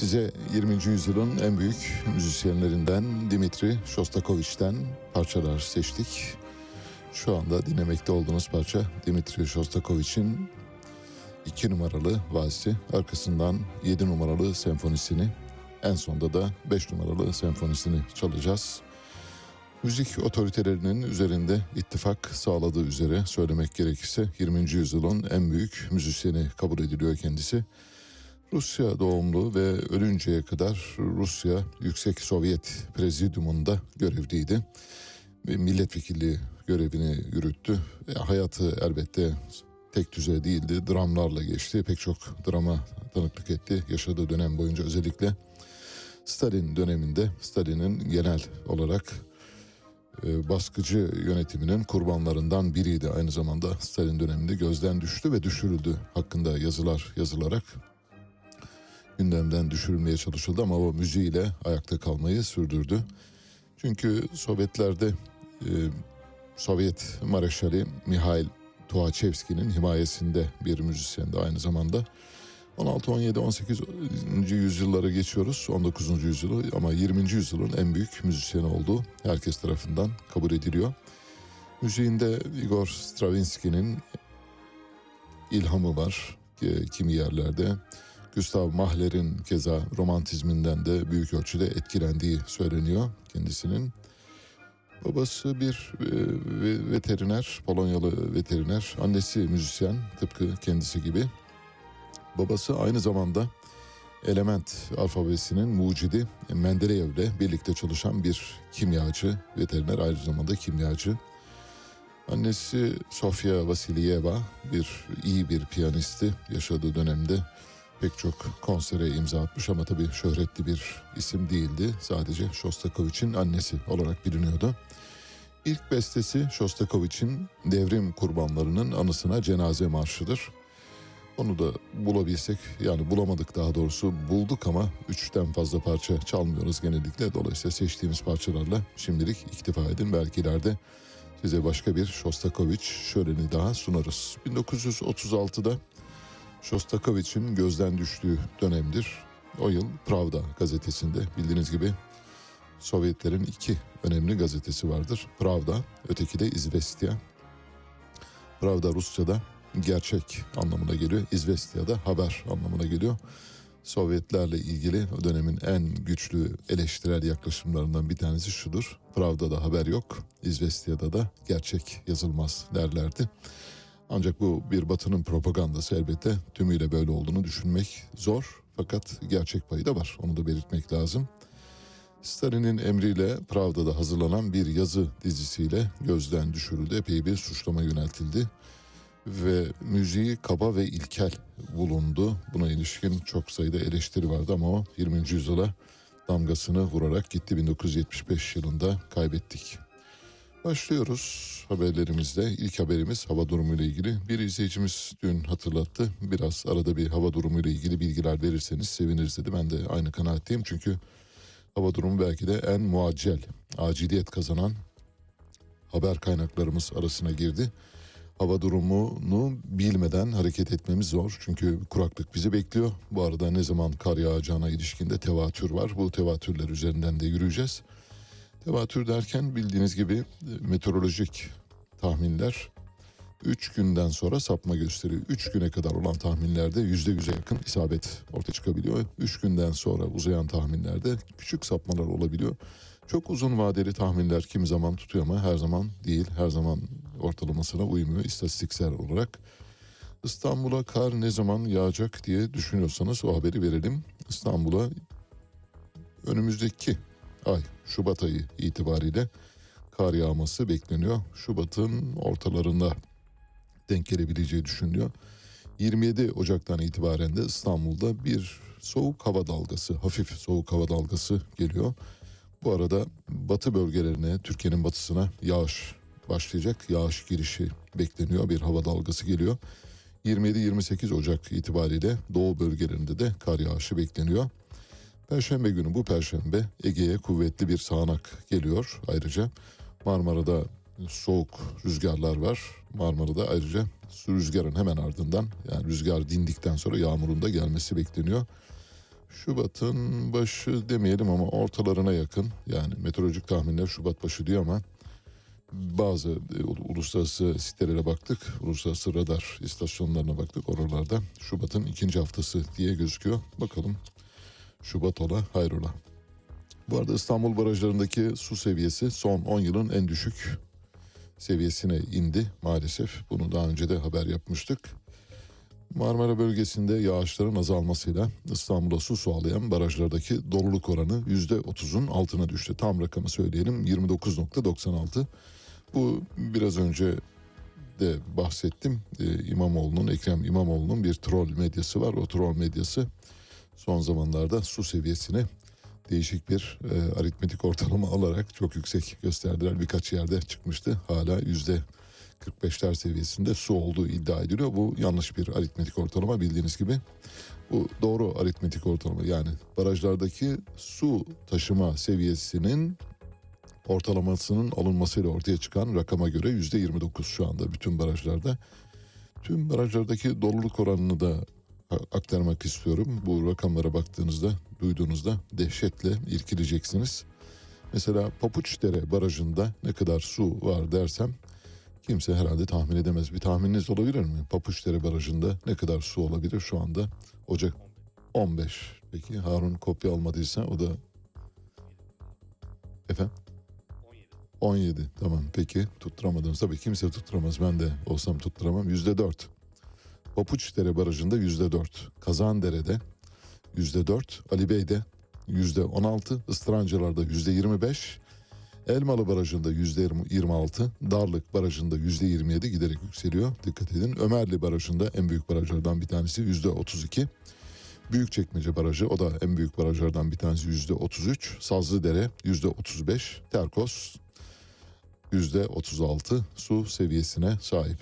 Size 20. yüzyılın en büyük müzisyenlerinden Dimitri Shostakovich'ten parçalar seçtik. Şu anda dinlemekte olduğunuz parça Dimitri Shostakovich'in 2 numaralı valsi, arkasından 7 numaralı senfonisini, en sonda da 5 numaralı senfonisini çalacağız. Müzik otoritelerinin üzerinde ittifak sağladığı üzere söylemek gerekirse 20. yüzyılın en büyük müzisyeni kabul ediliyor kendisi. Rusya doğumlu ve ölünceye kadar Rusya Yüksek Sovyet Prezidyumunda görevliydi. Ve milletvekilliği görevini yürüttü. E, hayatı elbette tek düze değildi. Dramlarla geçti. Pek çok drama tanıklık etti. Yaşadığı dönem boyunca özellikle Stalin döneminde Stalin'in genel olarak e, baskıcı yönetiminin kurbanlarından biriydi. Aynı zamanda Stalin döneminde gözden düştü ve düşürüldü hakkında yazılar yazılarak gündemden düşürülmeye çalışıldı ama o müziğiyle ayakta kalmayı sürdürdü. Çünkü Sovyetlerde e, Sovyet Mareşali Mihail Tuachevski'nin himayesinde bir müzisyendi aynı zamanda. 16, 17, 18. yüzyılları geçiyoruz. 19. yüzyılı ama 20. yüzyılın en büyük müzisyeni olduğu herkes tarafından kabul ediliyor. Müziğinde Igor Stravinsky'nin ilhamı var e, kimi yerlerde. Gustav Mahler'in keza romantizminden de büyük ölçüde etkilendiği söyleniyor kendisinin. Babası bir e, ve- veteriner, Polonyalı veteriner. Annesi müzisyen tıpkı kendisi gibi. Babası aynı zamanda element alfabesinin mucidi Mendeleyev'le birlikte çalışan bir kimyacı, veteriner aynı zamanda kimyacı. Annesi Sofia Vasilyeva bir iyi bir piyanisti yaşadığı dönemde pek çok konsere imza atmış ama tabii şöhretli bir isim değildi. Sadece Shostakovich'in annesi olarak biliniyordu. İlk bestesi Shostakovich'in devrim kurbanlarının anısına cenaze marşıdır. Onu da bulabilsek yani bulamadık daha doğrusu bulduk ama üçten fazla parça çalmıyoruz genellikle. Dolayısıyla seçtiğimiz parçalarla şimdilik iktifa edin. Belki ileride size başka bir Shostakovich şöleni daha sunarız. 1936'da Shostakovich'in gözden düştüğü dönemdir. O yıl Pravda gazetesinde bildiğiniz gibi Sovyetlerin iki önemli gazetesi vardır. Pravda, öteki de İzvestia. Pravda Rusça'da gerçek anlamına geliyor. İzvestia da haber anlamına geliyor. Sovyetlerle ilgili o dönemin en güçlü eleştirel yaklaşımlarından bir tanesi şudur. Pravda'da haber yok, İzvestia'da da gerçek yazılmaz derlerdi. Ancak bu bir batının propagandası elbette tümüyle böyle olduğunu düşünmek zor. Fakat gerçek payı da var onu da belirtmek lazım. Stalin'in emriyle Pravda'da hazırlanan bir yazı dizisiyle gözden düşürüldü. Epey bir suçlama yöneltildi ve müziği kaba ve ilkel bulundu. Buna ilişkin çok sayıda eleştiri vardı ama o 20. yüzyıla damgasını vurarak gitti 1975 yılında kaybettik. Başlıyoruz haberlerimizde. İlk haberimiz hava durumuyla ilgili. Bir izleyicimiz dün hatırlattı. Biraz arada bir hava durumuyla ilgili bilgiler verirseniz seviniriz dedi. Ben de aynı kanaatteyim çünkü hava durumu belki de en muaccel, aciliyet kazanan haber kaynaklarımız arasına girdi. Hava durumunu bilmeden hareket etmemiz zor. Çünkü kuraklık bizi bekliyor. Bu arada ne zaman kar yağacağına ilişkinde tevatür var. Bu tevatürler üzerinden de yürüyeceğiz. Tevatür derken bildiğiniz gibi e, meteorolojik tahminler 3 günden sonra sapma gösteriyor. 3 güne kadar olan tahminlerde %100'e yakın isabet ortaya çıkabiliyor. 3 günden sonra uzayan tahminlerde küçük sapmalar olabiliyor. Çok uzun vadeli tahminler kimi zaman tutuyor ama her zaman değil. Her zaman ortalamasına uymuyor istatistiksel olarak. İstanbul'a kar ne zaman yağacak diye düşünüyorsanız o haberi verelim. İstanbul'a önümüzdeki ay Şubat ayı itibariyle kar yağması bekleniyor. Şubat'ın ortalarında denk gelebileceği düşünülüyor. 27 Ocak'tan itibaren de İstanbul'da bir soğuk hava dalgası, hafif soğuk hava dalgası geliyor. Bu arada batı bölgelerine, Türkiye'nin batısına yağış başlayacak. Yağış girişi bekleniyor. Bir hava dalgası geliyor. 27-28 Ocak itibariyle doğu bölgelerinde de kar yağışı bekleniyor. Perşembe günü bu perşembe Ege'ye kuvvetli bir sağanak geliyor. Ayrıca Marmara'da soğuk rüzgarlar var. Marmara'da ayrıca su rüzgarın hemen ardından yani rüzgar dindikten sonra yağmurun da gelmesi bekleniyor. Şubat'ın başı demeyelim ama ortalarına yakın yani meteorolojik tahminler Şubat başı diyor ama bazı e, uluslararası sitelere baktık. Uluslararası radar istasyonlarına baktık. Oralarda Şubat'ın ikinci haftası diye gözüküyor. Bakalım Şubat ola hayrola. Bu arada İstanbul barajlarındaki su seviyesi son 10 yılın en düşük seviyesine indi maalesef. Bunu daha önce de haber yapmıştık. Marmara bölgesinde yağışların azalmasıyla İstanbul'a su sağlayan barajlardaki doluluk oranı %30'un altına düştü. Tam rakamı söyleyelim 29.96. Bu biraz önce de bahsettim. Ee, İmamoğlu'nun, Ekrem İmamoğlu'nun bir troll medyası var. O troll medyası son zamanlarda su seviyesini değişik bir e, aritmetik ortalama alarak çok yüksek gösterdiler. Birkaç yerde çıkmıştı. Hala yüzde 45'ler seviyesinde su olduğu iddia ediliyor. Bu yanlış bir aritmetik ortalama bildiğiniz gibi. Bu doğru aritmetik ortalama yani barajlardaki su taşıma seviyesinin ortalamasının alınmasıyla ortaya çıkan rakama göre yüzde 29 şu anda bütün barajlarda. Tüm barajlardaki doluluk oranını da aktarmak istiyorum. Bu rakamlara baktığınızda, duyduğunuzda dehşetle irkileceksiniz. Mesela Papuçdere Barajı'nda ne kadar su var dersem kimse herhalde tahmin edemez. Bir tahmininiz olabilir mi? Papuçdere Barajı'nda ne kadar su olabilir şu anda? Ocak 15. Peki Harun kopya almadıysa o da... Efendim? 17. Tamam peki tutturamadınız. Tabii kimse tutturamaz. Ben de olsam tutturamam. Yüzde dört. Papuçdere Barajı'nda yüzde dört. Kazandere'de yüzde dört. Ali Bey'de yüzde on altı. Istırancılar'da yüzde yirmi beş. Elmalı Barajı'nda yüzde yirmi altı. Darlık Barajı'nda yüzde yirmi yedi giderek yükseliyor. Dikkat edin. Ömerli Barajı'nda en büyük barajlardan bir tanesi yüzde otuz iki. Büyükçekmece Barajı o da en büyük barajlardan bir tanesi yüzde otuz üç. Sazlıdere yüzde otuz beş. Terkos yüzde 36 su seviyesine sahip.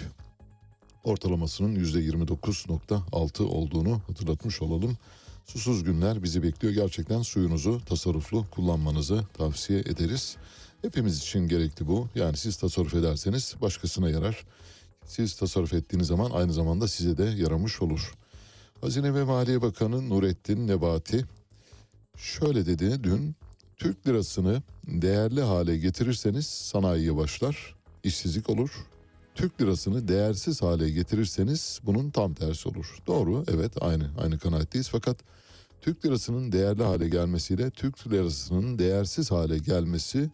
Ortalamasının yüzde 29.6 olduğunu hatırlatmış olalım. Susuz günler bizi bekliyor. Gerçekten suyunuzu tasarruflu kullanmanızı tavsiye ederiz. Hepimiz için gerekli bu. Yani siz tasarruf ederseniz başkasına yarar. Siz tasarruf ettiğiniz zaman aynı zamanda size de yaramış olur. Hazine ve Maliye Bakanı Nurettin Nebati şöyle dedi dün Türk lirasını değerli hale getirirseniz sanayiye başlar, işsizlik olur. Türk lirasını değersiz hale getirirseniz bunun tam tersi olur. Doğru, evet aynı aynı kanaatteyiz fakat Türk lirasının değerli hale gelmesiyle Türk lirasının değersiz hale gelmesi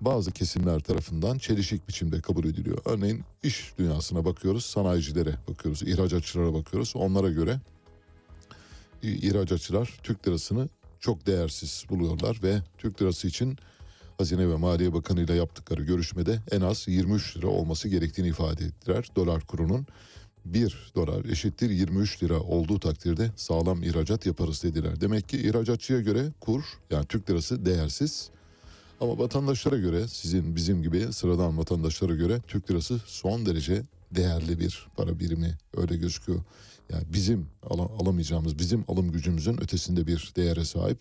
bazı kesimler tarafından çelişik biçimde kabul ediliyor. Örneğin iş dünyasına bakıyoruz, sanayicilere bakıyoruz, ihracatçılara bakıyoruz. Onlara göre ihracatçılar Türk lirasını çok değersiz buluyorlar ve Türk lirası için Hazine ve Maliye Bakanı ile yaptıkları görüşmede en az 23 lira olması gerektiğini ifade ettiler. Dolar kurunun 1 dolar eşittir 23 lira olduğu takdirde sağlam ihracat yaparız dediler. Demek ki ihracatçıya göre kur yani Türk lirası değersiz. Ama vatandaşlara göre sizin bizim gibi sıradan vatandaşlara göre Türk lirası son derece değerli bir para birimi öyle gözüküyor. Yani bizim al- alamayacağımız bizim alım gücümüzün ötesinde bir değere sahip.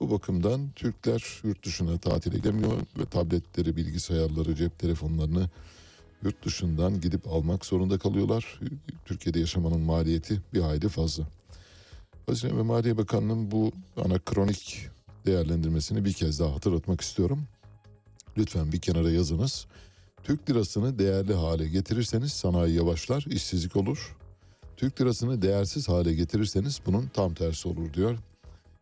Bu bakımdan Türkler yurt dışına tatile gelmiyor ve tabletleri, bilgisayarları, cep telefonlarını yurt dışından gidip almak zorunda kalıyorlar. Türkiye'de yaşamanın maliyeti bir hayli fazla. Hazine ve Maliye Bakanlığı'nın bu anakronik değerlendirmesini bir kez daha hatırlatmak istiyorum. Lütfen bir kenara yazınız. Türk lirasını değerli hale getirirseniz sanayi yavaşlar, işsizlik olur. Türk lirasını değersiz hale getirirseniz bunun tam tersi olur diyor.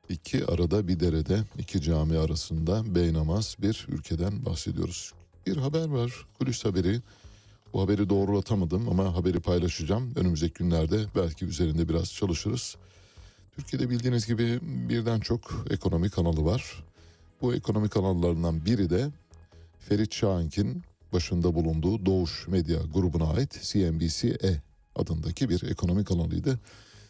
İki arada bir derede, iki cami arasında beynamaz bir ülkeden bahsediyoruz. Bir haber var, kulis haberi. Bu haberi doğrulatamadım ama haberi paylaşacağım. Önümüzdeki günlerde belki üzerinde biraz çalışırız. Türkiye'de bildiğiniz gibi birden çok ekonomi kanalı var. Bu ekonomi kanallarından biri de Ferit Şahink'in başında bulunduğu Doğuş Medya grubuna ait CNBC-E adındaki bir ekonomi kanalıydı.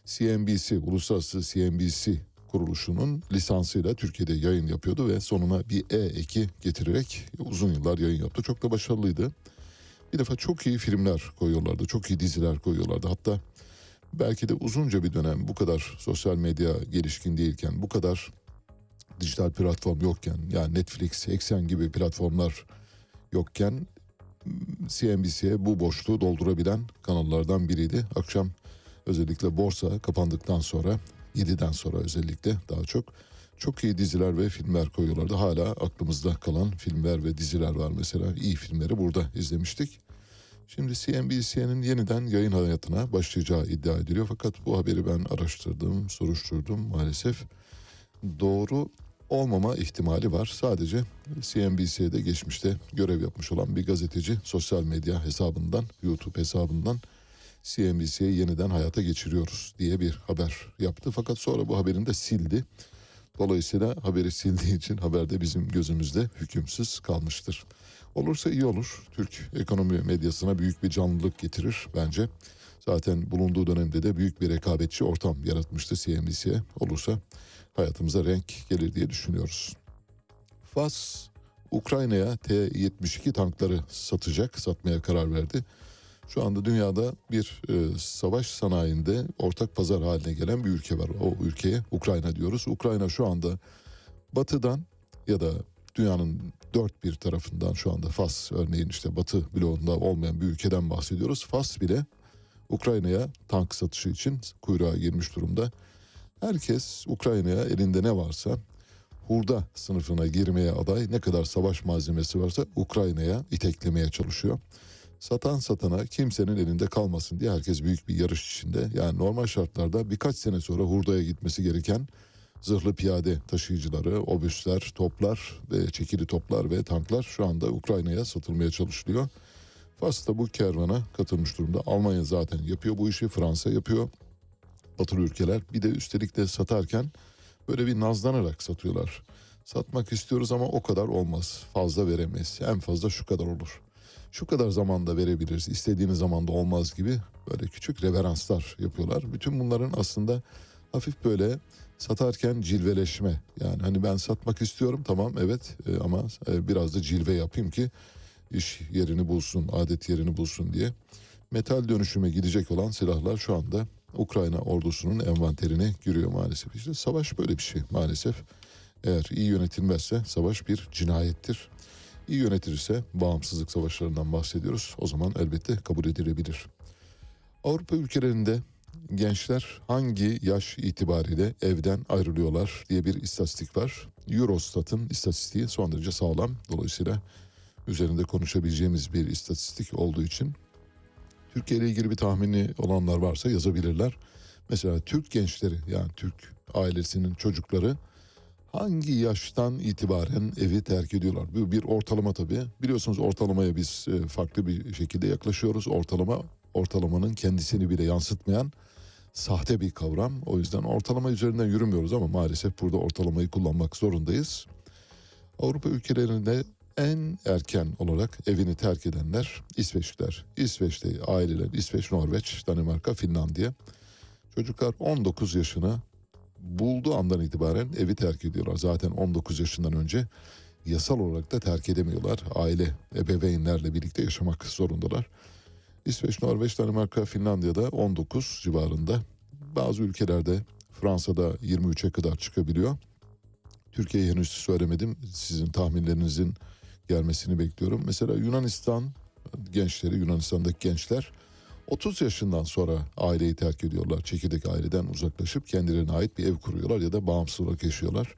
CNBC, Uluslararası CNBC kuruluşunun lisansıyla Türkiye'de yayın yapıyordu ve sonuna bir E eki getirerek uzun yıllar yayın yaptı. Çok da başarılıydı. Bir defa çok iyi filmler koyuyorlardı, çok iyi diziler koyuyorlardı. Hatta belki de uzunca bir dönem bu kadar sosyal medya gelişkin değilken, bu kadar dijital platform yokken, yani Netflix, Eksen gibi platformlar yokken CNBC'ye bu boşluğu doldurabilen kanallardan biriydi. Akşam özellikle borsa kapandıktan sonra 7'den sonra özellikle daha çok çok iyi diziler ve filmler koyuyorlardı. Hala aklımızda kalan filmler ve diziler var mesela. İyi filmleri burada izlemiştik. Şimdi CNBC'nin yeniden yayın hayatına başlayacağı iddia ediliyor. Fakat bu haberi ben araştırdım, soruşturdum maalesef. Doğru olmama ihtimali var. Sadece CNBC'de geçmişte görev yapmış olan bir gazeteci sosyal medya hesabından, YouTube hesabından CNBC'yi yeniden hayata geçiriyoruz diye bir haber yaptı. Fakat sonra bu haberini de sildi. Dolayısıyla haberi sildiği için haberde bizim gözümüzde hükümsüz kalmıştır. Olursa iyi olur. Türk ekonomi medyasına büyük bir canlılık getirir bence. Zaten bulunduğu dönemde de büyük bir rekabetçi ortam yaratmıştı CNBC'ye. Olursa hayatımıza renk gelir diye düşünüyoruz. Fas Ukrayna'ya T-72 tankları satacak, satmaya karar verdi. Şu anda dünyada bir e, savaş sanayinde ortak pazar haline gelen bir ülke var. O ülkeye Ukrayna diyoruz. Ukrayna şu anda batıdan ya da dünyanın dört bir tarafından şu anda Fas örneğin işte batı bloğunda olmayan bir ülkeden bahsediyoruz. Fas bile Ukrayna'ya tank satışı için kuyruğa girmiş durumda. Herkes Ukrayna'ya elinde ne varsa hurda sınıfına girmeye aday ne kadar savaş malzemesi varsa Ukrayna'ya iteklemeye çalışıyor. Satan satana kimsenin elinde kalmasın diye herkes büyük bir yarış içinde. Yani normal şartlarda birkaç sene sonra hurdaya gitmesi gereken zırhlı piyade taşıyıcıları, obüsler, toplar ve çekili toplar ve tanklar şu anda Ukrayna'ya satılmaya çalışılıyor. Fas da bu kervana katılmış durumda. Almanya zaten yapıyor bu işi, Fransa yapıyor. Batılı ülkeler bir de üstelik de satarken böyle bir nazlanarak satıyorlar. Satmak istiyoruz ama o kadar olmaz. Fazla veremeyiz. En fazla şu kadar olur. Şu kadar zamanda verebiliriz. İstediğiniz zamanda olmaz gibi böyle küçük reveranslar yapıyorlar. Bütün bunların aslında hafif böyle satarken cilveleşme. Yani hani ben satmak istiyorum tamam evet e, ama e, biraz da cilve yapayım ki iş yerini bulsun, adet yerini bulsun diye. Metal dönüşüme gidecek olan silahlar şu anda Ukrayna ordusunun envanterine giriyor maalesef. İşte savaş böyle bir şey maalesef. Eğer iyi yönetilmezse savaş bir cinayettir. İyi yönetilirse bağımsızlık savaşlarından bahsediyoruz. O zaman elbette kabul edilebilir. Avrupa ülkelerinde gençler hangi yaş itibariyle evden ayrılıyorlar diye bir istatistik var. Eurostat'ın istatistiği son derece sağlam. Dolayısıyla üzerinde konuşabileceğimiz bir istatistik olduğu için Türkiye ile ilgili bir tahmini olanlar varsa yazabilirler. Mesela Türk gençleri yani Türk ailesinin çocukları hangi yaştan itibaren evi terk ediyorlar? Bu bir ortalama tabii. Biliyorsunuz ortalamaya biz e, farklı bir şekilde yaklaşıyoruz. Ortalama ortalamanın kendisini bile yansıtmayan sahte bir kavram. O yüzden ortalama üzerinden yürümüyoruz ama maalesef burada ortalamayı kullanmak zorundayız. Avrupa ülkelerinde en erken olarak evini terk edenler İsveçliler. İsveç'te aileler İsveç, Norveç, Danimarka, Finlandiya. Çocuklar 19 yaşına bulduğu andan itibaren evi terk ediyorlar. Zaten 19 yaşından önce yasal olarak da terk edemiyorlar. Aile, ebeveynlerle birlikte yaşamak zorundalar. İsveç, Norveç, Danimarka, Finlandiya'da 19 civarında. Bazı ülkelerde Fransa'da 23'e kadar çıkabiliyor. Türkiye'yi henüz söylemedim. Sizin tahminlerinizin gelmesini bekliyorum. Mesela Yunanistan gençleri, Yunanistan'daki gençler 30 yaşından sonra aileyi terk ediyorlar. Çekirdek aileden uzaklaşıp kendilerine ait bir ev kuruyorlar ya da bağımsız olarak yaşıyorlar.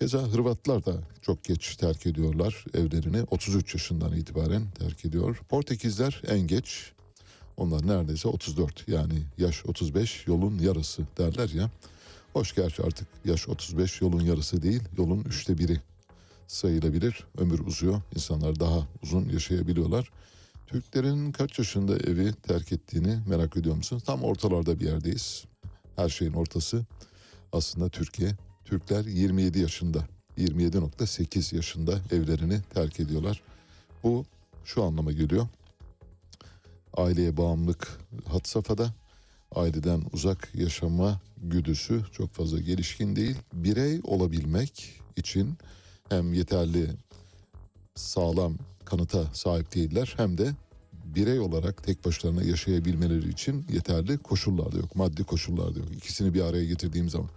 Keza Hırvatlar da çok geç terk ediyorlar evlerini. 33 yaşından itibaren terk ediyor. Portekizler en geç. Onlar neredeyse 34 yani yaş 35 yolun yarısı derler ya. Hoş gerçi artık yaş 35 yolun yarısı değil yolun üçte biri sayılabilir. Ömür uzuyor. İnsanlar daha uzun yaşayabiliyorlar. Türklerin kaç yaşında evi terk ettiğini merak ediyor musunuz? Tam ortalarda bir yerdeyiz. Her şeyin ortası aslında Türkiye. Türkler 27 yaşında, 27.8 yaşında evlerini terk ediyorlar. Bu şu anlama geliyor. Aileye bağımlılık had safhada. Aileden uzak yaşama güdüsü çok fazla gelişkin değil. Birey olabilmek için hem yeterli sağlam kanıta sahip değiller hem de birey olarak tek başlarına yaşayabilmeleri için yeterli koşullar da yok. Maddi koşullar da yok. İkisini bir araya getirdiğim zaman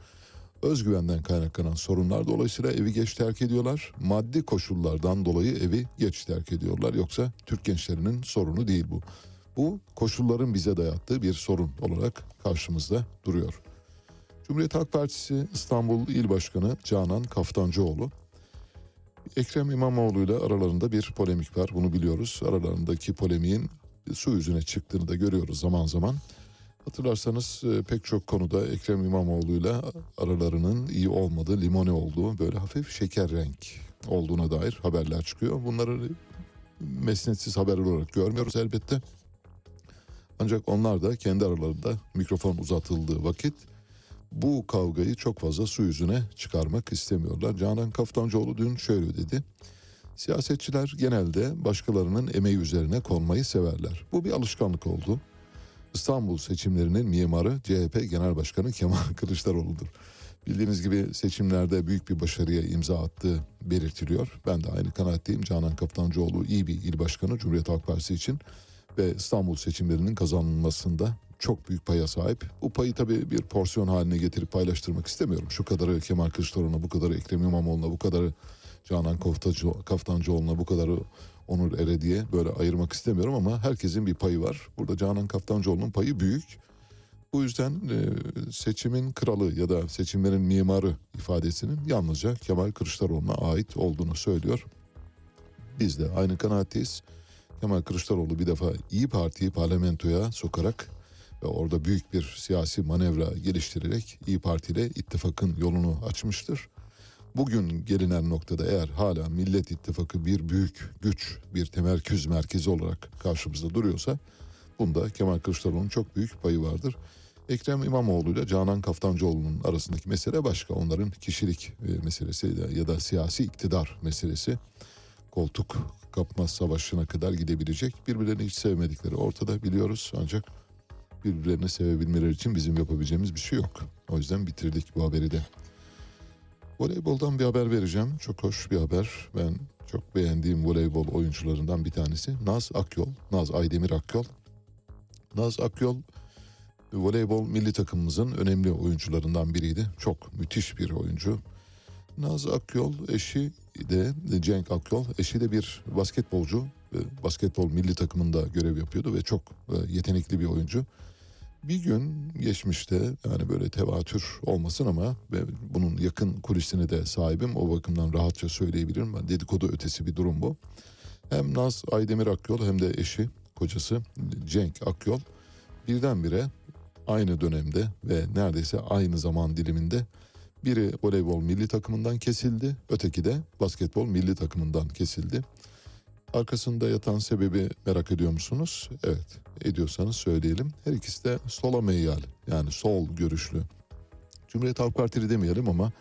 özgüvenden kaynaklanan sorunlar dolayısıyla evi geç terk ediyorlar. Maddi koşullardan dolayı evi geç terk ediyorlar. Yoksa Türk gençlerinin sorunu değil bu. Bu koşulların bize dayattığı bir sorun olarak karşımızda duruyor. Cumhuriyet Halk Partisi İstanbul İl Başkanı Canan Kaftancıoğlu Ekrem İmamoğlu ile aralarında bir polemik var. Bunu biliyoruz. Aralarındaki polemiğin su yüzüne çıktığını da görüyoruz zaman zaman. Hatırlarsanız e, pek çok konuda Ekrem İmamoğlu ile aralarının iyi olmadığı, limone olduğu, böyle hafif şeker renk olduğuna dair haberler çıkıyor. Bunları mesnetsiz haber olarak görmüyoruz elbette. Ancak onlar da kendi aralarında mikrofon uzatıldığı vakit bu kavgayı çok fazla su yüzüne çıkarmak istemiyorlar. Canan Kaftancıoğlu dün şöyle dedi. Siyasetçiler genelde başkalarının emeği üzerine konmayı severler. Bu bir alışkanlık oldu. İstanbul seçimlerinin mimarı CHP Genel Başkanı Kemal Kılıçdaroğlu'dur. Bildiğiniz gibi seçimlerde büyük bir başarıya imza attığı belirtiliyor. Ben de aynı kanaatteyim. Canan Kaftancıoğlu iyi bir il başkanı Cumhuriyet Halk Partisi için ve İstanbul seçimlerinin kazanılmasında çok büyük paya sahip. Bu payı tabii bir porsiyon haline getirip paylaştırmak istemiyorum. Şu kadarı Kemal Kılıçdaroğlu'na, bu kadarı Ekrem İmamoğlu'na, bu kadarı Canan Kaftancıoğlu'na, bu kadarı Onur Ere diye böyle ayırmak istemiyorum ama herkesin bir payı var. Burada Canan Kaftancıoğlu'nun payı büyük. Bu yüzden e, seçimin kralı ya da seçimlerin mimarı ifadesinin yalnızca Kemal Kılıçdaroğlu'na ait olduğunu söylüyor. Biz de aynı kanaatteyiz. Kemal Kılıçdaroğlu bir defa İyi Parti'yi parlamentoya sokarak orada büyük bir siyasi manevra geliştirerek İyi Parti ile ittifakın yolunu açmıştır. Bugün gelinen noktada eğer hala Millet İttifakı bir büyük güç, bir temerküz merkezi olarak karşımızda duruyorsa bunda Kemal Kılıçdaroğlu'nun çok büyük payı vardır. Ekrem İmamoğlu ile Canan Kaftancıoğlu'nun arasındaki mesele başka. Onların kişilik e, meselesi ya da siyasi iktidar meselesi. Koltuk kapma savaşına kadar gidebilecek. Birbirlerini hiç sevmedikleri ortada biliyoruz ancak birbirlerini sevebilmeleri için bizim yapabileceğimiz bir şey yok. O yüzden bitirdik bu haberi de. Voleyboldan bir haber vereceğim. Çok hoş bir haber. Ben çok beğendiğim voleybol oyuncularından bir tanesi. Naz Akyol. Naz Aydemir Akyol. Naz Akyol voleybol milli takımımızın önemli oyuncularından biriydi. Çok müthiş bir oyuncu. Naz Akyol eşi de Cenk Akyol eşi de bir basketbolcu. Basketbol milli takımında görev yapıyordu ve çok e, yetenekli bir oyuncu. Bir gün geçmişte yani böyle tevatür olmasın ama ve bunun yakın kulisine de sahibim. O bakımdan rahatça söyleyebilirim. Ben dedikodu ötesi bir durum bu. Hem Naz Aydemir Akyol hem de eşi, kocası Cenk Akyol birdenbire aynı dönemde ve neredeyse aynı zaman diliminde biri voleybol milli takımından kesildi, öteki de basketbol milli takımından kesildi. Arkasında yatan sebebi merak ediyor musunuz? Evet, ediyorsanız söyleyelim. Her ikisi de sola meyyal yani sol görüşlü. Cumhuriyet Halk Partili demeyelim ama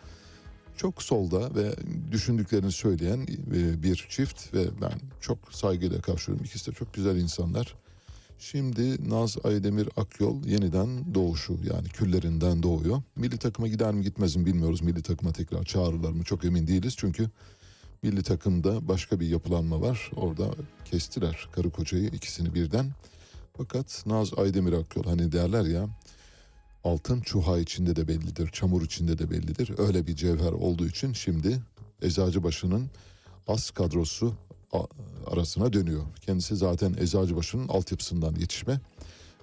çok solda ve düşündüklerini söyleyen e, bir çift ve ben çok saygıyla karşılıyorum. İkisi de çok güzel insanlar. Şimdi Naz Aydemir Akyol yeniden doğuşu yani küllerinden doğuyor. Milli takıma gider mi gitmez mi bilmiyoruz. Milli takıma tekrar çağırırlar mı çok emin değiliz. Çünkü milli takımda başka bir yapılanma var. Orada kestiler karı kocayı ikisini birden. Fakat Naz Aydemir Akyol hani derler ya altın çuha içinde de bellidir, çamur içinde de bellidir. Öyle bir cevher olduğu için şimdi Eczacıbaşı'nın as kadrosu arasına dönüyor. Kendisi zaten Eczacıbaşı'nın altyapısından yetişme.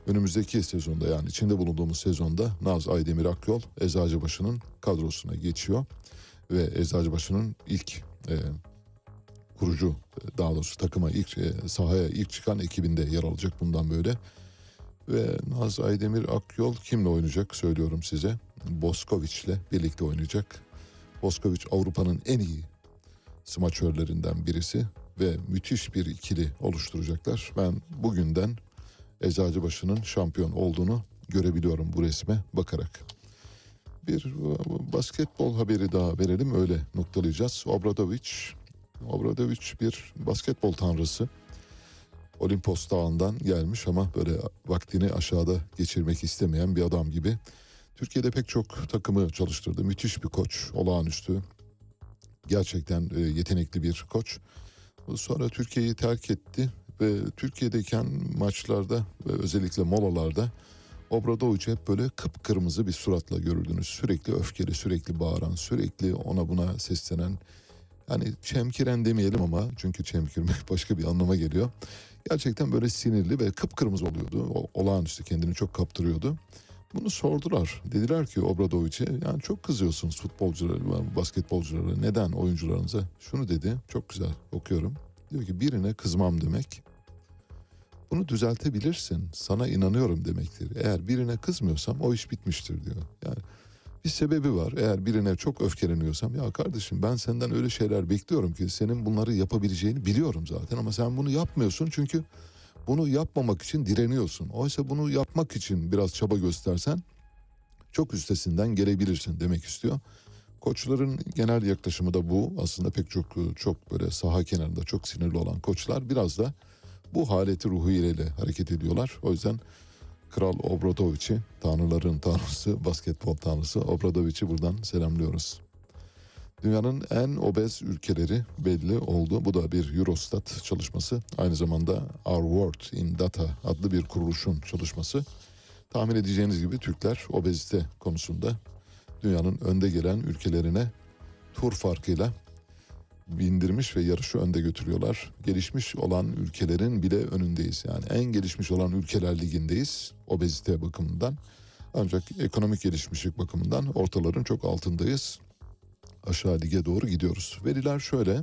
Önümüzdeki sezonda yani içinde bulunduğumuz sezonda Naz Aydemir Akyol Eczacıbaşı'nın kadrosuna geçiyor. Ve Eczacıbaşı'nın ilk e, kurucu daha doğrusu takıma ilk e, sahaya ilk çıkan ekibinde yer alacak bundan böyle. Ve Naz Aydemir Akyol kimle oynayacak söylüyorum size. Boskoviç'le birlikte oynayacak. Boskoviç Avrupa'nın en iyi smaçörlerinden birisi ve müthiş bir ikili oluşturacaklar. Ben bugünden Eczacıbaşı'nın şampiyon olduğunu görebiliyorum bu resme bakarak. Bir basketbol haberi daha verelim öyle noktalayacağız. Obradovic, Obradovic bir basketbol tanrısı. Olimpos Dağı'ndan gelmiş ama böyle vaktini aşağıda geçirmek istemeyen bir adam gibi. Türkiye'de pek çok takımı çalıştırdı. Müthiş bir koç, olağanüstü. Gerçekten e, yetenekli bir koç. Sonra Türkiye'yi terk etti ve Türkiye'deyken maçlarda ve özellikle molalarda Obradovic hep böyle kıpkırmızı bir suratla görürdünüz. Sürekli öfkeli, sürekli bağıran, sürekli ona buna seslenen. Yani çemkiren demeyelim ama çünkü çemkirmek başka bir anlama geliyor. Gerçekten böyle sinirli ve kıpkırmızı oluyordu. O, olağanüstü kendini çok kaptırıyordu. Bunu sordular. Dediler ki Obradovic'e yani çok kızıyorsunuz futbolculara, basketbolculara. Neden oyuncularınıza? Şunu dedi. Çok güzel okuyorum. Diyor ki birine kızmam demek bunu düzeltebilirsin. Sana inanıyorum demektir. Eğer birine kızmıyorsam o iş bitmiştir diyor. Yani bir sebebi var. Eğer birine çok öfkeleniyorsam ya kardeşim ben senden öyle şeyler bekliyorum ki senin bunları yapabileceğini biliyorum zaten ama sen bunu yapmıyorsun çünkü bunu yapmamak için direniyorsun. Oysa bunu yapmak için biraz çaba göstersen çok üstesinden gelebilirsin demek istiyor. Koçların genel yaklaşımı da bu. Aslında pek çok çok böyle saha kenarında çok sinirli olan koçlar biraz da bu haleti ruhu ile hareket ediyorlar. O yüzden Kral Obradovic'i, tanrıların tanrısı, basketbol tanrısı Obradovic'i buradan selamlıyoruz. Dünyanın en obez ülkeleri belli oldu. Bu da bir Eurostat çalışması. Aynı zamanda Our World in Data adlı bir kuruluşun çalışması. Tahmin edeceğiniz gibi Türkler obezite konusunda dünyanın önde gelen ülkelerine tur farkıyla bindirmiş ve yarışı önde götürüyorlar. Gelişmiş olan ülkelerin bile önündeyiz. Yani en gelişmiş olan ülkeler ligindeyiz obezite bakımından. Ancak ekonomik gelişmişlik bakımından ortaların çok altındayız. Aşağı lige doğru gidiyoruz. Veriler şöyle.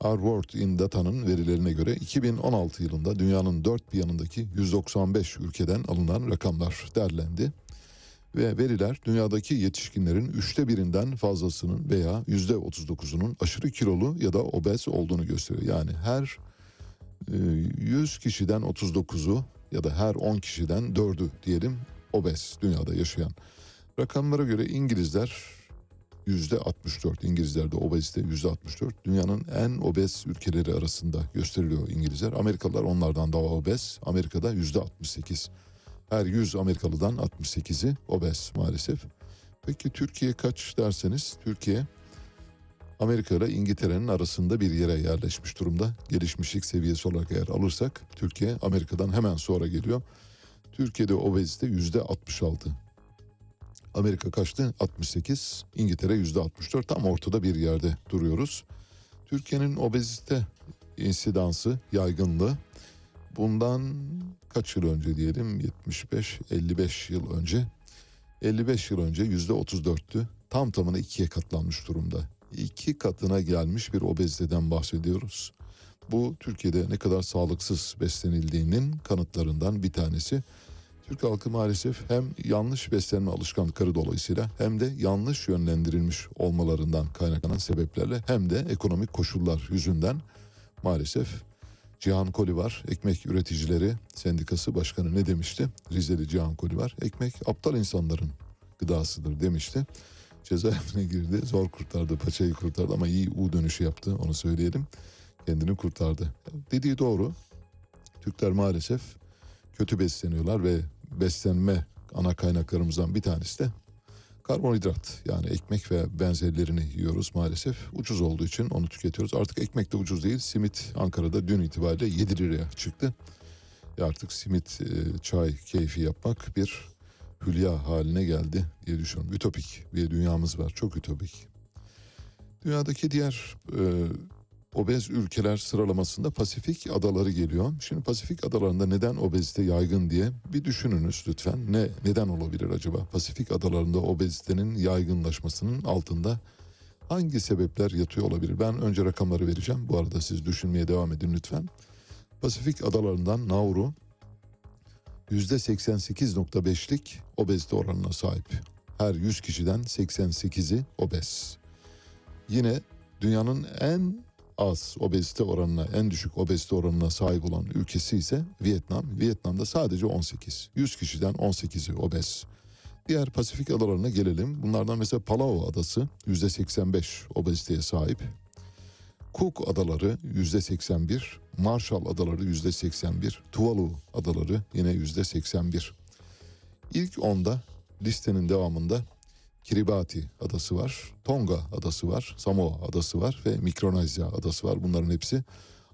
Our World in Data'nın verilerine göre 2016 yılında dünyanın dört bir yanındaki 195 ülkeden alınan rakamlar derlendi. Ve veriler dünyadaki yetişkinlerin üçte birinden fazlasının veya yüzde 39'unun aşırı kilolu ya da obez olduğunu gösteriyor. Yani her e, 100 kişiden 39'u ya da her 10 kişiden 4'ü diyelim obez dünyada yaşayan. Rakamlara göre İngilizler yüzde 64 İngilizlerde obezite yüzde 64 dünyanın en obez ülkeleri arasında gösteriliyor İngilizler. Amerikalılar onlardan daha obez. Amerika'da yüzde 68. Her 100 Amerikalıdan 68'i obez maalesef. Peki Türkiye kaç derseniz Türkiye Amerika ile İngiltere'nin arasında bir yere yerleşmiş durumda. Gelişmişlik seviyesi olarak eğer alırsak Türkiye Amerika'dan hemen sonra geliyor. Türkiye'de obezite yüzde 66. Amerika kaçtı? 68. İngiltere yüzde 64. Tam ortada bir yerde duruyoruz. Türkiye'nin obezite insidansı, yaygınlığı bundan kaç yıl önce diyelim 75 55 yıl önce 55 yıl önce yüzde 34'tü. Tam tamına ikiye katlanmış durumda. İki katına gelmiş bir obeziteden bahsediyoruz. Bu Türkiye'de ne kadar sağlıksız beslenildiğinin kanıtlarından bir tanesi. Türk halkı maalesef hem yanlış beslenme alışkanlıkları dolayısıyla hem de yanlış yönlendirilmiş olmalarından kaynaklanan sebeplerle hem de ekonomik koşullar yüzünden maalesef Cihan Koli var. Ekmek Üreticileri Sendikası Başkanı ne demişti? Rizeli Cihan Koli var. Ekmek aptal insanların gıdasıdır demişti. Cezaevine girdi. Zor kurtardı. Paçayı kurtardı ama iyi U dönüşü yaptı. Onu söyleyelim. Kendini kurtardı. Dediği doğru. Türkler maalesef kötü besleniyorlar ve beslenme ana kaynaklarımızdan bir tanesi de karbonhidrat yani ekmek ve benzerlerini yiyoruz maalesef. Ucuz olduğu için onu tüketiyoruz. Artık ekmek de ucuz değil. Simit Ankara'da dün itibariyle 7 liraya çıktı. E artık simit, e, çay keyfi yapmak bir hülya haline geldi diye düşünüyorum. Ütopik bir dünyamız var. Çok ütopik. Dünyadaki diğer e, obez ülkeler sıralamasında Pasifik adaları geliyor. Şimdi Pasifik adalarında neden obezite yaygın diye bir düşününüz lütfen. Ne neden olabilir acaba? Pasifik adalarında obezitenin yaygınlaşmasının altında hangi sebepler yatıyor olabilir? Ben önce rakamları vereceğim. Bu arada siz düşünmeye devam edin lütfen. Pasifik adalarından Nauru %88.5'lik obezite oranına sahip. Her 100 kişiden 88'i obez. Yine dünyanın en az obezite oranına, en düşük obezite oranına sahip olan ülkesi ise Vietnam. Vietnam'da sadece 18. 100 kişiden 18'i obez. Diğer Pasifik adalarına gelelim. Bunlardan mesela Palau adası %85 obeziteye sahip. Cook adaları %81, Marshall adaları %81, Tuvalu adaları yine %81. İlk onda listenin devamında Kiribati adası var, Tonga adası var, Samoa adası var ve Mikronezya adası var. Bunların hepsi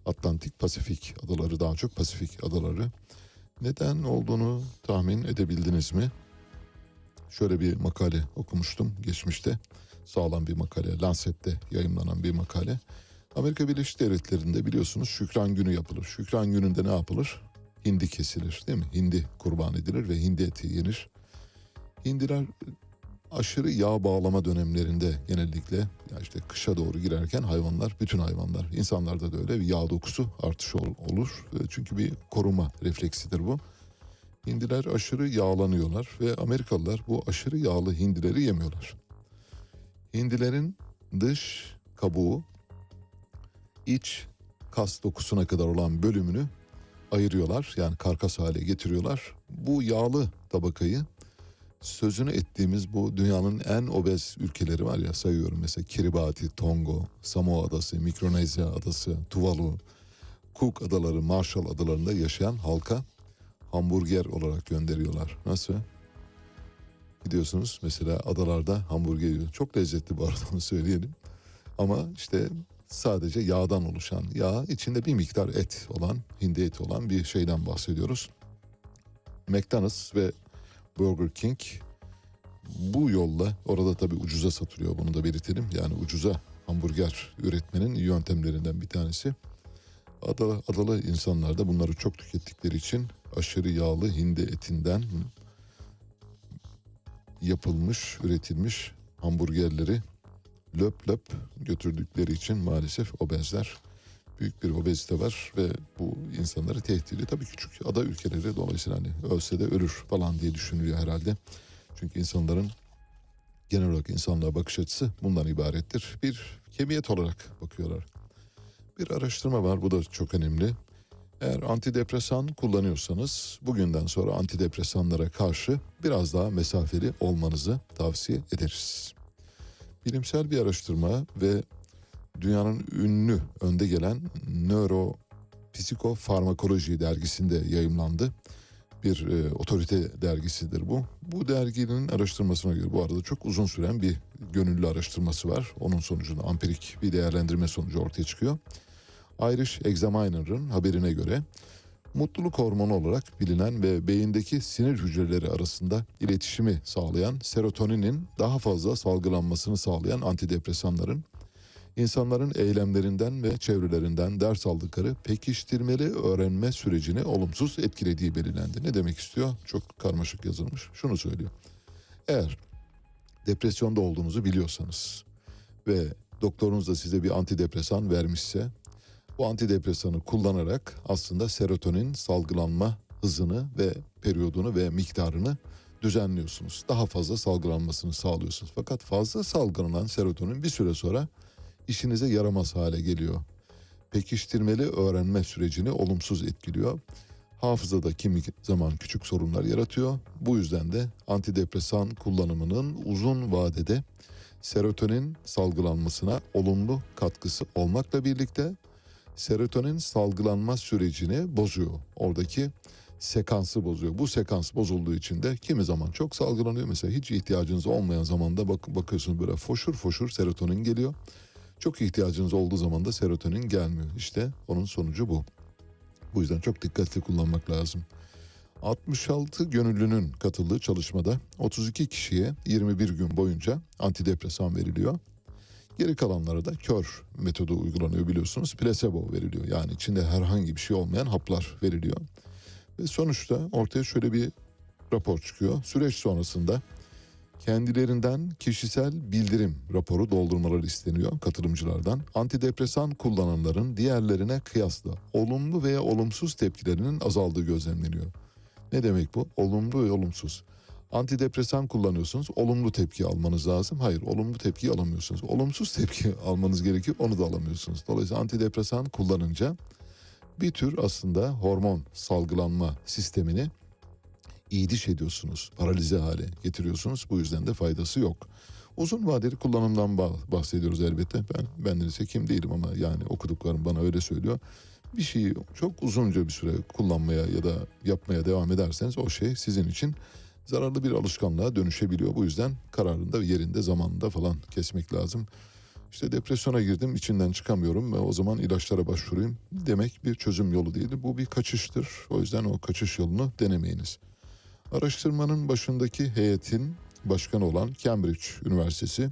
Atlantik Pasifik adaları daha çok Pasifik adaları. Neden olduğunu tahmin edebildiniz mi? Şöyle bir makale okumuştum geçmişte. Sağlam bir makale, Lancet'te yayınlanan bir makale. Amerika Birleşik Devletleri'nde biliyorsunuz Şükran Günü yapılır. Şükran Günü'nde ne yapılır? Hindi kesilir değil mi? Hindi kurban edilir ve hindi eti yenir. Hindiler aşırı yağ bağlama dönemlerinde genellikle ya işte kışa doğru girerken hayvanlar, bütün hayvanlar, insanlarda da öyle bir yağ dokusu artışı olur. Çünkü bir koruma refleksidir bu. Hindiler aşırı yağlanıyorlar ve Amerikalılar bu aşırı yağlı hindileri yemiyorlar. Hindilerin dış kabuğu iç kas dokusuna kadar olan bölümünü ayırıyorlar. Yani karkas hale getiriyorlar. Bu yağlı tabakayı sözünü ettiğimiz bu dünyanın en obez ülkeleri var ya sayıyorum mesela Kiribati, Tongo, Samoa Adası, Mikronezya Adası, Tuvalu, Cook Adaları, Marshall Adalarında yaşayan halka hamburger olarak gönderiyorlar. Nasıl? Gidiyorsunuz mesela adalarda hamburger yiyor. Çok lezzetli bu arada onu söyleyelim. Ama işte sadece yağdan oluşan yağ içinde bir miktar et olan hindi eti olan bir şeyden bahsediyoruz. McDonald's ve Burger King bu yolla orada tabii ucuza satılıyor bunu da belirtelim. Yani ucuza hamburger üretmenin yöntemlerinden bir tanesi. Adalı, adalı insanlar da bunları çok tükettikleri için aşırı yağlı hindi etinden yapılmış, üretilmiş hamburgerleri löp löp götürdükleri için maalesef obezler. Büyük bir obezite var ve bu insanları tehdit ediyor. Tabii küçük ada ülkeleri dolayısıyla hani ölse de ölür falan diye düşünülüyor herhalde. Çünkü insanların genel olarak insanlığa bakış açısı bundan ibarettir. Bir kemiyet olarak bakıyorlar. Bir araştırma var bu da çok önemli. Eğer antidepresan kullanıyorsanız bugünden sonra antidepresanlara karşı biraz daha mesafeli olmanızı tavsiye ederiz. Bilimsel bir araştırma ve dünyanın ünlü önde gelen Nöropsikofarmakoloji dergisinde yayımlandı. Bir e, otorite dergisidir bu. Bu derginin araştırmasına göre bu arada çok uzun süren bir gönüllü araştırması var. Onun sonucunda ampirik bir değerlendirme sonucu ortaya çıkıyor. Irish Examiner'ın haberine göre mutluluk hormonu olarak bilinen ve beyindeki sinir hücreleri arasında iletişimi sağlayan serotoninin daha fazla salgılanmasını sağlayan antidepresanların insanların eylemlerinden ve çevrelerinden ders aldıkları pekiştirmeli öğrenme sürecini olumsuz etkilediği belirlendi. Ne demek istiyor? Çok karmaşık yazılmış. Şunu söylüyor. Eğer depresyonda olduğunuzu biliyorsanız ve doktorunuz da size bir antidepresan vermişse bu antidepresanı kullanarak aslında serotonin salgılanma hızını ve periyodunu ve miktarını düzenliyorsunuz. Daha fazla salgılanmasını sağlıyorsunuz. Fakat fazla salgılanan serotonin bir süre sonra işinize yaramaz hale geliyor. Pekiştirmeli öğrenme sürecini olumsuz etkiliyor. Hafızada kimi zaman küçük sorunlar yaratıyor. Bu yüzden de antidepresan kullanımının uzun vadede serotonin salgılanmasına olumlu katkısı olmakla birlikte serotonin salgılanma sürecini bozuyor. Oradaki sekansı bozuyor. Bu sekans bozulduğu için de kimi zaman çok salgılanıyor. Mesela hiç ihtiyacınız olmayan zamanda bak bakıyorsunuz böyle foşur foşur serotonin geliyor. Çok ihtiyacınız olduğu zaman da serotonin gelmiyor. İşte onun sonucu bu. Bu yüzden çok dikkatli kullanmak lazım. 66 gönüllünün katıldığı çalışmada 32 kişiye 21 gün boyunca antidepresan veriliyor. Geri kalanlara da kör metodu uygulanıyor biliyorsunuz. Plasebo veriliyor. Yani içinde herhangi bir şey olmayan haplar veriliyor. Ve sonuçta ortaya şöyle bir rapor çıkıyor. Süreç sonrasında kendilerinden kişisel bildirim raporu doldurmaları isteniyor katılımcılardan. Antidepresan kullananların diğerlerine kıyasla olumlu veya olumsuz tepkilerinin azaldığı gözlemleniyor. Ne demek bu? Olumlu ve olumsuz. Antidepresan kullanıyorsunuz, olumlu tepki almanız lazım. Hayır, olumlu tepki alamıyorsunuz. Olumsuz tepki almanız gerekiyor, onu da alamıyorsunuz. Dolayısıyla antidepresan kullanınca bir tür aslında hormon salgılanma sistemini iyiliş ediyorsunuz, paralize hale getiriyorsunuz. Bu yüzden de faydası yok. Uzun vadeli kullanımdan bahsediyoruz elbette. Ben bendeniz hekim değilim ama yani okuduklarım bana öyle söylüyor. Bir şeyi çok uzunca bir süre kullanmaya ya da yapmaya devam ederseniz o şey sizin için zararlı bir alışkanlığa dönüşebiliyor. Bu yüzden kararında yerinde zamanında falan kesmek lazım. İşte depresyona girdim içinden çıkamıyorum ve o zaman ilaçlara başvurayım demek bir çözüm yolu değil. Bu bir kaçıştır. O yüzden o kaçış yolunu denemeyiniz. Araştırmanın başındaki heyetin başkanı olan Cambridge Üniversitesi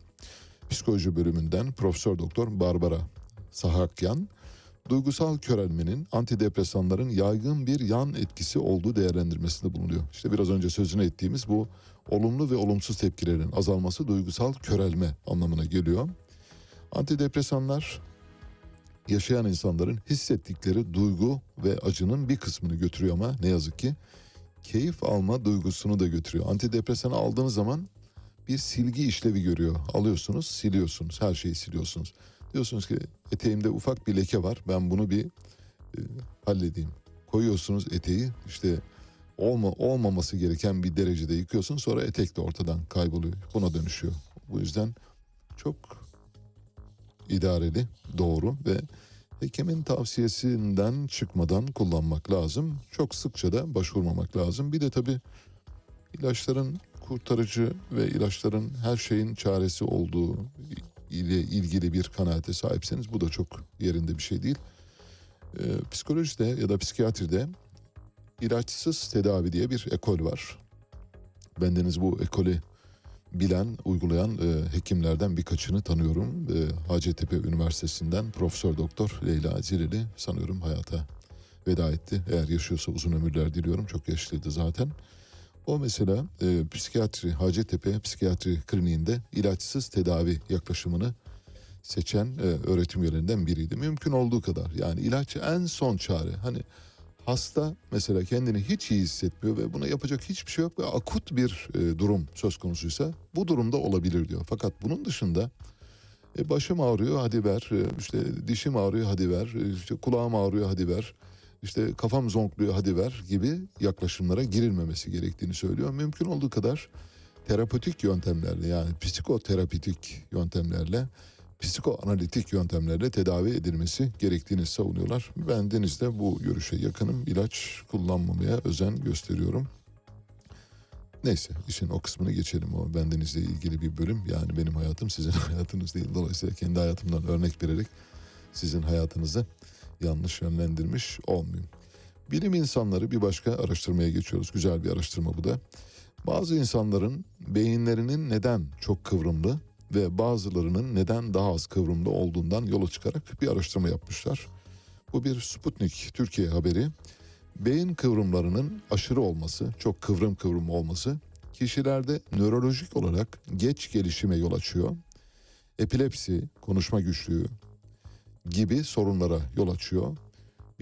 Psikoloji bölümünden Profesör Doktor Barbara Sahakyan duygusal körelmenin antidepresanların yaygın bir yan etkisi olduğu değerlendirmesinde bulunuyor. İşte biraz önce sözünü ettiğimiz bu olumlu ve olumsuz tepkilerin azalması duygusal körelme anlamına geliyor. Antidepresanlar yaşayan insanların hissettikleri duygu ve acının bir kısmını götürüyor ama ne yazık ki keyif alma duygusunu da götürüyor. Antidepresanı aldığınız zaman bir silgi işlevi görüyor. Alıyorsunuz, siliyorsunuz, her şeyi siliyorsunuz. Diyorsunuz ki eteğimde ufak bir leke var. Ben bunu bir e, halledeyim. Koyuyorsunuz eteği işte olma, olmaması gereken bir derecede yıkıyorsun. Sonra etek de ortadan kayboluyor. Buna dönüşüyor. Bu yüzden çok idareli, doğru ve hekimin tavsiyesinden çıkmadan kullanmak lazım. Çok sıkça da başvurmamak lazım. Bir de tabii ilaçların kurtarıcı ve ilaçların her şeyin çaresi olduğu ile ilgili bir kanaate sahipseniz bu da çok yerinde bir şey değil. Ee, psikolojide ya da psikiyatride ilaçsız tedavi diye bir ekol var. Bendeniz bu ekolü bilen, uygulayan e, hekimlerden birkaçını tanıyorum. E, Hacettepe Üniversitesi'nden Profesör Doktor Leyla Zireli sanıyorum hayata veda etti. Eğer yaşıyorsa uzun ömürler diliyorum. Çok yaşlıydı zaten. O mesela e, psikiyatri, Hacettepe Psikiyatri Kliniğinde ilaçsız tedavi yaklaşımını seçen e, öğretim üyelerinden biriydi. Mümkün olduğu kadar yani ilaç en son çare. Hani hasta mesela kendini hiç iyi hissetmiyor ve buna yapacak hiçbir şey yok ve akut bir e, durum söz konusuysa bu durumda olabilir diyor. Fakat bunun dışında e, başım ağrıyor hadi ver, e, işte dişim ağrıyor hadi ver, işte kulağım ağrıyor hadi ver, işte kafam zonkluyor hadi ver gibi yaklaşımlara girilmemesi gerektiğini söylüyor. Mümkün olduğu kadar terapötik yöntemlerle yani psikoterapitik yöntemlerle psikoanalitik yöntemlerle tedavi edilmesi gerektiğini savunuyorlar. Ben denizde bu görüşe yakınım. İlaç kullanmamaya özen gösteriyorum. Neyse işin o kısmını geçelim. O bendenizle ilgili bir bölüm. Yani benim hayatım sizin hayatınız değil. Dolayısıyla kendi hayatımdan örnek vererek sizin hayatınızı yanlış yönlendirmiş olmayayım. Bilim insanları bir başka araştırmaya geçiyoruz. Güzel bir araştırma bu da. Bazı insanların beyinlerinin neden çok kıvrımlı ve bazılarının neden daha az kıvrımlı olduğundan yola çıkarak bir araştırma yapmışlar. Bu bir Sputnik Türkiye haberi. Beyin kıvrımlarının aşırı olması, çok kıvrım kıvrım olması kişilerde nörolojik olarak geç gelişime yol açıyor. Epilepsi, konuşma güçlüğü gibi sorunlara yol açıyor.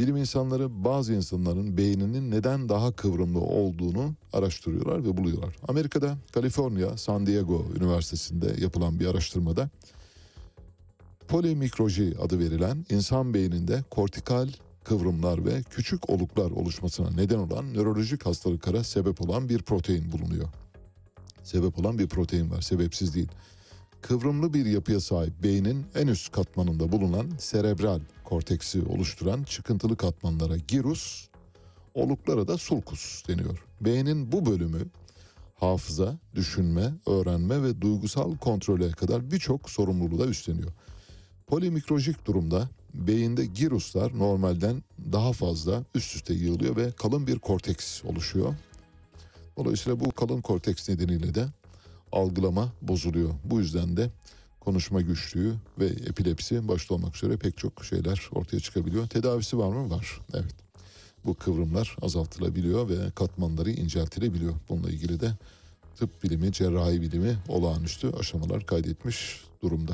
Bilim insanları bazı insanların beyninin neden daha kıvrımlı olduğunu araştırıyorlar ve buluyorlar. Amerika'da Kaliforniya San Diego Üniversitesi'nde yapılan bir araştırmada polimikroji adı verilen insan beyninde kortikal kıvrımlar ve küçük oluklar oluşmasına neden olan nörolojik hastalıklara sebep olan bir protein bulunuyor. Sebep olan bir protein var, sebepsiz değil. Kıvrımlı bir yapıya sahip beynin en üst katmanında bulunan serebral korteksi oluşturan çıkıntılı katmanlara girus, oluklara da sulcus deniyor. Beynin bu bölümü hafıza, düşünme, öğrenme ve duygusal kontrole kadar birçok sorumluluğu da üstleniyor. Polimikrojik durumda beyinde giruslar normalden daha fazla üst üste yığılıyor ve kalın bir korteks oluşuyor. Dolayısıyla bu kalın korteks nedeniyle de algılama bozuluyor. Bu yüzden de konuşma güçlüğü ve epilepsi başta olmak üzere pek çok şeyler ortaya çıkabiliyor. Tedavisi var mı? Var. Evet. Bu kıvrımlar azaltılabiliyor ve katmanları inceltilebiliyor. Bununla ilgili de tıp bilimi, cerrahi bilimi olağanüstü aşamalar kaydetmiş durumda.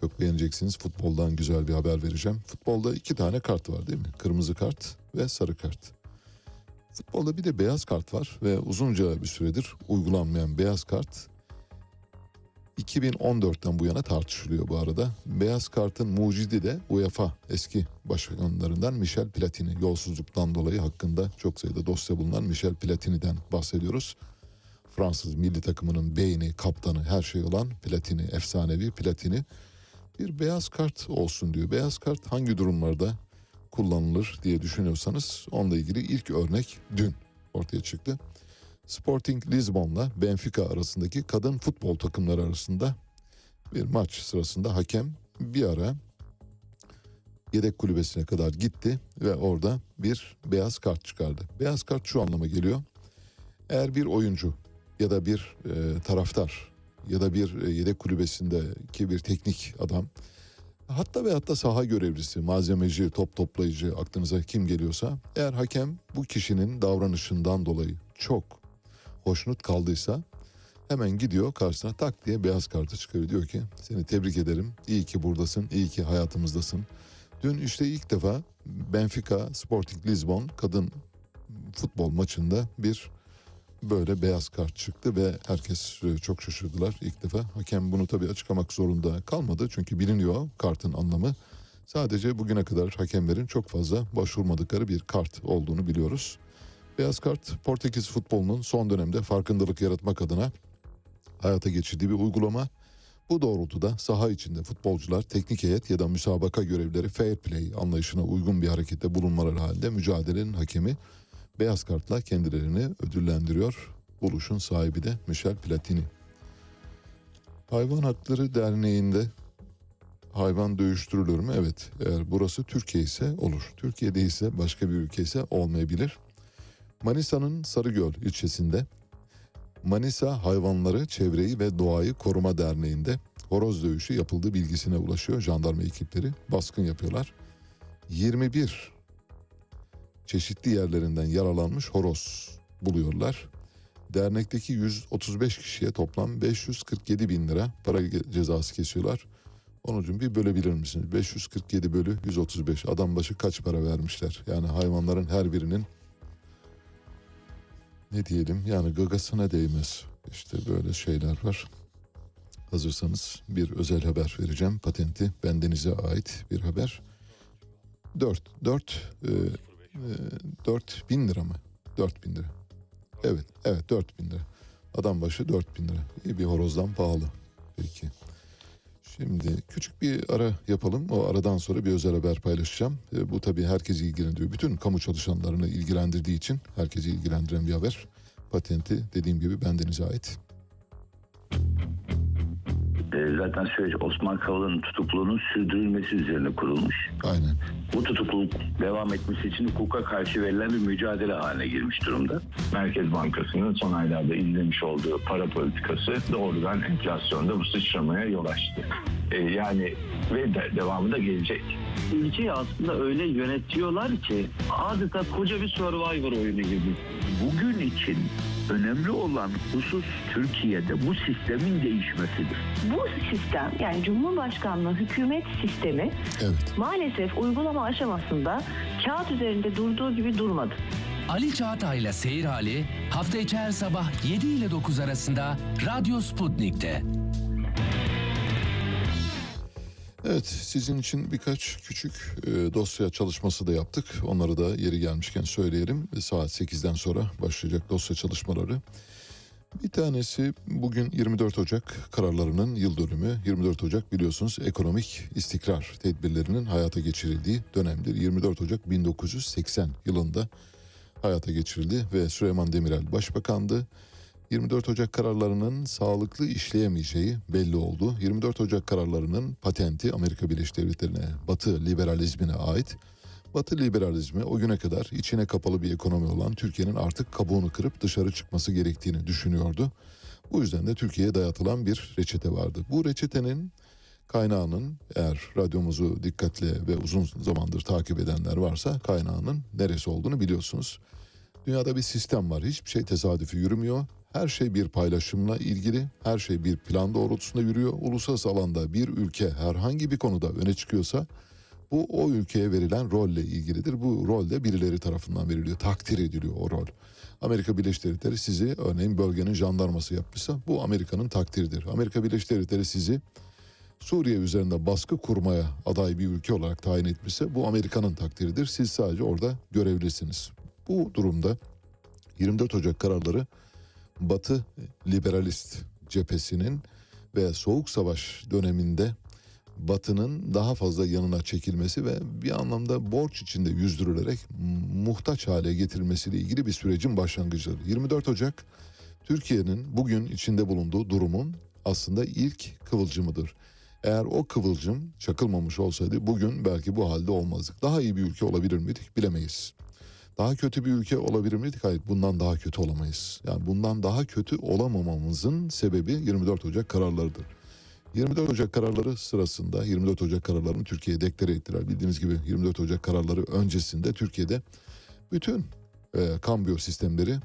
Çok beğeneceksiniz. Futboldan güzel bir haber vereceğim. Futbolda iki tane kart var değil mi? Kırmızı kart ve sarı kart. Futbolda bir de beyaz kart var ve uzunca bir süredir uygulanmayan beyaz kart 2014'ten bu yana tartışılıyor bu arada. Beyaz kartın mucidi de UEFA eski başkanlarından Michel Platini. Yolsuzluktan dolayı hakkında çok sayıda dosya bulunan Michel Platini'den bahsediyoruz. Fransız milli takımının beyni, kaptanı, her şey olan Platini, efsanevi Platini bir beyaz kart olsun diyor. Beyaz kart hangi durumlarda kullanılır diye düşünüyorsanız onunla ilgili ilk örnek dün ortaya çıktı. Sporting Lisbon'la Benfica arasındaki kadın futbol takımları arasında bir maç sırasında hakem bir ara yedek kulübesine kadar gitti ve orada bir beyaz kart çıkardı. Beyaz kart şu anlama geliyor. Eğer bir oyuncu ya da bir e, taraftar ya da bir e, yedek kulübesindeki bir teknik adam hatta ve hatta saha görevlisi, malzemeci, top toplayıcı aklınıza kim geliyorsa eğer hakem bu kişinin davranışından dolayı çok hoşnut kaldıysa hemen gidiyor karşısına tak diye beyaz kartı çıkarıyor. Diyor ki seni tebrik ederim. İyi ki buradasın. iyi ki hayatımızdasın. Dün işte ilk defa Benfica Sporting Lisbon kadın futbol maçında bir böyle beyaz kart çıktı ve herkes e, çok şaşırdılar ilk defa. Hakem bunu tabii açıklamak zorunda kalmadı çünkü biliniyor kartın anlamı. Sadece bugüne kadar hakemlerin çok fazla başvurmadıkları bir kart olduğunu biliyoruz. Beyaz kart Portekiz futbolunun son dönemde farkındalık yaratmak adına hayata geçirdiği bir uygulama. Bu doğrultuda saha içinde futbolcular teknik heyet ya da müsabaka görevlileri fair play anlayışına uygun bir harekette bulunmaları halinde mücadelenin hakemi beyaz kartla kendilerini ödüllendiriyor. Buluşun sahibi de Michel Platini. Hayvan Hakları Derneği'nde hayvan dövüştürülür mü? Evet. Eğer burası Türkiye ise olur. Türkiye'de ise başka bir ülke ise olmayabilir. Manisa'nın Sarıgöl ilçesinde Manisa Hayvanları, Çevreyi ve Doğayı Koruma Derneği'nde horoz dövüşü yapıldığı bilgisine ulaşıyor jandarma ekipleri. Baskın yapıyorlar. 21 çeşitli yerlerinden yaralanmış horoz buluyorlar. Dernekteki 135 kişiye toplam 547 bin lira para cezası kesiyorlar. Onucum bir bölebilir misiniz? 547 bölü 135 adam başı kaç para vermişler? Yani hayvanların her birinin ne diyelim yani gagasına değmez. İşte böyle şeyler var. Hazırsanız bir özel haber vereceğim. Patenti bendenize ait bir haber. 4 4 e, 4 bin lira mı? 4 bin lira. Evet, evet 4 bin lira. Adam başı 4 bin lira. İyi bir horozdan pahalı. Peki. Şimdi küçük bir ara yapalım. O aradan sonra bir özel haber paylaşacağım. E, bu tabii herkesi ilgilendiriyor. Bütün kamu çalışanlarını ilgilendirdiği için herkesi ilgilendiren bir haber. Patenti dediğim gibi bendenize ait. E, zaten süreç Osman Kavala'nın tutukluluğunun sürdürülmesi üzerine kurulmuş. Aynen. Bu tutukluluk devam etmesi için hukuka karşı verilen bir mücadele haline girmiş durumda. Merkez Bankası'nın son aylarda izlemiş olduğu para politikası doğrudan enflasyonda bu sıçramaya yol açtı. E, yani ve de, devamı da gelecek. Ülkeyi aslında öyle yönetiyorlar ki adeta koca bir survivor oyunu gibi. Bugün için önemli olan husus Türkiye'de bu sistemin değişmesidir. Bu sistem yani Cumhurbaşkanlığı hükümet sistemi Evet. maalesef uygulama aşamasında kağıt üzerinde durduğu gibi durmadı. Ali Çağatay'la Seyir Hali hafta içi her sabah 7 ile 9 arasında Radyo Sputnik'te. Evet sizin için birkaç küçük e, dosya çalışması da yaptık. Onları da yeri gelmişken söyleyelim. Saat 8'den sonra başlayacak dosya çalışmaları. Bir tanesi bugün 24 Ocak kararlarının yıl dönümü. 24 Ocak biliyorsunuz ekonomik istikrar tedbirlerinin hayata geçirildiği dönemdir. 24 Ocak 1980 yılında hayata geçirildi ve Süleyman Demirel başbakandı. 24 Ocak kararlarının sağlıklı işleyemeyeceği belli oldu. 24 Ocak kararlarının patenti Amerika Birleşik Devletleri'ne, Batı liberalizmine ait. Batı liberalizmi o güne kadar içine kapalı bir ekonomi olan Türkiye'nin artık kabuğunu kırıp dışarı çıkması gerektiğini düşünüyordu. Bu yüzden de Türkiye'ye dayatılan bir reçete vardı. Bu reçetenin kaynağının eğer radyomuzu dikkatle ve uzun zamandır takip edenler varsa kaynağının neresi olduğunu biliyorsunuz. Dünyada bir sistem var. Hiçbir şey tesadüfi yürümüyor. Her şey bir paylaşımla ilgili, her şey bir plan doğrultusunda yürüyor. Uluslararası alanda bir ülke herhangi bir konuda öne çıkıyorsa bu o ülkeye verilen rolle ilgilidir. Bu rol de birileri tarafından veriliyor, takdir ediliyor o rol. Amerika Birleşik Devletleri sizi örneğin bölgenin jandarması yapmışsa bu Amerika'nın takdiridir. Amerika Birleşik Devletleri sizi Suriye üzerinde baskı kurmaya aday bir ülke olarak tayin etmişse bu Amerika'nın takdiridir. Siz sadece orada görevlisiniz. Bu durumda 24 Ocak kararları Batı liberalist cephesinin ve Soğuk Savaş döneminde Batı'nın daha fazla yanına çekilmesi ve bir anlamda borç içinde yüzdürülerek muhtaç hale getirilmesiyle ilgili bir sürecin başlangıcıdır. 24 Ocak Türkiye'nin bugün içinde bulunduğu durumun aslında ilk kıvılcımıdır. Eğer o kıvılcım çakılmamış olsaydı bugün belki bu halde olmazdık. Daha iyi bir ülke olabilir miydik bilemeyiz. Daha kötü bir ülke olabilir miydik? Hayır bundan daha kötü olamayız. Yani bundan daha kötü olamamamızın sebebi 24 Ocak kararlarıdır. 24 Ocak kararları sırasında 24 Ocak kararlarını Türkiye'ye deklare ettiler. Bildiğiniz gibi 24 Ocak kararları öncesinde Türkiye'de bütün e, kambiyo sistemleri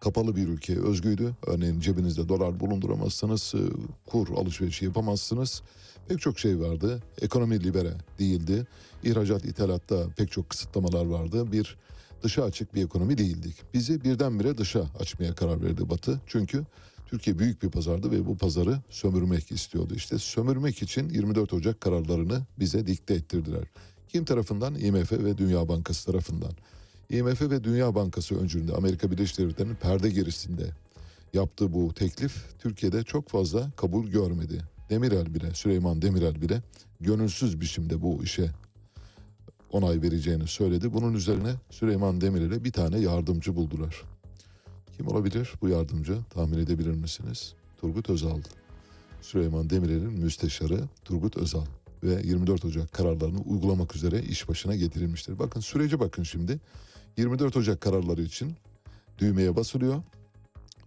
kapalı bir ülke özgüydü. Örneğin cebinizde dolar bulunduramazsınız, e, kur alışverişi yapamazsınız. Pek çok şey vardı. Ekonomi libere değildi. İhracat ithalatta pek çok kısıtlamalar vardı. Bir dışa açık bir ekonomi değildik. Bizi birdenbire dışa açmaya karar verdi Batı. Çünkü Türkiye büyük bir pazardı ve bu pazarı sömürmek istiyordu. İşte sömürmek için 24 Ocak kararlarını bize dikte ettirdiler. Kim tarafından? IMF ve Dünya Bankası tarafından. IMF ve Dünya Bankası öncülüğünde Amerika Birleşik Devletleri'nin perde gerisinde yaptığı bu teklif Türkiye'de çok fazla kabul görmedi. Demirel bile, Süleyman Demirel bile gönülsüz biçimde bu işe onay vereceğini söyledi. Bunun üzerine Süleyman Demirel'e bir tane yardımcı buldular. Kim olabilir bu yardımcı? Tahmin edebilir misiniz? Turgut Özal. Süleyman Demirel'in müsteşarı Turgut Özal ve 24 Ocak kararlarını uygulamak üzere iş başına getirilmiştir. Bakın sürece bakın şimdi. 24 Ocak kararları için düğmeye basılıyor.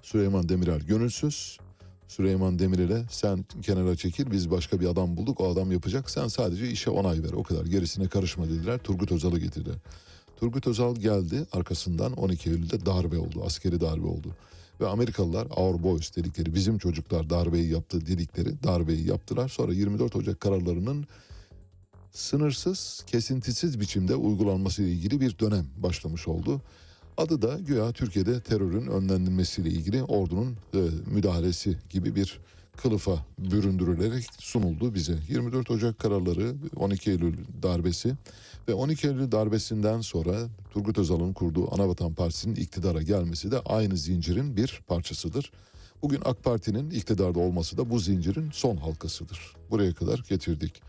Süleyman Demirel gönülsüz. Süleyman Demirel'e sen kenara çekil biz başka bir adam bulduk o adam yapacak sen sadece işe onay ver o kadar gerisine karışma dediler Turgut Özal'ı getirdiler. Turgut Özal geldi arkasından 12 Eylül'de darbe oldu askeri darbe oldu. Ve Amerikalılar Our Boys dedikleri bizim çocuklar darbeyi yaptı dedikleri darbeyi yaptılar. Sonra 24 Ocak kararlarının sınırsız, kesintisiz biçimde uygulanması ile ilgili bir dönem başlamış oldu. Adı da güya Türkiye'de terörün önlenilmesiyle ilgili ordunun e, müdahalesi gibi bir kılıfa büründürülerek sunuldu bize. 24 Ocak kararları, 12 Eylül darbesi ve 12 Eylül darbesinden sonra Turgut Özal'ın kurduğu Anavatan Partisi'nin iktidara gelmesi de aynı zincirin bir parçasıdır. Bugün AK Parti'nin iktidarda olması da bu zincirin son halkasıdır. Buraya kadar getirdik.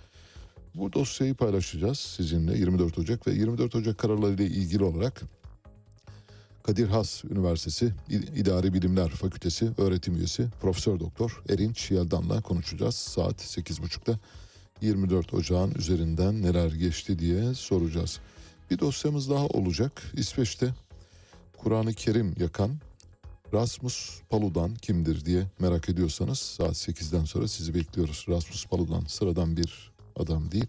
Bu dosyayı paylaşacağız sizinle 24 Ocak ve 24 Ocak kararlarıyla ilgili olarak Kadir Has Üniversitesi İdari Bilimler Fakültesi öğretim üyesi Profesör Doktor Erinç Yeldan'la konuşacağız. Saat 8.30'da 24 Ocağın üzerinden neler geçti diye soracağız. Bir dosyamız daha olacak. İsveç'te Kur'an-ı Kerim yakan Rasmus Paludan kimdir diye merak ediyorsanız saat 8'den sonra sizi bekliyoruz. Rasmus Paludan sıradan bir adam değil,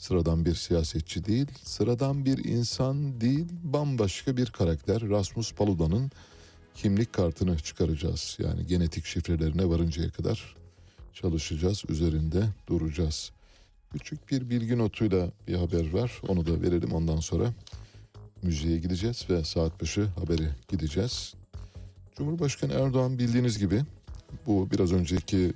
sıradan bir siyasetçi değil, sıradan bir insan değil, bambaşka bir karakter. Rasmus Paludan'ın kimlik kartını çıkaracağız. Yani genetik şifrelerine varıncaya kadar çalışacağız, üzerinde duracağız. Küçük bir bilgi notuyla bir haber var. Onu da verelim ondan sonra müziğe gideceğiz ve saat başı haberi gideceğiz. Cumhurbaşkanı Erdoğan bildiğiniz gibi bu biraz önceki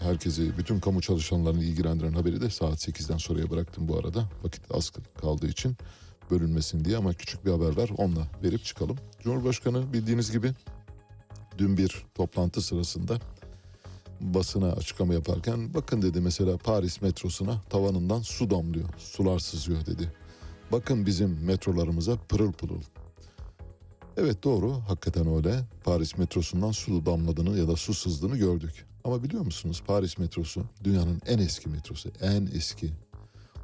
herkesi, bütün kamu çalışanlarını ilgilendiren haberi de saat 8'den sonraya bıraktım bu arada. Vakit az kaldığı için bölünmesin diye ama küçük bir haber var onunla verip çıkalım. Cumhurbaşkanı bildiğiniz gibi dün bir toplantı sırasında basına açıklama yaparken bakın dedi mesela Paris metrosuna tavanından su damlıyor, sular sızıyor dedi. Bakın bizim metrolarımıza pırıl pırıl. Evet doğru hakikaten öyle. Paris metrosundan su damladığını ya da su sızdığını gördük. Ama biliyor musunuz Paris metrosu dünyanın en eski metrosu. En eski.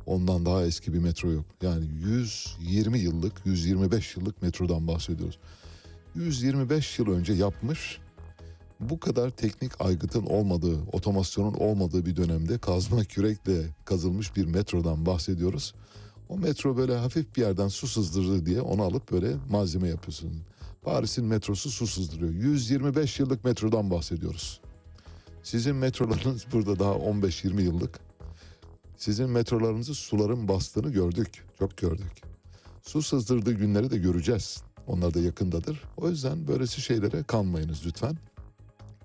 Ondan daha eski bir metro yok. Yani 120 yıllık, 125 yıllık metrodan bahsediyoruz. 125 yıl önce yapmış bu kadar teknik aygıtın olmadığı, otomasyonun olmadığı bir dönemde kazma kürekle kazılmış bir metrodan bahsediyoruz. O metro böyle hafif bir yerden su sızdırdı diye onu alıp böyle malzeme yapıyorsun. Paris'in metrosu su sızdırıyor. 125 yıllık metrodan bahsediyoruz. Sizin metrolarınız burada daha 15-20 yıllık. Sizin metrolarınızı suların bastığını gördük. Çok gördük. Su sızdırdığı günleri de göreceğiz. Onlar da yakındadır. O yüzden böylesi şeylere kanmayınız lütfen.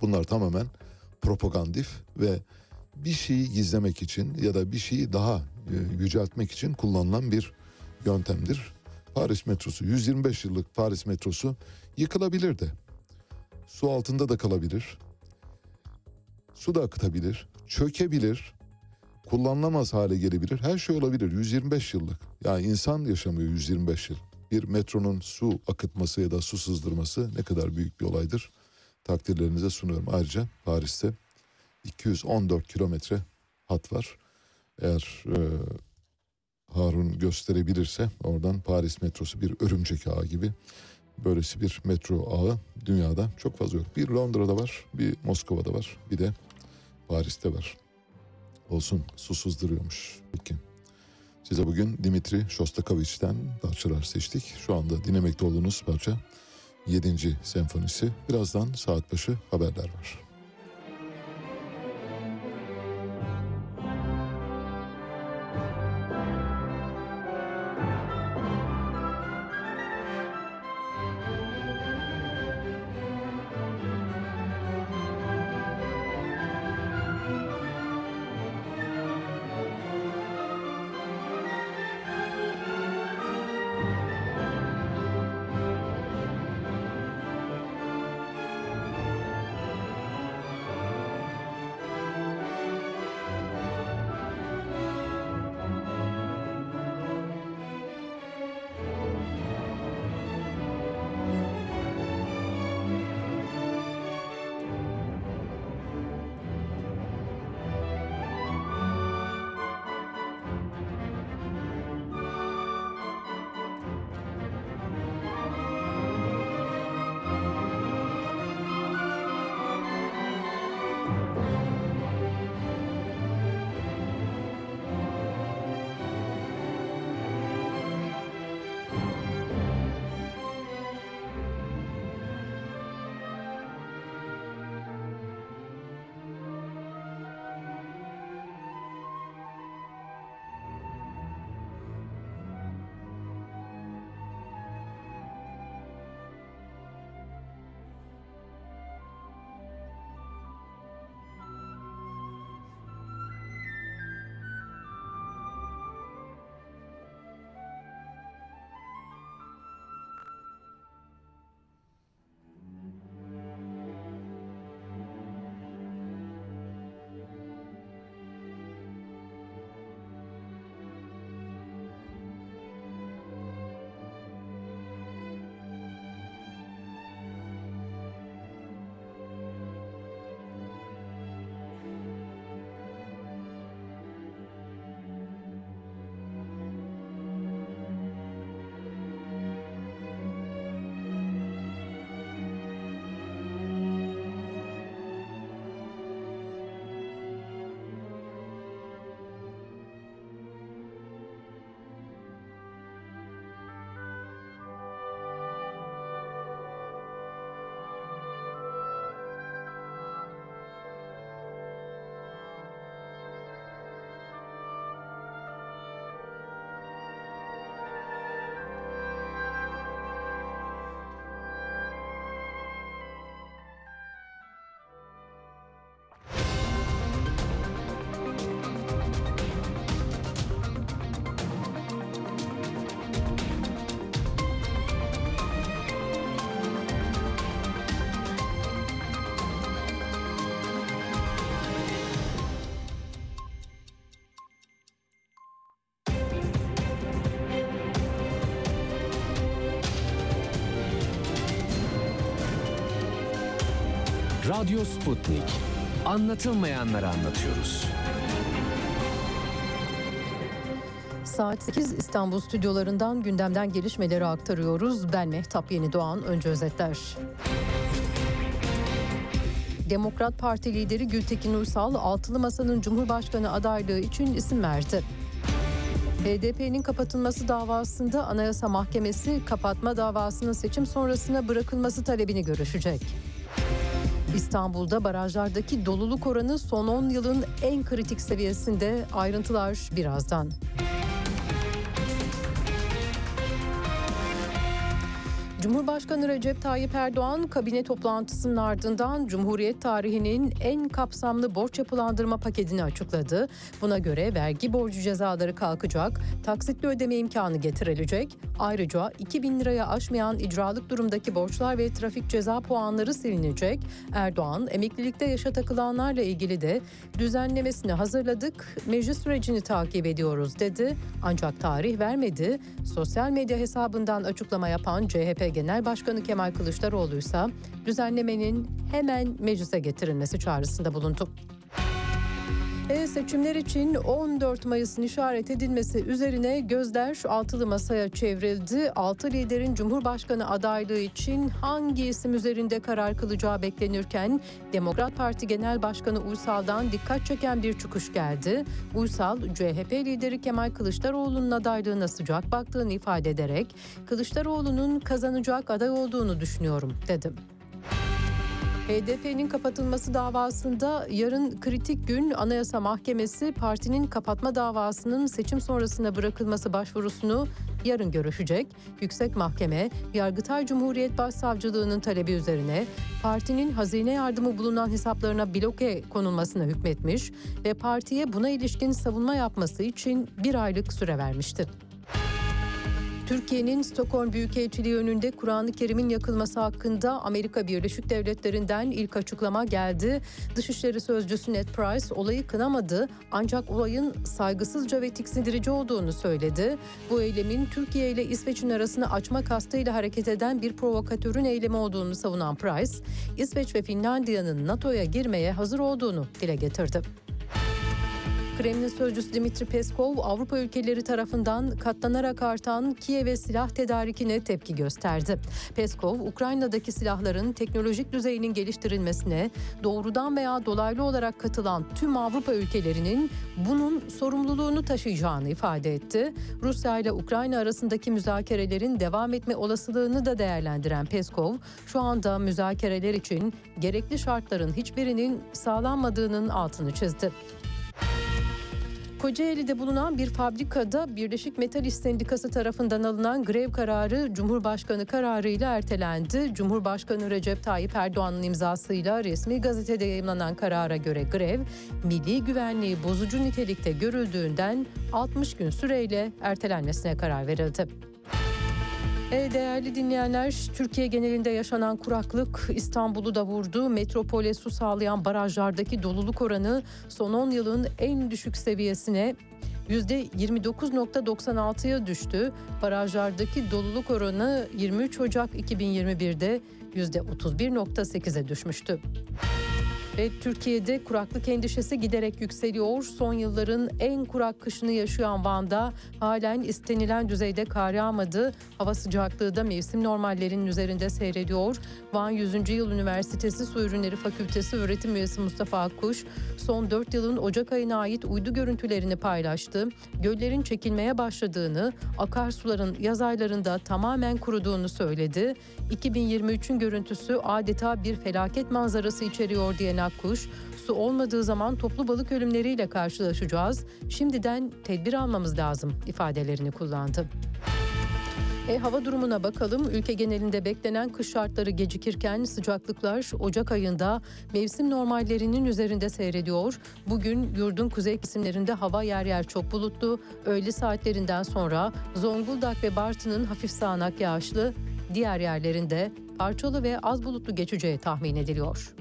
Bunlar tamamen propagandif ve bir şeyi gizlemek için ya da bir şeyi daha e, yüceltmek için kullanılan bir yöntemdir. Paris metrosu 125 yıllık Paris metrosu yıkılabilir de. Su altında da kalabilir. Su da akıtabilir, çökebilir, kullanılamaz hale gelebilir. Her şey olabilir 125 yıllık. Yani insan yaşamıyor 125 yıl. Bir metronun su akıtması ya da su sızdırması ne kadar büyük bir olaydır. Takdirlerinize sunuyorum. Ayrıca Paris'te 214 kilometre hat var. Eğer e, Harun gösterebilirse oradan Paris metrosu bir örümcek ağı gibi böylesi bir metro ağı dünyada çok fazla yok. Bir Londra'da var, bir Moskova'da var, bir de Paris'te var. Olsun, su sızdırıyormuş. Peki. Size bugün Dimitri Shostakovich'ten parçalar seçtik. Şu anda dinlemekte olduğunuz parça 7. senfonisi. Birazdan saat başı haberler var. Radyo Sputnik. Anlatılmayanları anlatıyoruz. Saat 8 İstanbul stüdyolarından gündemden gelişmeleri aktarıyoruz. Ben Mehtap Yeni Doğan. Önce özetler. Demokrat Parti lideri Gültekin Uysal, Altılı Masa'nın Cumhurbaşkanı adaylığı için isim verdi. HDP'nin kapatılması davasında Anayasa Mahkemesi kapatma davasının seçim sonrasına bırakılması talebini görüşecek. İstanbul'da barajlardaki doluluk oranı son 10 yılın en kritik seviyesinde. Ayrıntılar birazdan. Cumhurbaşkanı Recep Tayyip Erdoğan kabine toplantısının ardından Cumhuriyet tarihinin en kapsamlı borç yapılandırma paketini açıkladı. Buna göre vergi borcu cezaları kalkacak, taksitli ödeme imkanı getirilecek. Ayrıca 2000 liraya aşmayan icralık durumdaki borçlar ve trafik ceza puanları silinecek. Erdoğan emeklilikte yaşa takılanlarla ilgili de düzenlemesini hazırladık, meclis sürecini takip ediyoruz dedi. Ancak tarih vermedi. Sosyal medya hesabından açıklama yapan CHP Genel Başkanı Kemal Kılıçdaroğlu ise düzenlemenin hemen meclise getirilmesi çağrısında bulundu. E, seçimler için 14 Mayıs'ın işaret edilmesi üzerine gözler altılı masaya çevrildi. Altı liderin Cumhurbaşkanı adaylığı için hangi isim üzerinde karar kılacağı beklenirken Demokrat Parti Genel Başkanı Uysal'dan dikkat çeken bir çıkış geldi. Uysal, CHP lideri Kemal Kılıçdaroğlu'nun adaylığına sıcak baktığını ifade ederek Kılıçdaroğlu'nun kazanacak aday olduğunu düşünüyorum dedim. HDP'nin kapatılması davasında yarın kritik gün Anayasa Mahkemesi partinin kapatma davasının seçim sonrasına bırakılması başvurusunu yarın görüşecek. Yüksek Mahkeme, Yargıtay Cumhuriyet Başsavcılığı'nın talebi üzerine partinin hazine yardımı bulunan hesaplarına bloke konulmasına hükmetmiş ve partiye buna ilişkin savunma yapması için bir aylık süre vermişti. Türkiye'nin Stockholm Büyükelçiliği önünde Kur'an-ı Kerim'in yakılması hakkında Amerika Birleşik Devletleri'nden ilk açıklama geldi. Dışişleri Sözcüsü Ned Price olayı kınamadı ancak olayın saygısızca ve tiksindirici olduğunu söyledi. Bu eylemin Türkiye ile İsveç'in arasını açma kastıyla hareket eden bir provokatörün eylemi olduğunu savunan Price, İsveç ve Finlandiya'nın NATO'ya girmeye hazır olduğunu dile getirdi. Kremlin sözcüsü Dimitri Peskov, Avrupa ülkeleri tarafından katlanarak artan Kiev'e silah tedarikine tepki gösterdi. Peskov, Ukrayna'daki silahların teknolojik düzeyinin geliştirilmesine doğrudan veya dolaylı olarak katılan tüm Avrupa ülkelerinin bunun sorumluluğunu taşıyacağını ifade etti. Rusya ile Ukrayna arasındaki müzakerelerin devam etme olasılığını da değerlendiren Peskov, şu anda müzakereler için gerekli şartların hiçbirinin sağlanmadığının altını çizdi. Kocaeli'de bulunan bir fabrikada Birleşik Metal İş Sendikası tarafından alınan grev kararı Cumhurbaşkanı kararıyla ertelendi. Cumhurbaşkanı Recep Tayyip Erdoğan'ın imzasıyla resmi gazetede yayınlanan karara göre grev milli güvenliği bozucu nitelikte görüldüğünden 60 gün süreyle ertelenmesine karar verildi. Değerli dinleyenler, Türkiye genelinde yaşanan kuraklık İstanbul'u da vurdu. Metropole su sağlayan barajlardaki doluluk oranı son 10 yılın en düşük seviyesine %29.96'ya düştü. Barajlardaki doluluk oranı 23 Ocak 2021'de %31.8'e düşmüştü. Ve Türkiye'de kuraklık endişesi giderek yükseliyor. Son yılların en kurak kışını yaşayan Van'da halen istenilen düzeyde kar yağmadı. Hava sıcaklığı da mevsim normallerinin üzerinde seyrediyor. Van 100. Yıl Üniversitesi Su Ürünleri Fakültesi öğretim üyesi Mustafa Akkuş son 4 yılın Ocak ayına ait uydu görüntülerini paylaştı. Göllerin çekilmeye başladığını, akarsuların yaz aylarında tamamen kuruduğunu söyledi. 2023'ün görüntüsü adeta bir felaket manzarası içeriyor diyen Akkuş, su olmadığı zaman toplu balık ölümleriyle karşılaşacağız. Şimdiden tedbir almamız lazım ifadelerini kullandı. E, hava durumuna bakalım. Ülke genelinde beklenen kış şartları gecikirken sıcaklıklar Ocak ayında mevsim normallerinin üzerinde seyrediyor. Bugün yurdun kuzey kesimlerinde hava yer yer çok bulutlu. Öğle saatlerinden sonra Zonguldak ve Bartın'ın hafif sağanak yağışlı, diğer yerlerinde parçalı ve az bulutlu geçeceği tahmin ediliyor.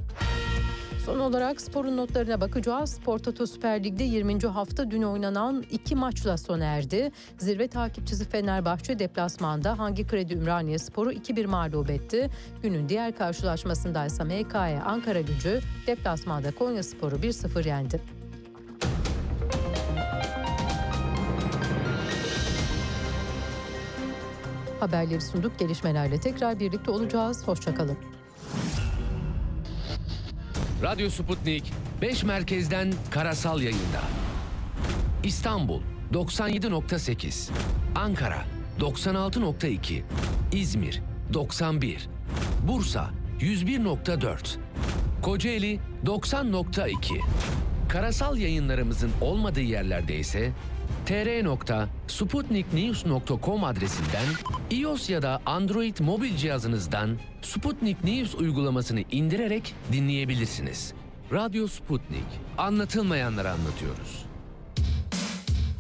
Son olarak sporun notlarına bakacağız. Spor Toto Süper Lig'de 20. hafta dün oynanan iki maçla sona erdi. Zirve takipçisi Fenerbahçe deplasmanda Hangi Kredi Ümraniye Sporu 2-1 mağlup etti. Günün diğer karşılaşmasında ise MKE Ankara gücü deplasmanda Konya Sporu 1-0 yendi. Haberleri sunduk. Gelişmelerle tekrar birlikte olacağız. Hoşçakalın. Radyo Sputnik 5 merkezden karasal yayında. İstanbul 97.8, Ankara 96.2, İzmir 91, Bursa 101.4, Kocaeli 90.2. Karasal yayınlarımızın olmadığı yerlerde ise tr.sputniknews.com adresinden iOS ya da Android mobil cihazınızdan Sputnik News uygulamasını indirerek dinleyebilirsiniz. Radyo Sputnik. Anlatılmayanları anlatıyoruz.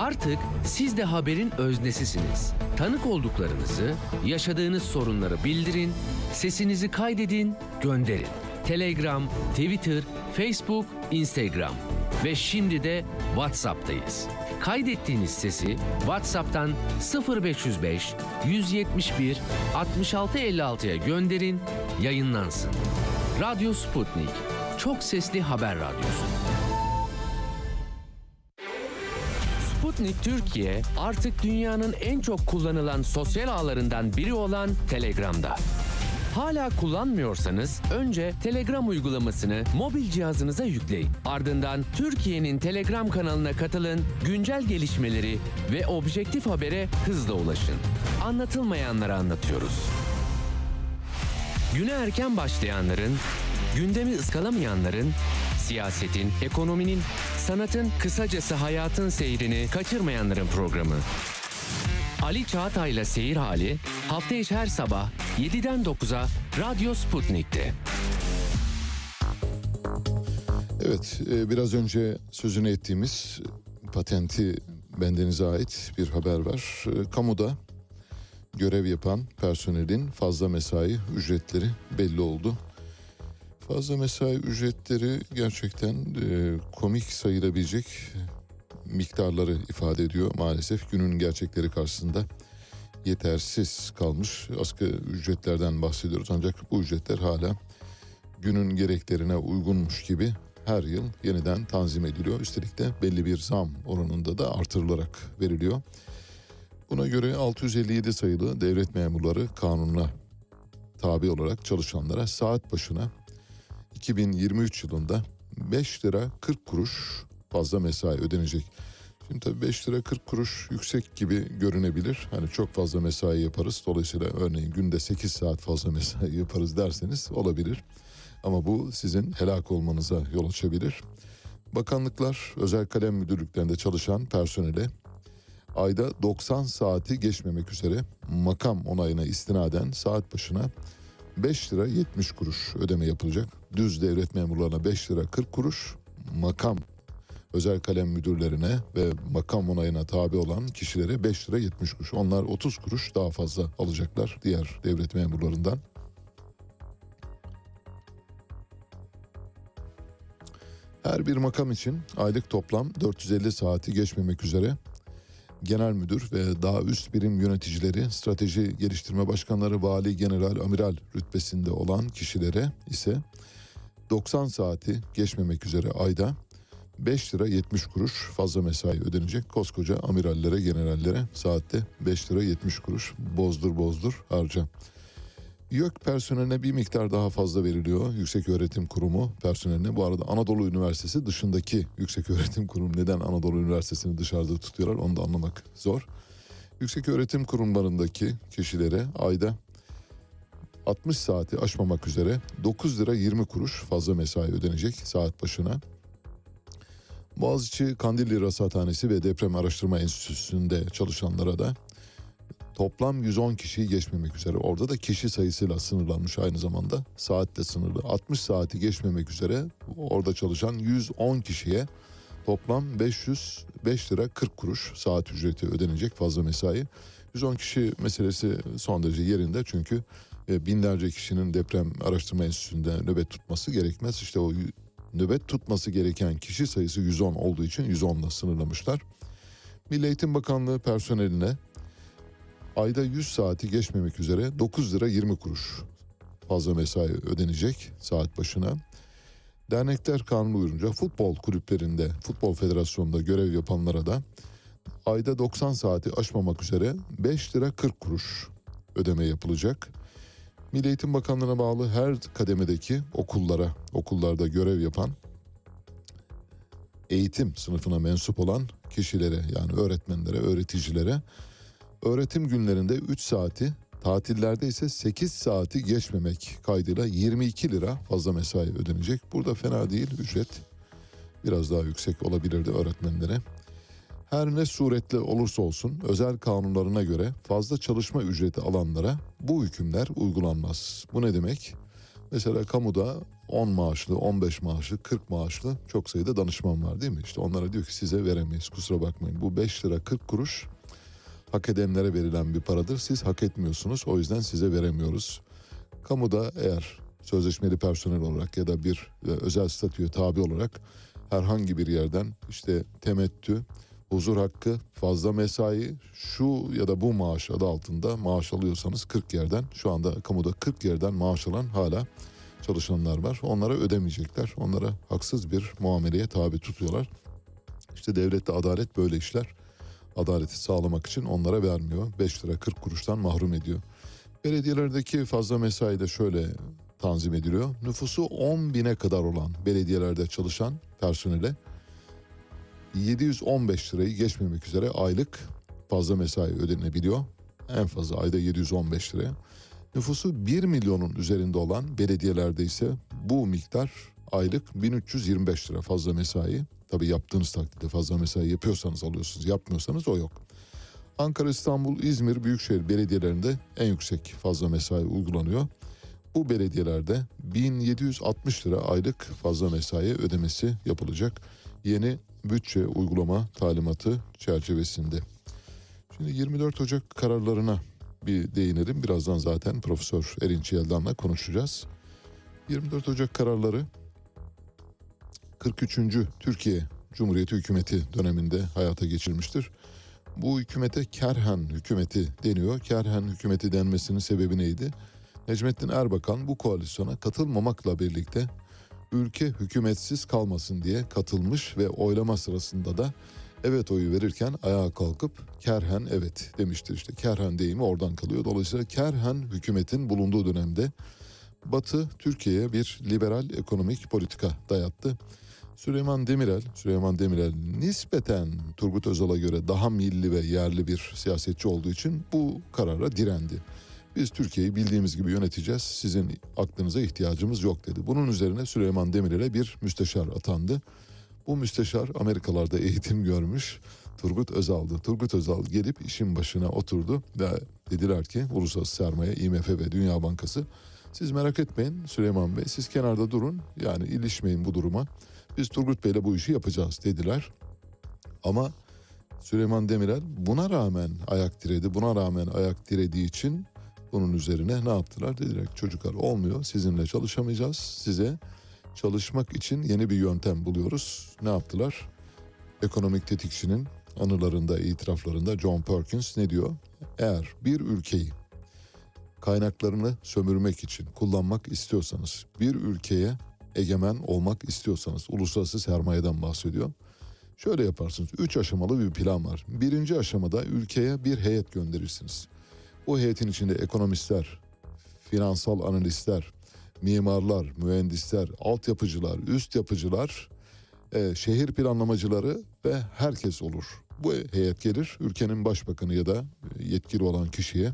Artık siz de haberin öznesisiniz. Tanık olduklarınızı, yaşadığınız sorunları bildirin, sesinizi kaydedin, gönderin. Telegram, Twitter, Facebook, Instagram ve şimdi de WhatsApp'tayız. Kaydettiğiniz sesi WhatsApp'tan 0505 171 6656'ya gönderin, yayınlansın. Radyo Sputnik. Çok sesli haber radyosu. Sputnik Türkiye artık dünyanın en çok kullanılan sosyal ağlarından biri olan Telegram'da. Hala kullanmıyorsanız önce Telegram uygulamasını mobil cihazınıza yükleyin. Ardından Türkiye'nin Telegram kanalına katılın, güncel gelişmeleri ve objektif habere hızla ulaşın. Anlatılmayanları anlatıyoruz. Güne erken başlayanların, gündemi ıskalamayanların, siyasetin, ekonominin, sanatın, kısacası hayatın seyrini kaçırmayanların programı. Ali Çağatay'la Seyir Hali hafta içi her sabah 7'den 9'a Radyo Sputnik'te. Evet, e, biraz önce sözünü ettiğimiz patenti bendenize ait bir haber var. E, Kamuda görev yapan personelin fazla mesai ücretleri belli oldu. Fazla mesai ücretleri gerçekten e, komik sayılabilecek miktarları ifade ediyor maalesef günün gerçekleri karşısında yetersiz kalmış asgari ücretlerden bahsediyoruz ancak bu ücretler hala günün gereklerine uygunmuş gibi her yıl yeniden tanzim ediliyor. Üstelik de belli bir zam oranında da artırılarak veriliyor. Buna göre 657 sayılı devlet memurları kanununa tabi olarak çalışanlara saat başına 2023 yılında 5 lira 40 kuruş fazla mesai ödenecek. Şimdi tabii 5 lira 40 kuruş yüksek gibi görünebilir. Hani çok fazla mesai yaparız. Dolayısıyla örneğin günde 8 saat fazla mesai yaparız derseniz olabilir. Ama bu sizin helak olmanıza yol açabilir. Bakanlıklar, özel kalem müdürlüklerinde çalışan personele ayda 90 saati geçmemek üzere makam onayına istinaden saat başına 5 lira 70 kuruş ödeme yapılacak. Düz devlet memurlarına 5 lira 40 kuruş, makam özel kalem müdürlerine ve makam onayına tabi olan kişilere 5 lira 70 kuruş. Onlar 30 kuruş daha fazla alacaklar diğer devlet memurlarından. Her bir makam için aylık toplam 450 saati geçmemek üzere genel müdür ve daha üst birim yöneticileri, strateji geliştirme başkanları, vali, general, amiral rütbesinde olan kişilere ise 90 saati geçmemek üzere ayda 5 lira 70 kuruş fazla mesai ödenecek. Koskoca amirallere, generallere saatte 5 lira 70 kuruş bozdur bozdur harca. YÖK personeline bir miktar daha fazla veriliyor. Yüksek Öğretim Kurumu personeline. Bu arada Anadolu Üniversitesi dışındaki Yüksek Öğretim Kurumu neden Anadolu Üniversitesi'ni dışarıda tutuyorlar onu da anlamak zor. Yüksek Öğretim Kurumlarındaki kişilere ayda 60 saati aşmamak üzere 9 lira 20 kuruş fazla mesai ödenecek saat başına. Boğaziçi Kandilli Rasathanesi ve Deprem Araştırma Enstitüsü'nde çalışanlara da toplam 110 kişiyi geçmemek üzere. Orada da kişi sayısıyla sınırlanmış aynı zamanda. Saat de sınırlı. 60 saati geçmemek üzere orada çalışan 110 kişiye toplam 505 lira 40 kuruş saat ücreti ödenecek fazla mesai. 110 kişi meselesi son derece yerinde çünkü e, binlerce kişinin deprem araştırma enstitüsünde nöbet tutması gerekmez. İşte o nöbet tutması gereken kişi sayısı 110 olduğu için 110 ile sınırlamışlar. Milli Eğitim Bakanlığı personeline ayda 100 saati geçmemek üzere 9 lira 20 kuruş fazla mesai ödenecek saat başına. Dernekler kanunu uyarınca futbol kulüplerinde, futbol federasyonunda görev yapanlara da ayda 90 saati aşmamak üzere 5 lira 40 kuruş ödeme yapılacak. Milli Eğitim Bakanlığı'na bağlı her kademedeki okullara, okullarda görev yapan eğitim sınıfına mensup olan kişilere yani öğretmenlere, öğreticilere öğretim günlerinde 3 saati, tatillerde ise 8 saati geçmemek kaydıyla 22 lira fazla mesai ödenecek. Burada fena değil ücret. Biraz daha yüksek olabilirdi öğretmenlere. Her ne suretle olursa olsun özel kanunlarına göre fazla çalışma ücreti alanlara bu hükümler uygulanmaz. Bu ne demek? Mesela kamuda 10 maaşlı, 15 maaşlı, 40 maaşlı çok sayıda danışman var değil mi? İşte onlara diyor ki size veremeyiz kusura bakmayın. Bu 5 lira 40 kuruş hak edenlere verilen bir paradır. Siz hak etmiyorsunuz o yüzden size veremiyoruz. Kamuda eğer sözleşmeli personel olarak ya da bir e, özel statüye tabi olarak herhangi bir yerden işte temettü, huzur hakkı, fazla mesai, şu ya da bu maaş adı altında maaş alıyorsanız 40 yerden şu anda kamuda 40 yerden maaş alan hala çalışanlar var. Onlara ödemeyecekler. Onlara haksız bir muameleye tabi tutuyorlar. İşte devlette adalet böyle işler. Adaleti sağlamak için onlara vermiyor. 5 lira 40 kuruştan mahrum ediyor. Belediyelerdeki fazla mesai de şöyle tanzim ediliyor. Nüfusu 10 bine kadar olan belediyelerde çalışan personele 715 lirayı geçmemek üzere aylık fazla mesai ödenebiliyor. En fazla ayda 715 liraya. Nüfusu 1 milyonun üzerinde olan belediyelerde ise bu miktar aylık 1325 lira fazla mesai. Tabii yaptığınız takdirde fazla mesai yapıyorsanız alıyorsunuz, yapmıyorsanız o yok. Ankara, İstanbul, İzmir büyükşehir belediyelerinde en yüksek fazla mesai uygulanıyor. Bu belediyelerde 1760 lira aylık fazla mesai ödemesi yapılacak. Yeni bütçe uygulama talimatı çerçevesinde. Şimdi 24 Ocak kararlarına bir değinelim. Birazdan zaten Profesör Erinç Yeldan'la konuşacağız. 24 Ocak kararları 43. Türkiye Cumhuriyeti hükümeti döneminde hayata geçirilmiştir. Bu hükümete Kerhen hükümeti deniyor. Kerhen hükümeti denmesinin sebebi neydi? Necmettin Erbakan bu koalisyona katılmamakla birlikte ülke hükümetsiz kalmasın diye katılmış ve oylama sırasında da evet oyu verirken ayağa kalkıp Kerhen evet demiştir işte. Kerhen deyimi oradan kalıyor. Dolayısıyla Kerhen hükümetin bulunduğu dönemde Batı Türkiye'ye bir liberal ekonomik politika dayattı. Süleyman Demirel, Süleyman Demirel nispeten Turgut Özal'a göre daha milli ve yerli bir siyasetçi olduğu için bu karara direndi. Biz Türkiye'yi bildiğimiz gibi yöneteceğiz. Sizin aklınıza ihtiyacımız yok dedi. Bunun üzerine Süleyman Demirel'e bir müsteşar atandı. Bu müsteşar Amerikalarda eğitim görmüş Turgut Özal'dı. Turgut Özal gelip işin başına oturdu ve dediler ki Uluslararası Sermaye, IMF ve Dünya Bankası siz merak etmeyin Süleyman Bey siz kenarda durun yani ilişmeyin bu duruma. Biz Turgut Bey'le bu işi yapacağız dediler. Ama Süleyman Demirel buna rağmen ayak diredi. Buna rağmen ayak dirediği için bunun üzerine ne yaptılar? Dediler çocuklar olmuyor sizinle çalışamayacağız. Size çalışmak için yeni bir yöntem buluyoruz. Ne yaptılar? Ekonomik tetikçinin anılarında, itiraflarında John Perkins ne diyor? Eğer bir ülkeyi kaynaklarını sömürmek için kullanmak istiyorsanız, bir ülkeye egemen olmak istiyorsanız, uluslararası sermayeden bahsediyor. Şöyle yaparsınız, üç aşamalı bir plan var. Birinci aşamada ülkeye bir heyet gönderirsiniz. Bu heyetin içinde ekonomistler, finansal analistler, mimarlar, mühendisler, altyapıcılar, üst yapıcılar, e, şehir planlamacıları ve herkes olur. Bu heyet gelir ülkenin başbakanı ya da yetkili olan kişiye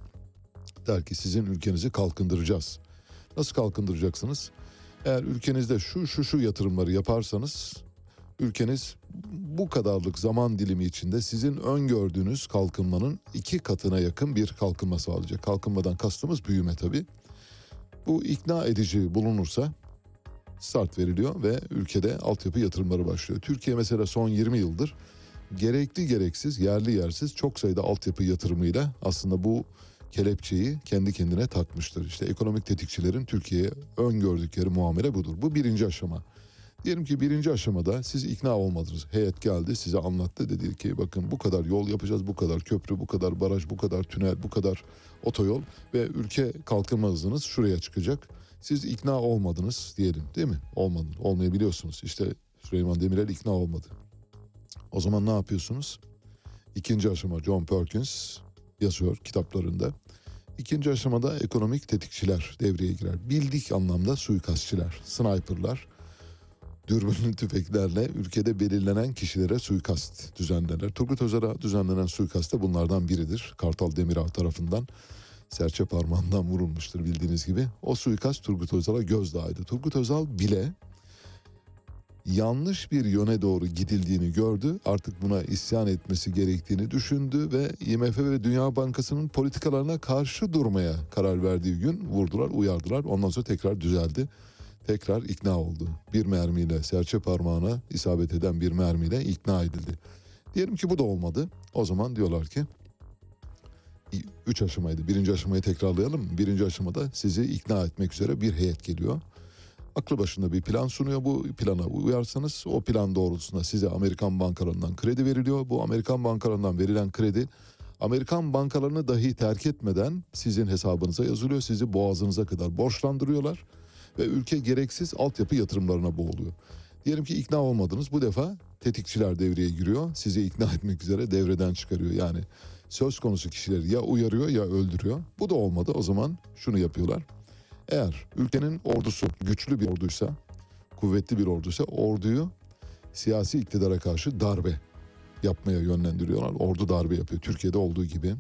der ki sizin ülkenizi kalkındıracağız. Nasıl kalkındıracaksınız? Eğer ülkenizde şu şu şu yatırımları yaparsanız ülkeniz bu kadarlık zaman dilimi içinde sizin öngördüğünüz kalkınmanın iki katına yakın bir kalkınma sağlayacak. Kalkınmadan kastımız büyüme tabii. Bu ikna edici bulunursa start veriliyor ve ülkede altyapı yatırımları başlıyor. Türkiye mesela son 20 yıldır gerekli gereksiz, yerli yersiz çok sayıda altyapı yatırımıyla aslında bu kelepçeyi kendi kendine takmıştır. İşte ekonomik tetikçilerin Türkiye'ye öngördükleri muamele budur. Bu birinci aşama. Diyelim ki birinci aşamada siz ikna olmadınız. Heyet geldi size anlattı dedi ki bakın bu kadar yol yapacağız, bu kadar köprü, bu kadar baraj, bu kadar tünel, bu kadar otoyol ve ülke kalkınma hızınız şuraya çıkacak. Siz ikna olmadınız diyelim değil mi? Olmadı, olmayabiliyorsunuz. İşte Süleyman Demirel ikna olmadı. O zaman ne yapıyorsunuz? İkinci aşama John Perkins yazıyor kitaplarında. İkinci aşamada ekonomik tetikçiler devreye girer. Bildik anlamda suikastçiler, sniperlar, dürbünlü tüfeklerle ülkede belirlenen kişilere suikast düzenlerler. Turgut Özal'a düzenlenen suikast da bunlardan biridir. Kartal Demirağ tarafından serçe parmağından vurulmuştur bildiğiniz gibi. O suikast Turgut Özal'a gözdağıydı. Turgut Özal bile yanlış bir yöne doğru gidildiğini gördü. Artık buna isyan etmesi gerektiğini düşündü ve IMF ve Dünya Bankası'nın politikalarına karşı durmaya karar verdiği gün vurdular, uyardılar. Ondan sonra tekrar düzeldi. Tekrar ikna oldu. Bir mermiyle serçe parmağına isabet eden bir mermiyle ikna edildi. Diyelim ki bu da olmadı. O zaman diyorlar ki üç aşamaydı. Birinci aşamayı tekrarlayalım? Birinci aşamada sizi ikna etmek üzere bir heyet geliyor aklı başında bir plan sunuyor. Bu plana uyarsanız o plan doğrultusunda size Amerikan bankalarından kredi veriliyor. Bu Amerikan bankalarından verilen kredi Amerikan bankalarını dahi terk etmeden sizin hesabınıza yazılıyor. Sizi boğazınıza kadar borçlandırıyorlar ve ülke gereksiz altyapı yatırımlarına boğuluyor. Diyelim ki ikna olmadınız. Bu defa tetikçiler devreye giriyor. Sizi ikna etmek üzere devreden çıkarıyor. Yani söz konusu kişileri ya uyarıyor ya öldürüyor. Bu da olmadı. O zaman şunu yapıyorlar. Eğer ülkenin ordusu güçlü bir orduysa, kuvvetli bir orduysa orduyu siyasi iktidara karşı darbe yapmaya yönlendiriyorlar. Ordu darbe yapıyor Türkiye'de olduğu gibi.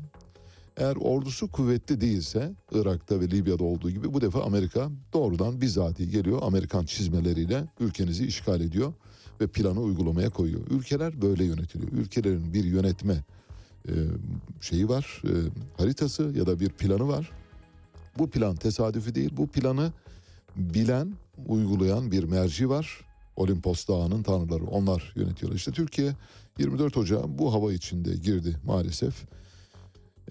Eğer ordusu kuvvetli değilse Irak'ta ve Libya'da olduğu gibi bu defa Amerika doğrudan bizatihi geliyor. Amerikan çizmeleriyle ülkenizi işgal ediyor ve planı uygulamaya koyuyor. Ülkeler böyle yönetiliyor. Ülkelerin bir yönetme e, şeyi var, e, haritası ya da bir planı var. Bu plan tesadüfi değil. Bu planı bilen, uygulayan bir merci var. Olimpos Dağı'nın tanrıları onlar yönetiyorlar. İşte Türkiye 24 Ocağı bu hava içinde girdi maalesef.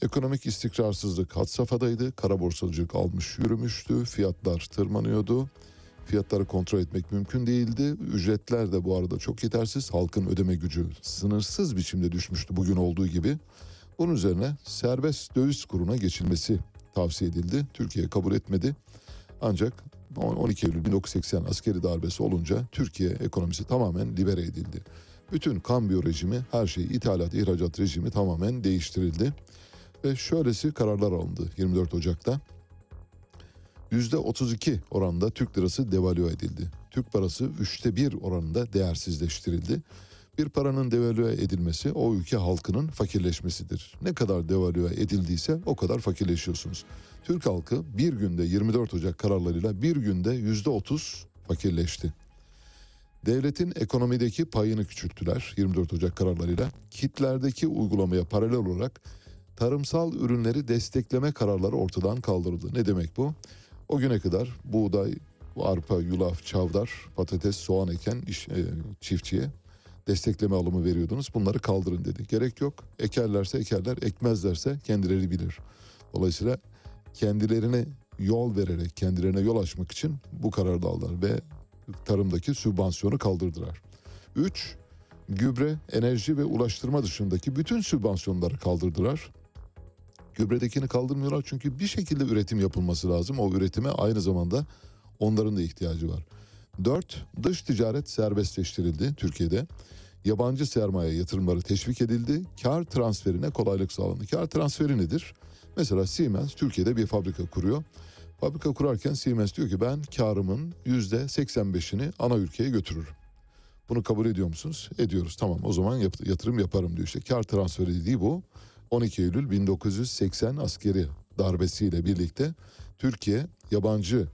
Ekonomik istikrarsızlık had safhadaydı. Kara borsacılık almış yürümüştü. Fiyatlar tırmanıyordu. Fiyatları kontrol etmek mümkün değildi. Ücretler de bu arada çok yetersiz. Halkın ödeme gücü sınırsız biçimde düşmüştü bugün olduğu gibi. Bunun üzerine serbest döviz kuruna geçilmesi tavsiye edildi. Türkiye kabul etmedi. Ancak 12 Eylül 1980 askeri darbesi olunca Türkiye ekonomisi tamamen libere edildi. Bütün kambiyo rejimi, her şey ithalat, ihracat rejimi tamamen değiştirildi. Ve şöylesi kararlar alındı 24 Ocak'ta. %32 oranında Türk lirası devalüe edildi. Türk parası üçte bir oranında değersizleştirildi. Bir paranın devalüe edilmesi o ülke halkının fakirleşmesidir. Ne kadar devalüe edildiyse o kadar fakirleşiyorsunuz. Türk halkı bir günde 24 Ocak kararlarıyla bir günde yüzde 30 fakirleşti. Devletin ekonomideki payını küçülttüler 24 Ocak kararlarıyla. Kitlerdeki uygulamaya paralel olarak tarımsal ürünleri destekleme kararları ortadan kaldırıldı. Ne demek bu? O güne kadar buğday, arpa, yulaf, çavdar, patates, soğan eken iş, e, çiftçiye destekleme alımı veriyordunuz. Bunları kaldırın dedi. Gerek yok. Ekerlerse ekerler, ekmezlerse kendileri bilir. Dolayısıyla kendilerine yol vererek, kendilerine yol açmak için bu kararı aldılar ve tarımdaki sübvansiyonu kaldırdılar. 3. Gübre, enerji ve ulaştırma dışındaki bütün sübvansiyonları kaldırdılar. Gübredekini kaldırmıyorlar çünkü bir şekilde üretim yapılması lazım. O üretime aynı zamanda onların da ihtiyacı var. 4. Dış ticaret serbestleştirildi Türkiye'de. Yabancı sermaye yatırımları teşvik edildi. Kar transferine kolaylık sağlandı. Kar transferi nedir? Mesela Siemens Türkiye'de bir fabrika kuruyor Fabrika kurarken Siemens diyor ki ben karımın yüzde 85'ini ana ülkeye götürürüm. Bunu kabul ediyor musunuz? Ediyoruz. Tamam o zaman yatırım yaparım diyor işte. Kar transferi dediği bu. 12 Eylül 1980 askeri darbesiyle birlikte Türkiye yabancı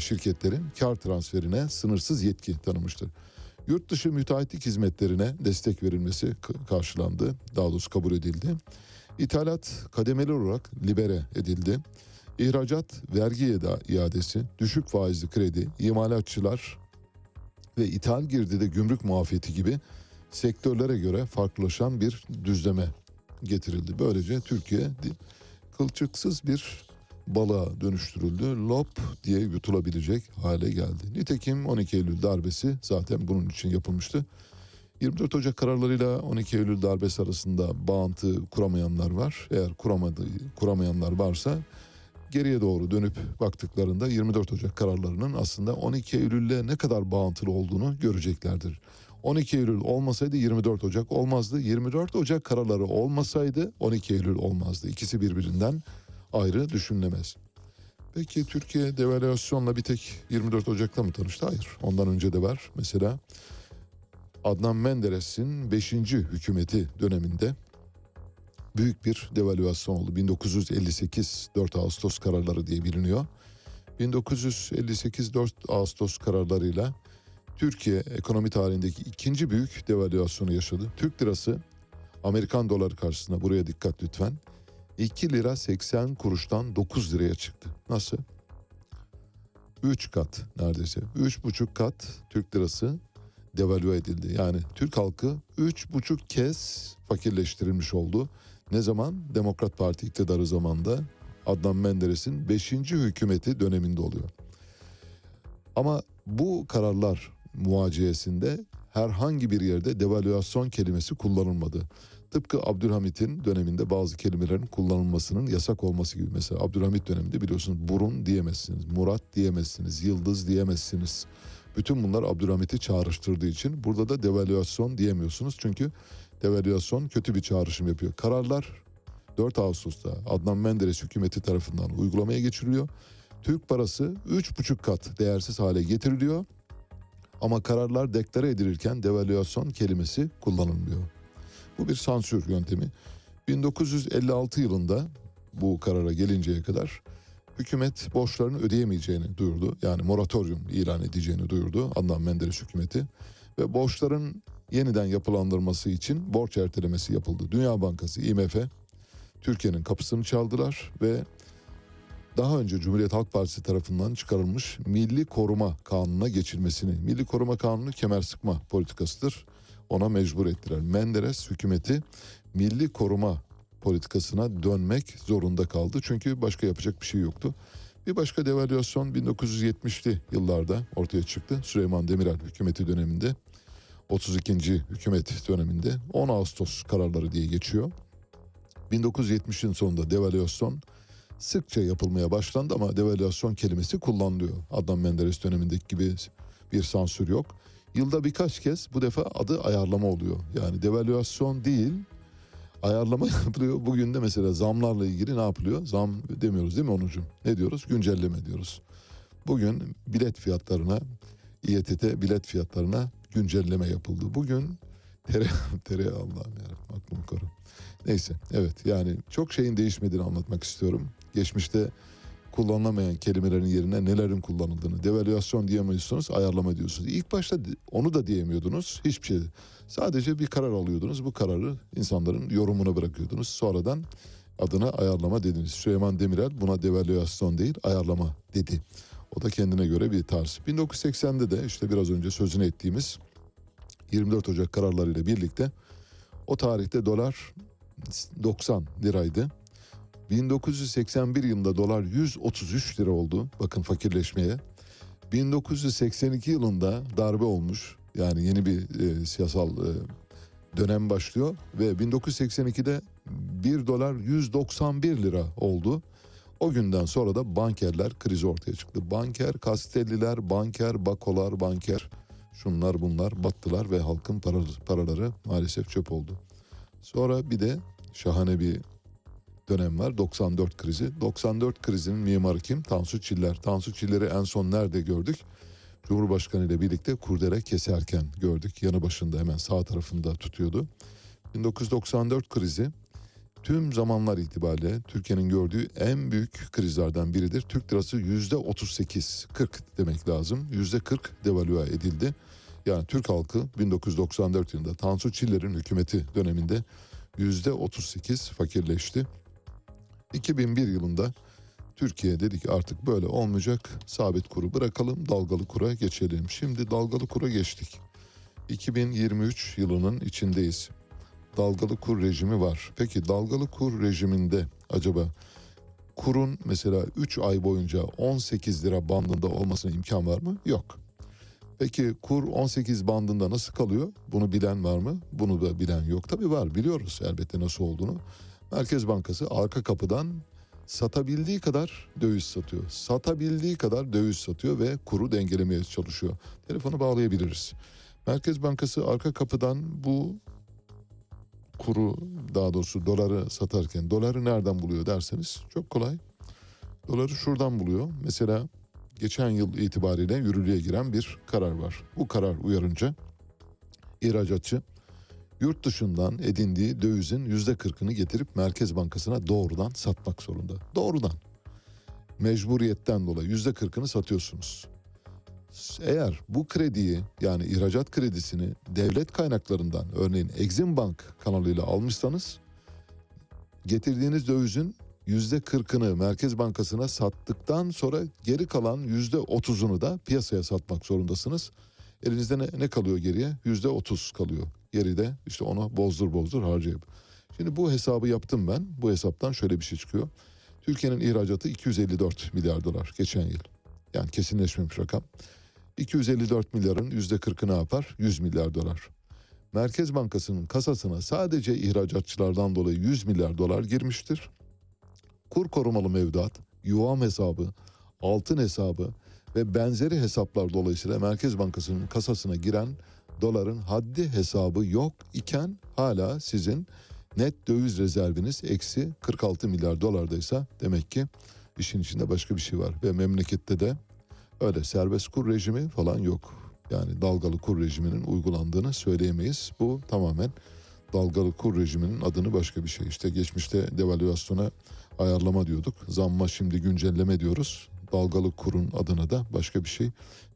şirketlerin kar transferine sınırsız yetki tanımıştır. Yurt dışı müteahhitlik hizmetlerine destek verilmesi karşılandı. Daha doğrusu kabul edildi. İthalat kademeli olarak libere edildi. İhracat vergi iadesi, düşük faizli kredi, imalatçılar ve ithal girdide gümrük muafiyeti gibi sektörlere göre farklılaşan bir düzleme getirildi. Böylece Türkiye kılçıksız bir balığa dönüştürüldü. Lop diye yutulabilecek hale geldi. Nitekim 12 Eylül darbesi zaten bunun için yapılmıştı. 24 Ocak kararlarıyla 12 Eylül darbesi arasında bağıntı kuramayanlar var. Eğer kuramadı, kuramayanlar varsa geriye doğru dönüp baktıklarında 24 Ocak kararlarının aslında 12 Eylül'le ne kadar bağıntılı olduğunu göreceklerdir. 12 Eylül olmasaydı 24 Ocak olmazdı. 24 Ocak kararları olmasaydı 12 Eylül olmazdı. İkisi birbirinden ayrı düşünülemez. Peki Türkiye devalüasyonla bir tek 24 Ocak'ta mı tanıştı? Hayır. Ondan önce de var. Mesela Adnan Menderes'in 5. hükümeti döneminde büyük bir devalüasyon oldu. 1958 4 Ağustos kararları diye biliniyor. 1958 4 Ağustos kararlarıyla Türkiye ekonomi tarihindeki ikinci büyük devalüasyonu yaşadı. Türk lirası Amerikan doları karşısında buraya dikkat lütfen. 2 lira 80 kuruştan 9 liraya çıktı. Nasıl? 3 kat neredeyse. 3,5 kat Türk lirası devalüe edildi. Yani Türk halkı 3,5 kez fakirleştirilmiş oldu. Ne zaman? Demokrat Parti iktidarı zamanında Adnan Menderes'in 5. hükümeti döneminde oluyor. Ama bu kararlar muaciyesinde herhangi bir yerde devalüasyon kelimesi kullanılmadı. Tıpkı Abdülhamit'in döneminde bazı kelimelerin kullanılmasının yasak olması gibi. Mesela Abdülhamit döneminde biliyorsunuz burun diyemezsiniz, Murat diyemezsiniz, Yıldız diyemezsiniz. Bütün bunlar Abdülhamit'i çağrıştırdığı için burada da devalüasyon diyemiyorsunuz. Çünkü devalüasyon kötü bir çağrışım yapıyor. Kararlar 4 Ağustos'ta Adnan Menderes hükümeti tarafından uygulamaya geçiriliyor. Türk parası 3,5 kat değersiz hale getiriliyor. Ama kararlar deklare edilirken devalüasyon kelimesi kullanılmıyor. Bu bir sansür yöntemi. 1956 yılında bu karara gelinceye kadar hükümet borçlarını ödeyemeyeceğini duyurdu. Yani moratorium ilan edeceğini duyurdu Adnan Menderes hükümeti. Ve borçların yeniden yapılandırması için borç ertelemesi yapıldı. Dünya Bankası, IMF Türkiye'nin kapısını çaldılar ve daha önce Cumhuriyet Halk Partisi tarafından çıkarılmış Milli Koruma Kanunu'na geçilmesini, Milli Koruma Kanunu kemer sıkma politikasıdır. Ona mecbur ettiler. Menderes hükümeti milli koruma politikasına dönmek zorunda kaldı. Çünkü başka yapacak bir şey yoktu. Bir başka devalüasyon 1970'li yıllarda ortaya çıktı. Süleyman Demirel hükümeti döneminde 32. hükümet döneminde 10 Ağustos kararları diye geçiyor. 1970'in sonunda devalüasyon sıkça yapılmaya başlandı ama devalüasyon kelimesi kullanılıyor. Adnan Menderes dönemindeki gibi bir sansür yok. Yılda birkaç kez bu defa adı ayarlama oluyor. Yani devalüasyon değil ayarlama yapılıyor. Bugün de mesela zamlarla ilgili ne yapılıyor? Zam demiyoruz değil mi Onurcuğum? Ne diyoruz? Güncelleme diyoruz. Bugün bilet fiyatlarına, İETT bilet fiyatlarına güncelleme yapıldı. Bugün tereyağı, tereyağı Allah'ım yarabbim aklım koru. Neyse evet yani çok şeyin değişmediğini anlatmak istiyorum. Geçmişte kullanılamayan kelimelerin yerine nelerin kullanıldığını devalüasyon diyemiyorsunuz ayarlama diyorsunuz. İlk başta onu da diyemiyordunuz hiçbir şey. Sadece bir karar alıyordunuz bu kararı insanların yorumuna bırakıyordunuz. Sonradan adına ayarlama dediniz. Süleyman Demirel buna devalüasyon değil ayarlama dedi. O da kendine göre bir tarz. 1980'de de işte biraz önce sözünü ettiğimiz 24 Ocak kararlarıyla birlikte o tarihte dolar 90 liraydı. 1981 yılında dolar 133 lira oldu. Bakın fakirleşmeye. 1982 yılında darbe olmuş. Yani yeni bir e, siyasal e, dönem başlıyor ve 1982'de 1 dolar 191 lira oldu. O günden sonra da bankerler krizi ortaya çıktı. Banker, Kastelliler, banker, bakolar, banker şunlar bunlar battılar ve halkın paraları, paraları maalesef çöp oldu. Sonra bir de şahane bir dönem var 94 krizi. 94 krizinin mimarı kim? Tansu Çiller. Tansu Çiller'i en son nerede gördük? Cumhurbaşkanı ile birlikte kurdele keserken gördük. Yanı başında hemen sağ tarafında tutuyordu. 1994 krizi tüm zamanlar itibariyle Türkiye'nin gördüğü en büyük krizlerden biridir. Türk lirası yüzde 38, 40 demek lazım. Yüzde 40 devalüe edildi. Yani Türk halkı 1994 yılında Tansu Çiller'in hükümeti döneminde yüzde 38 fakirleşti. 2001 yılında Türkiye dedi ki artık böyle olmayacak. Sabit kuru bırakalım, dalgalı kura geçelim. Şimdi dalgalı kura geçtik. 2023 yılının içindeyiz. Dalgalı kur rejimi var. Peki dalgalı kur rejiminde acaba kurun mesela 3 ay boyunca 18 lira bandında olmasına imkan var mı? Yok. Peki kur 18 bandında nasıl kalıyor? Bunu bilen var mı? Bunu da bilen yok. Tabii var biliyoruz elbette nasıl olduğunu. Merkez Bankası arka kapıdan satabildiği kadar döviz satıyor. Satabildiği kadar döviz satıyor ve kuru dengelemeye çalışıyor. Telefonu bağlayabiliriz. Merkez Bankası arka kapıdan bu kuru daha doğrusu doları satarken doları nereden buluyor derseniz çok kolay. Doları şuradan buluyor. Mesela geçen yıl itibariyle yürürlüğe giren bir karar var. Bu karar uyarınca ihracatçı yurt dışından edindiği dövizin yüzde kırkını getirip Merkez Bankası'na doğrudan satmak zorunda. Doğrudan. Mecburiyetten dolayı yüzde kırkını satıyorsunuz. Eğer bu krediyi yani ihracat kredisini devlet kaynaklarından örneğin Exim Bank kanalıyla almışsanız getirdiğiniz dövizin yüzde kırkını Merkez Bankası'na sattıktan sonra geri kalan yüzde otuzunu da piyasaya satmak zorundasınız. Elinizde ne, ne kalıyor geriye? Yüzde otuz kalıyor. Geride işte onu bozdur bozdur harcayıp. Şimdi bu hesabı yaptım ben. Bu hesaptan şöyle bir şey çıkıyor. Türkiye'nin ihracatı 254 milyar dolar geçen yıl. Yani kesinleşmemiş rakam. 254 milyarın yüzde 40'ı ne yapar? 100 milyar dolar. Merkez Bankası'nın kasasına sadece ihracatçılardan dolayı 100 milyar dolar girmiştir. Kur korumalı mevduat, yuvam hesabı, altın hesabı ve benzeri hesaplar dolayısıyla Merkez Bankası'nın kasasına giren doların haddi hesabı yok iken hala sizin net döviz rezerviniz eksi 46 milyar dolardaysa demek ki işin içinde başka bir şey var. Ve memlekette de öyle serbest kur rejimi falan yok. Yani dalgalı kur rejiminin uygulandığını söyleyemeyiz. Bu tamamen dalgalı kur rejiminin adını başka bir şey. İşte geçmişte devalüasyona ayarlama diyorduk. Zamma şimdi güncelleme diyoruz. Dalgalı kurun adına da başka bir şey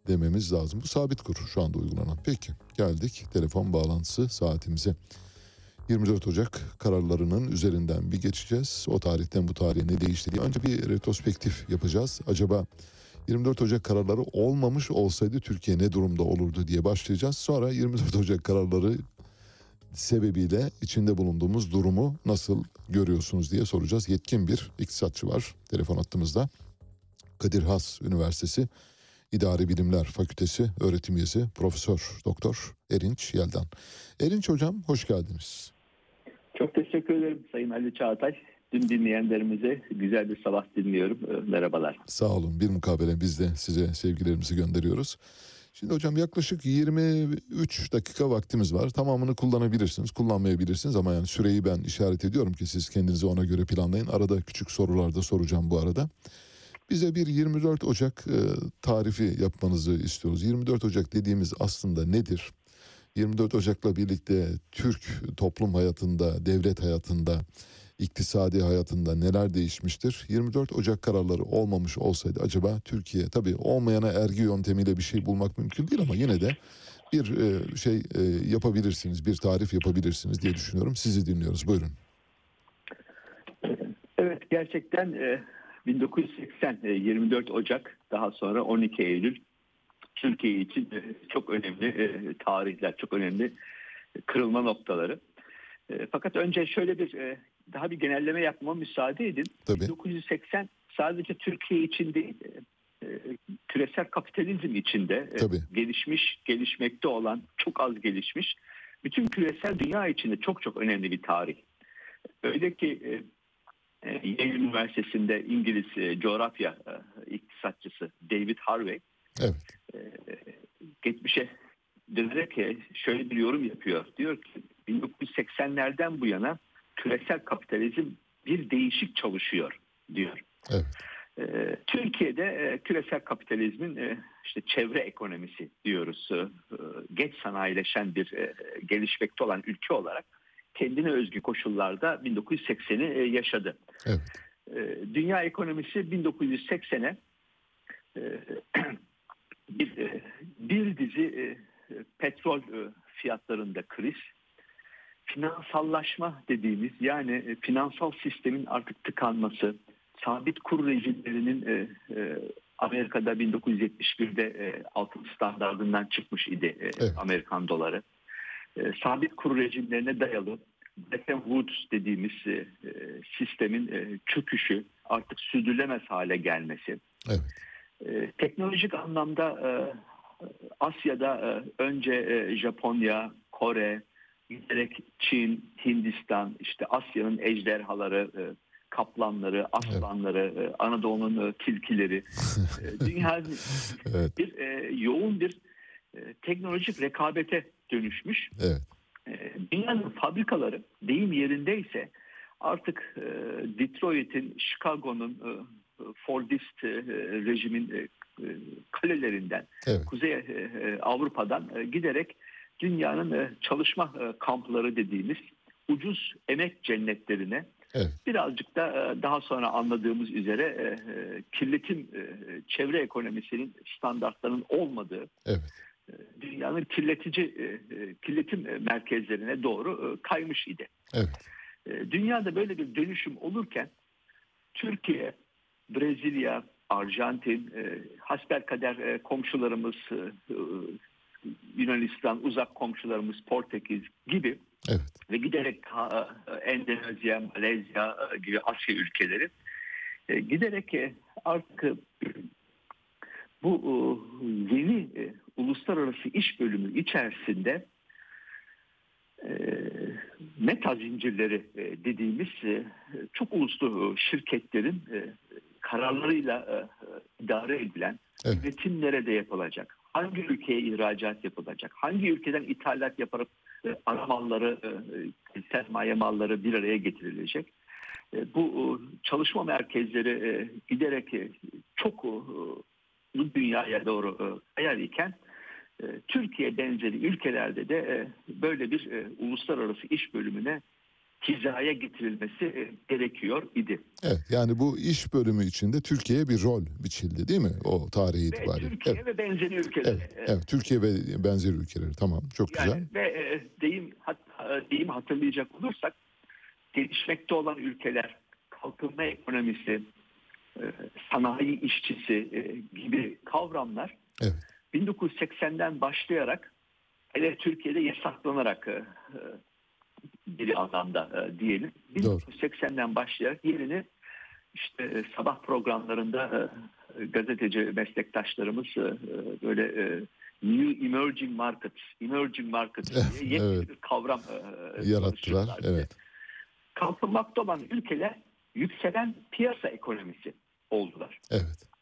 dememiz lazım. Bu sabit kur şu anda uygulanan. Peki geldik telefon bağlantısı saatimize. 24 Ocak kararlarının üzerinden bir geçeceğiz. O tarihten bu tarihe ne değişti diye. Önce bir retrospektif yapacağız. Acaba 24 Ocak kararları olmamış olsaydı Türkiye ne durumda olurdu diye başlayacağız. Sonra 24 Ocak kararları sebebiyle içinde bulunduğumuz durumu nasıl görüyorsunuz diye soracağız. Yetkin bir iktisatçı var telefon hattımızda. Kadir Has Üniversitesi İdari Bilimler Fakültesi öğretim üyesi Profesör Doktor Erinç Yeldan. Erinç hocam hoş geldiniz. Çok teşekkür ederim Sayın Ali Çağatay. Dün dinleyenlerimize güzel bir sabah dinliyorum. Ee, Merhabalar. Sağ olun bir mukabele biz de size sevgilerimizi gönderiyoruz. Şimdi hocam yaklaşık 23 dakika vaktimiz var. Tamamını kullanabilirsiniz, kullanmayabilirsiniz ama yani süreyi ben işaret ediyorum ki siz kendinizi ona göre planlayın. Arada küçük sorular da soracağım bu arada. Bize bir 24 Ocak e, tarifi yapmanızı istiyoruz. 24 Ocak dediğimiz aslında nedir? 24 Ocak'la birlikte Türk toplum hayatında, devlet hayatında, iktisadi hayatında neler değişmiştir? 24 Ocak kararları olmamış olsaydı acaba Türkiye tabii olmayana ergi yöntemiyle bir şey bulmak mümkün değil ama yine de bir e, şey e, yapabilirsiniz, bir tarif yapabilirsiniz diye düşünüyorum. Sizi dinliyoruz. Buyurun. Evet gerçekten 1980 e, 24 Ocak daha sonra 12 Eylül Türkiye için e, çok önemli e, tarihler, çok önemli kırılma noktaları. E, Fakat önce şöyle bir e, daha bir genelleme yapmama müsaade edin. Tabii. 1980 sadece Türkiye için değil, e, e, küresel kapitalizm içinde e, Tabii. gelişmiş, gelişmekte olan, çok az gelişmiş, bütün küresel dünya içinde çok çok önemli bir tarih. Öyle ki e, e, Yale Üniversitesi'nde İngiliz e, coğrafya e, iktisatçısı David Harvey Evet. e, geçmişe dönerek e, şöyle bir yorum yapıyor. Diyor ki 1980'lerden bu yana küresel kapitalizm bir değişik çalışıyor diyor. Evet. Türkiye'de e, küresel kapitalizmin e, işte çevre ekonomisi diyoruz. E, geç sanayileşen bir e, gelişmekte olan ülke olarak kendine özgü koşullarda 1980'i e, yaşadı. Evet. E, dünya ekonomisi 1980'e e, bir, bir dizi petrol fiyatlarında kriz, finansallaşma dediğimiz yani finansal sistemin artık tıkanması, sabit kur rejimlerinin Amerika'da 1971'de e, altın standartından çıkmış idi Evet. Amerikan doları. E, sabit kur rejimlerine dayalı Bretton Woods dediğimiz e, e, sistemin e, çöküşü artık sürdürülemez hale gelmesi. Evet. E, teknolojik anlamda e, Asya'da e, önce e, Japonya, Kore, giderek Çin, Hindistan, işte Asya'nın ejderhaları, e, kaplanları, aslanları, e, Anadolu'nun e, tilkileri, e, dünya Evet. bir e, yoğun bir e, teknolojik rekabete dönüşmüş. Evet. Dünyanın fabrikaları deyim yerindeyse artık e, Detroit'in, Chicago'nun, e, Fordist e, rejimin kalelerinden, Evet. Kuzey Avrupa'dan giderek dünyanın çalışma kampları dediğimiz ucuz emek cennetlerine Evet. birazcık da daha sonra anladığımız üzere kirletim çevre ekonomisinin standartlarının olmadığı Evet. Dünyanın kirletici e, e, kirletim merkezlerine doğru e, kaymış idi. Evet. Dünyada böyle bir dönüşüm olurken Türkiye, Brezilya, Arjantin, hasbelkader e, komşularımız Yunanistan, uzak komşularımız Portekiz gibi Evet. ve giderek Endonezya, Malezya gibi Asya ülkeleri giderek artık bu yeni e, uluslararası iş bölümü içerisinde e, meta zincirleri e, dediğimiz e, çok uluslu şirketlerin e, kararlarıyla e, idare edilen Evet. üretim nerede yapılacak, hangi ülkeye ihracat yapılacak, hangi ülkeden ithalat yapılıp e, ana malları, e, sermaye malları bir araya getirilecek. E, bu e, çalışma merkezleri e, giderek e, çok e, bu dünyaya doğru e, kayar iken e, Türkiye benzeri ülkelerde de e, böyle bir e, uluslararası iş bölümüne hizaya getirilmesi e, gerekiyor idi. Evet. Yani bu iş bölümü içinde Türkiye'ye bir rol biçildi değil mi? O tarihi Ve itibariyle. Türkiye Evet. ve benzeri ülkeler. Evet. evet. Türkiye ve benzeri ülkeleri. Tamam. Çok Yani güzel. ve e, deyim hatta e, deyim hatırlayacak olursak gelişmekte olan ülkeler kalkınma ekonomisi, e, sanayi işçisi e, gibi kavramlar Evet. 1980'den başlayarak hele Türkiye'de yasaklanarak e, e, bir anlamda e, diyelim. Doğru. 1980'den başlayarak yerini işte e, sabah programlarında e, gazeteci meslektaşlarımız e, e, böyle e, New Emerging Markets, Emerging Markets diye yepyeni Evet. bir kavram e, Yarattılar. Evet. Kalkınmakta olan ülkeler yükselen piyasa ekonomisi oldular. Evet.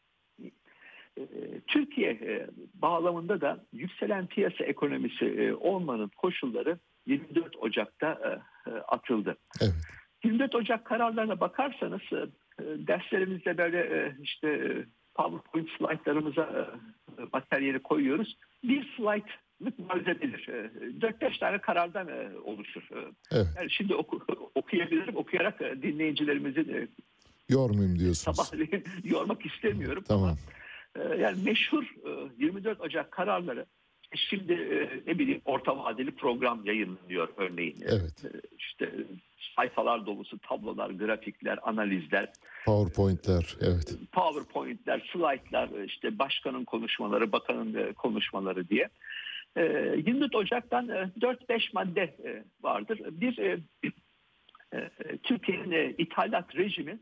Ee, Türkiye e, bağlamında da yükselen piyasa ekonomisi e, olmanın koşulları 24 Ocak'ta e, atıldı. Evet. 24 Ocak kararlarına bakarsanız derslerimizde böyle işte PowerPoint slaytlarımıza materyali koyuyoruz. Bir slaytlık malzemedir. E, 4-5 tane karardan oluşur. Evet. Yani şimdi oku, okuyabilirim. Okuyarak dinleyicilerimizin Yormayayım diyorsunuz. sabahleyin yormak istemiyorum. Tamam. Ee, Yani meşhur e, 24 Ocak kararları e, şimdi e, ne bileyim orta vadeli program yayınlanıyor örneğin. Evet. E, İşte sayfalar dolusu tablolar, grafikler, analizler, PowerPoint'ler. Evet. PowerPoint'ler, slaytlar, e, işte başkanın konuşmaları, bakanın e, konuşmaları diye. E, 24 Ocak'tan e, 4-5 madde e, vardır. Bir e, e, Türkiye'nin e, ithalat rejimi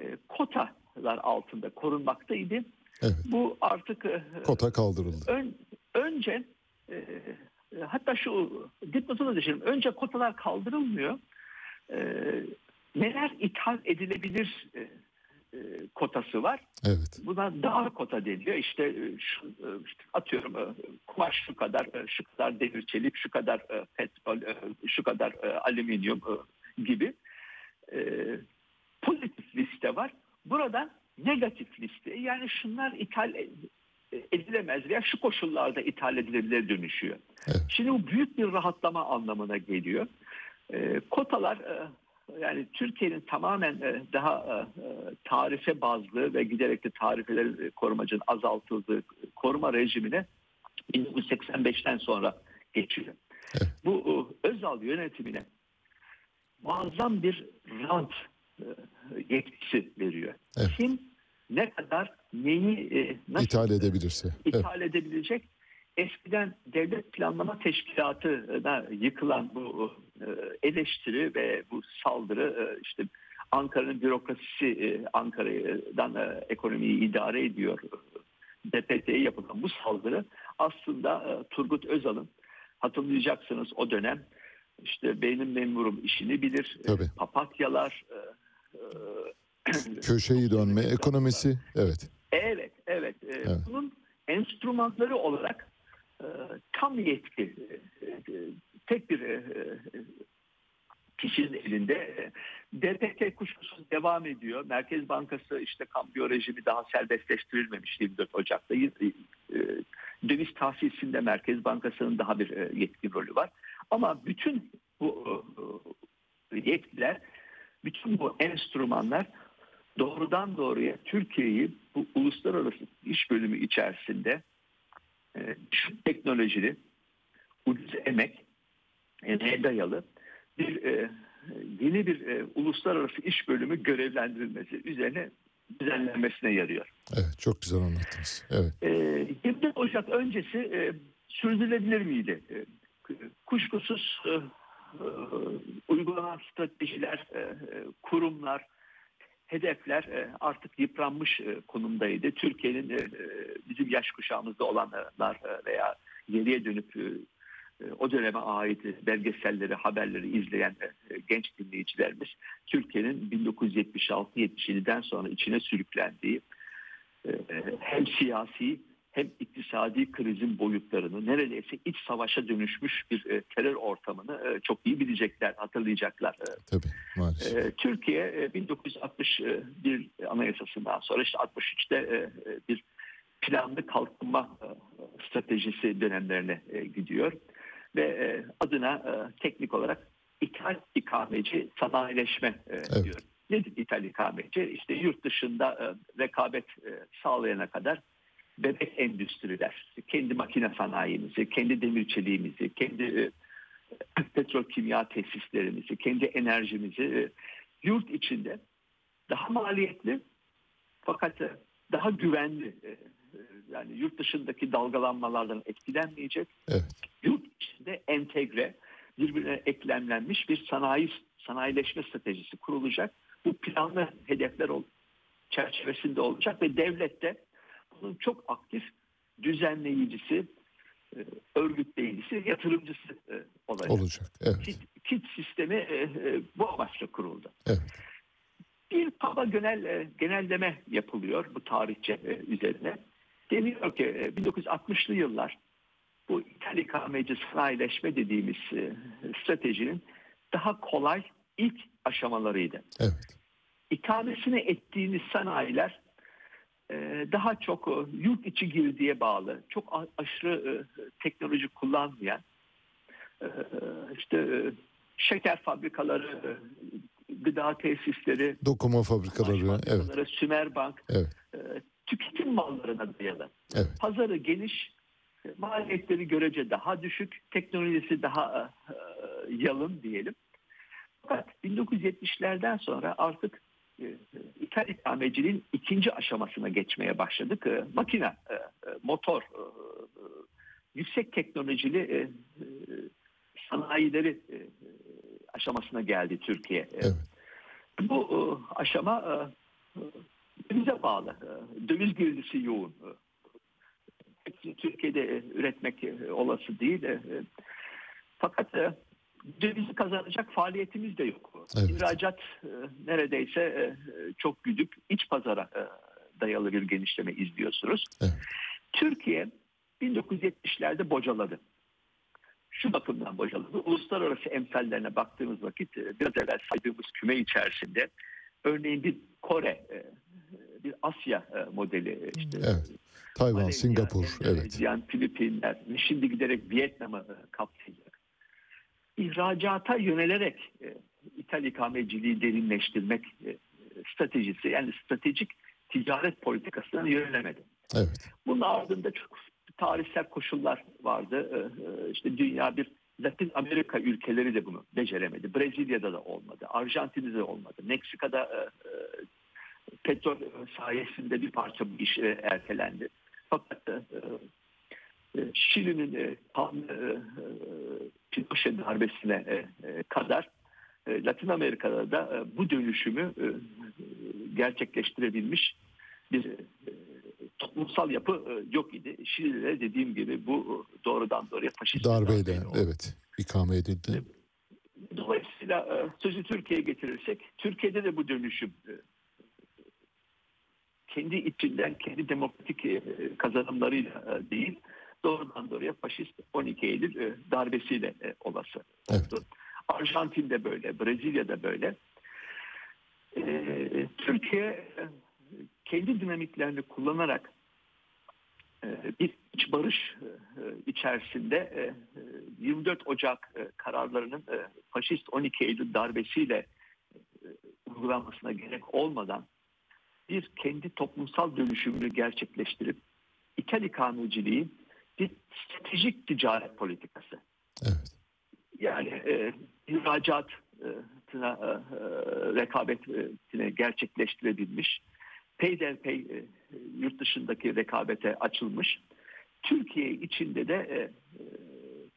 e, kotalar altında korunmaktaydı. Evet. Bu artık e, Kota kaldırıldı. ön, önce e, e, hatta şu dipnotunu düşelim. Önce kotalar kaldırılmıyor. E, neler ithal edilebilir e, e, kotası var. Evet. Buna dar kota deniyor. İşte şu, işte atıyorum kumaş şu kadar, şu kadar demir çelik, şu kadar petrol, şu kadar alüminyum gibi. E, pozitif liste var. Burada negatif liste. Yani şunlar ithal e, edilemez veya şu koşullarda ithal edilebilir dönüşüyor. Evet. Şimdi bu büyük bir rahatlama anlamına geliyor. E, kotalar e, yani Türkiye'nin tamamen e, daha e, tarife bazlı ve giderek de tarifelerin e, korumacının azaltıldığı koruma rejimine 1985'ten sonra geçiyor. Evet. Bu e, Özal yönetimine muazzam bir rant e, yetkisi veriyor. Evet. Kim ne kadar neyi e, nasıl İthal edebilirse. Evet. ithal edebilecek. Eskiden devlet planlama teşkilatına yıkılan bu e, eleştiri ve bu saldırı e, işte Ankara'nın bürokrasisi e, Ankara'dan ekonomiyi idare ediyor. DPT'ye yapılan bu saldırı aslında Turgut Özal'ın hatırlayacaksınız o dönem işte benim memurum işini bilir. Tabii. Papatyalar Köşeyi dönme ekonomisi. Evet. Evet, evet. Ee, Evet. Bunun enstrümanları olarak e, tam yetki e, e, tek bir kişinin elinde. DPT kuşkusuz devam ediyor. Merkez Bankası işte kambiyo rejimi daha serbestleştirilmemiş 24 Ocak'ta. Döviz tahsisinde Merkez Bankası'nın daha bir yetkin rolü var. Ama bütün bu yetkiler, bütün bu enstrümanlar doğrudan doğruya Türkiye'yi bu uluslararası iş bölümü içerisinde e, düşük teknolojili, ucuz emek, emeğe dayalı bir e, yeni bir e, uluslararası iş bölümü görevlendirilmesi üzerine düzenlenmesine yarıyor. Evet. Çok güzel anlattınız. Evet. E, 24 Ocak öncesi e, sürdürülebilir miydi? E, kuşkusuz e, uygulanan stratejiler, e, e, kurumlar, hedefler e, artık yıpranmış konumdaydı. Türkiye'nin bizim yaş kuşağımızda olanlar veya geriye dönüp o döneme ait belgeselleri, haberleri izleyen genç dinleyicilerimiz Türkiye'nin 1976-77'den sonra içine sürüklendiği hem siyasi hem iktisadi krizin boyutlarını neredeyse iç savaşa dönüşmüş bir e, terör ortamını e, çok iyi bilecekler, hatırlayacaklar. E, Tabii. Maalesef. ee, Türkiye e, 1961 anayasasından sonra işte 63'te e, bir planlı kalkınma e, stratejisi dönemlerine e, gidiyor ve e, adına e, teknik olarak ithal ikameci sanayileşme e, Evet. diyor. Nedir ithal ikameci? İşte yurt dışında e, rekabet e, sağlayana kadar bebek endüstriler, kendi makine sanayimizi, kendi demir çeliğimizi, kendi e, petrol kimya tesislerimizi, kendi enerjimizi e, yurt içinde daha maliyetli fakat e, daha güvenli yani yurt dışındaki dalgalanmalardan etkilenmeyecek Evet. yurt içinde entegre birbirine eklemlenmiş bir sanayi sanayileşme stratejisi kurulacak. Bu planlı hedefler çerçevesinde olacak ve devlet de bunun çok aktif düzenleyicisi, e, örgütleyicisi, yatırımcısı e, olacak. Olacak. Evet. Kit, kit sistemi e, bu amaçla kuruldu. Evet. Bir kaba genel genelleme yapılıyor bu tarihçe üzerine. Deniyor ki e, 1960'lı yıllar bu ithal ikameci sanayileşme dediğimiz stratejinin daha kolay ilk aşamalarıydı. Evet. İkamesini ettiğiniz sanayiler daha çok e, yurt içi girdiye bağlı, çok aşırı e, teknoloji kullanmayan, e, işte e, şeker fabrikaları, e, gıda tesisleri, Dokuma fabrikaları. Evet. Sümerbank, Evet. e, tüketim mallarına dayalı. Evet. Pazarı geniş, e, maliyetleri görece daha düşük, teknolojisi daha e, e, yalın diyelim. Fakat 1970'lerden sonra artık e, ithal ikameciliğin ikinci aşamasına geçmeye başladık. E, makine, e, e, motor, e, e, yüksek teknolojili e, e, sanayileri e, e, aşamasına geldi Türkiye. E, Evet. bu e, aşama e, e, dövize bağlı. E, Döviz girdisi yoğun. E, Hepsini Türkiye'de e, üretmek e, olası değil. E, e, Fakat dövizi kazanacak faaliyetimiz de yok. Evet. İhracat e, neredeyse e, çok güdük. İç pazara e, dayalı bir genişleme izliyorsunuz. Evet. Türkiye 1970'lerde bocaladı. şu bakımdan bocaladı. Uluslararası emsallerine baktığımız vakit e, biraz evvel saydığımız küme içerisinde örneğin bir Kore, e, bir Asya e, modeli işte Evet. Tayvan, Malezya, Singapur, evet. Endonezya, Filipinler ve şimdi giderek Vietnam'ı kapsayacak. İhracata yönelerek e, ithal ikameciliği derinleştirmek e, stratejisi yani stratejik ticaret politikasına yönelemedi. Evet. Bunun ardında çok tarihsel koşullar vardı. Ee, e, İşte dünya bir Latin Amerika ülkeleri de bunu beceremedi. Brezilya'da da olmadı. Arjantin'de de olmadı. Meksika'da e, e, petrol sayesinde bir parça bu iş e, ertelendi. Fakat e, e, Şili'nin e, tam e, e, Pinochet darbesine kadar Latin Amerika'da da bu dönüşümü gerçekleştirebilmiş bir toplumsal yapı yok idi. Şili'de dediğim gibi bu doğrudan doğruya faşist Darbeyle evet ikame edildi. Dolayısıyla sözü Türkiye'ye getirirsek Türkiye'de de bu dönüşüm kendi içinden kendi demokratik kazanımlarıyla değil doğrudan doğruya faşist 12 Eylül e, darbesiyle e, olası Evet. Arjantin'de böyle, Brezilya'da böyle. E, Türkiye kendi dinamiklerini kullanarak bir iç barış içerisinde e, e, 24 Ocak kararlarının faşist 12 Eylül darbesiyle uygulanmasına gerek olmadan bir kendi toplumsal dönüşümünü gerçekleştirip ithal ikameciliği bir stratejik ticaret politikası. Evet. Yani e, ihracatına e, e, rekabetine gerçekleştirebilmiş, peyderpey e, yurt dışındaki rekabete açılmış. Türkiye içinde de e, e,